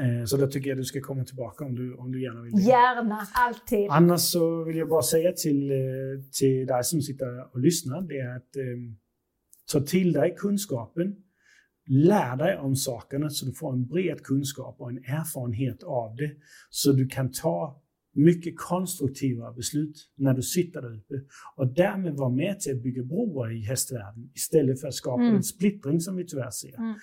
Eh, så då tycker jag du ska komma tillbaka om du, om du gärna vill. Gärna, alltid. Annars så vill jag bara säga till, eh, till dig som sitter och lyssnar, det är att eh, ta till dig kunskapen, lär dig om sakerna så du får en bred kunskap och en erfarenhet av det. Så du kan ta mycket konstruktiva beslut när du sitter där uppe och därmed vara med till att bygga broar i hästvärlden istället för att skapa mm. en splittring som vi tyvärr ser. Mm.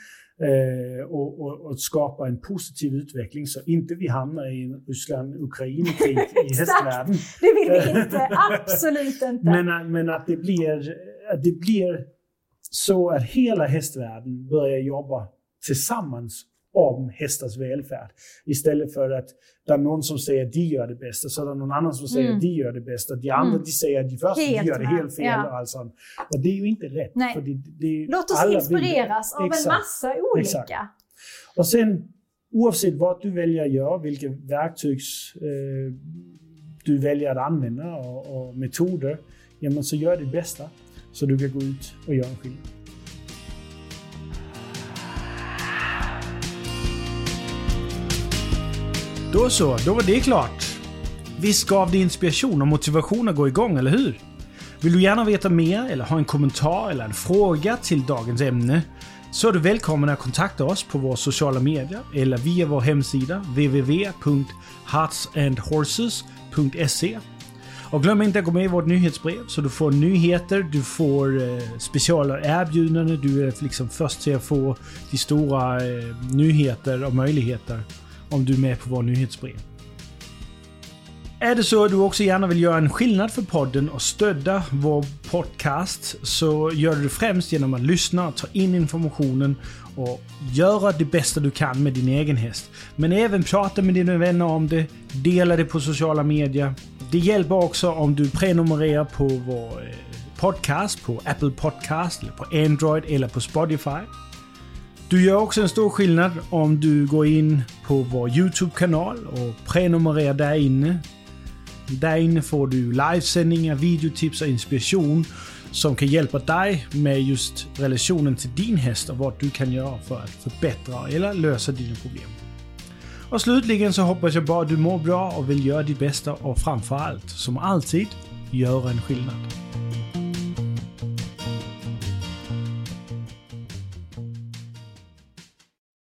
Eh, och, och, och, skapa en positiv utveckling så inte vi hamnar i en Ryssland-Ukraina-krig i hästvärlden. Det vill vi inte, absolut inte. Men, men att, det blir, att det blir så att hela hästvärlden börjar jobba tillsammans om hästars välfärd. Istället för att det är någon som säger att de gör det bästa, så är det någon annan som säger mm. att de gör det bästa. De andra mm. de säger att de första de gör det helt fel. Ja. Och, allt sånt. och det är ju inte rätt. För det, det, Låt oss inspireras vill. av Exakt. en massa olika. Exakt. Och sen oavsett vad du väljer att göra, vilka verktygs eh, du väljer att använda och, och metoder, ja, så gör det bästa så du kan gå ut och göra en skillnad. Då så, då var det klart. Visst gav det inspiration och motivation att gå igång, eller hur? Vill du gärna veta mer eller ha en kommentar eller en fråga till dagens ämne så är du välkommen att kontakta oss på våra sociala medier eller via vår hemsida www.heartsandhorses.se och glöm inte att gå med i vårt nyhetsbrev så du får nyheter, du får eh, erbjudanden, du är liksom först till att få de stora eh, nyheter och möjligheter om du är med på vår nyhetsbrev. Är det så att du också gärna vill göra en skillnad för podden och stödja vår podcast så gör du det främst genom att lyssna, och ta in informationen och göra det bästa du kan med din egen häst. Men även prata med dina vänner om det, dela det på sociala medier. Det hjälper också om du prenumererar på vår eh, podcast på Apple Podcast, eller på Android eller på Spotify. Du gör också en stor skillnad om du går in på vår YouTube-kanal och prenumererar där inne. Där inne får du livesändningar, videotips och inspiration som kan hjälpa dig med just relationen till din häst och vad du kan göra för att förbättra eller lösa dina problem. Och slutligen så hoppas jag bara att du mår bra och vill göra ditt bästa och framförallt, som alltid, göra en skillnad.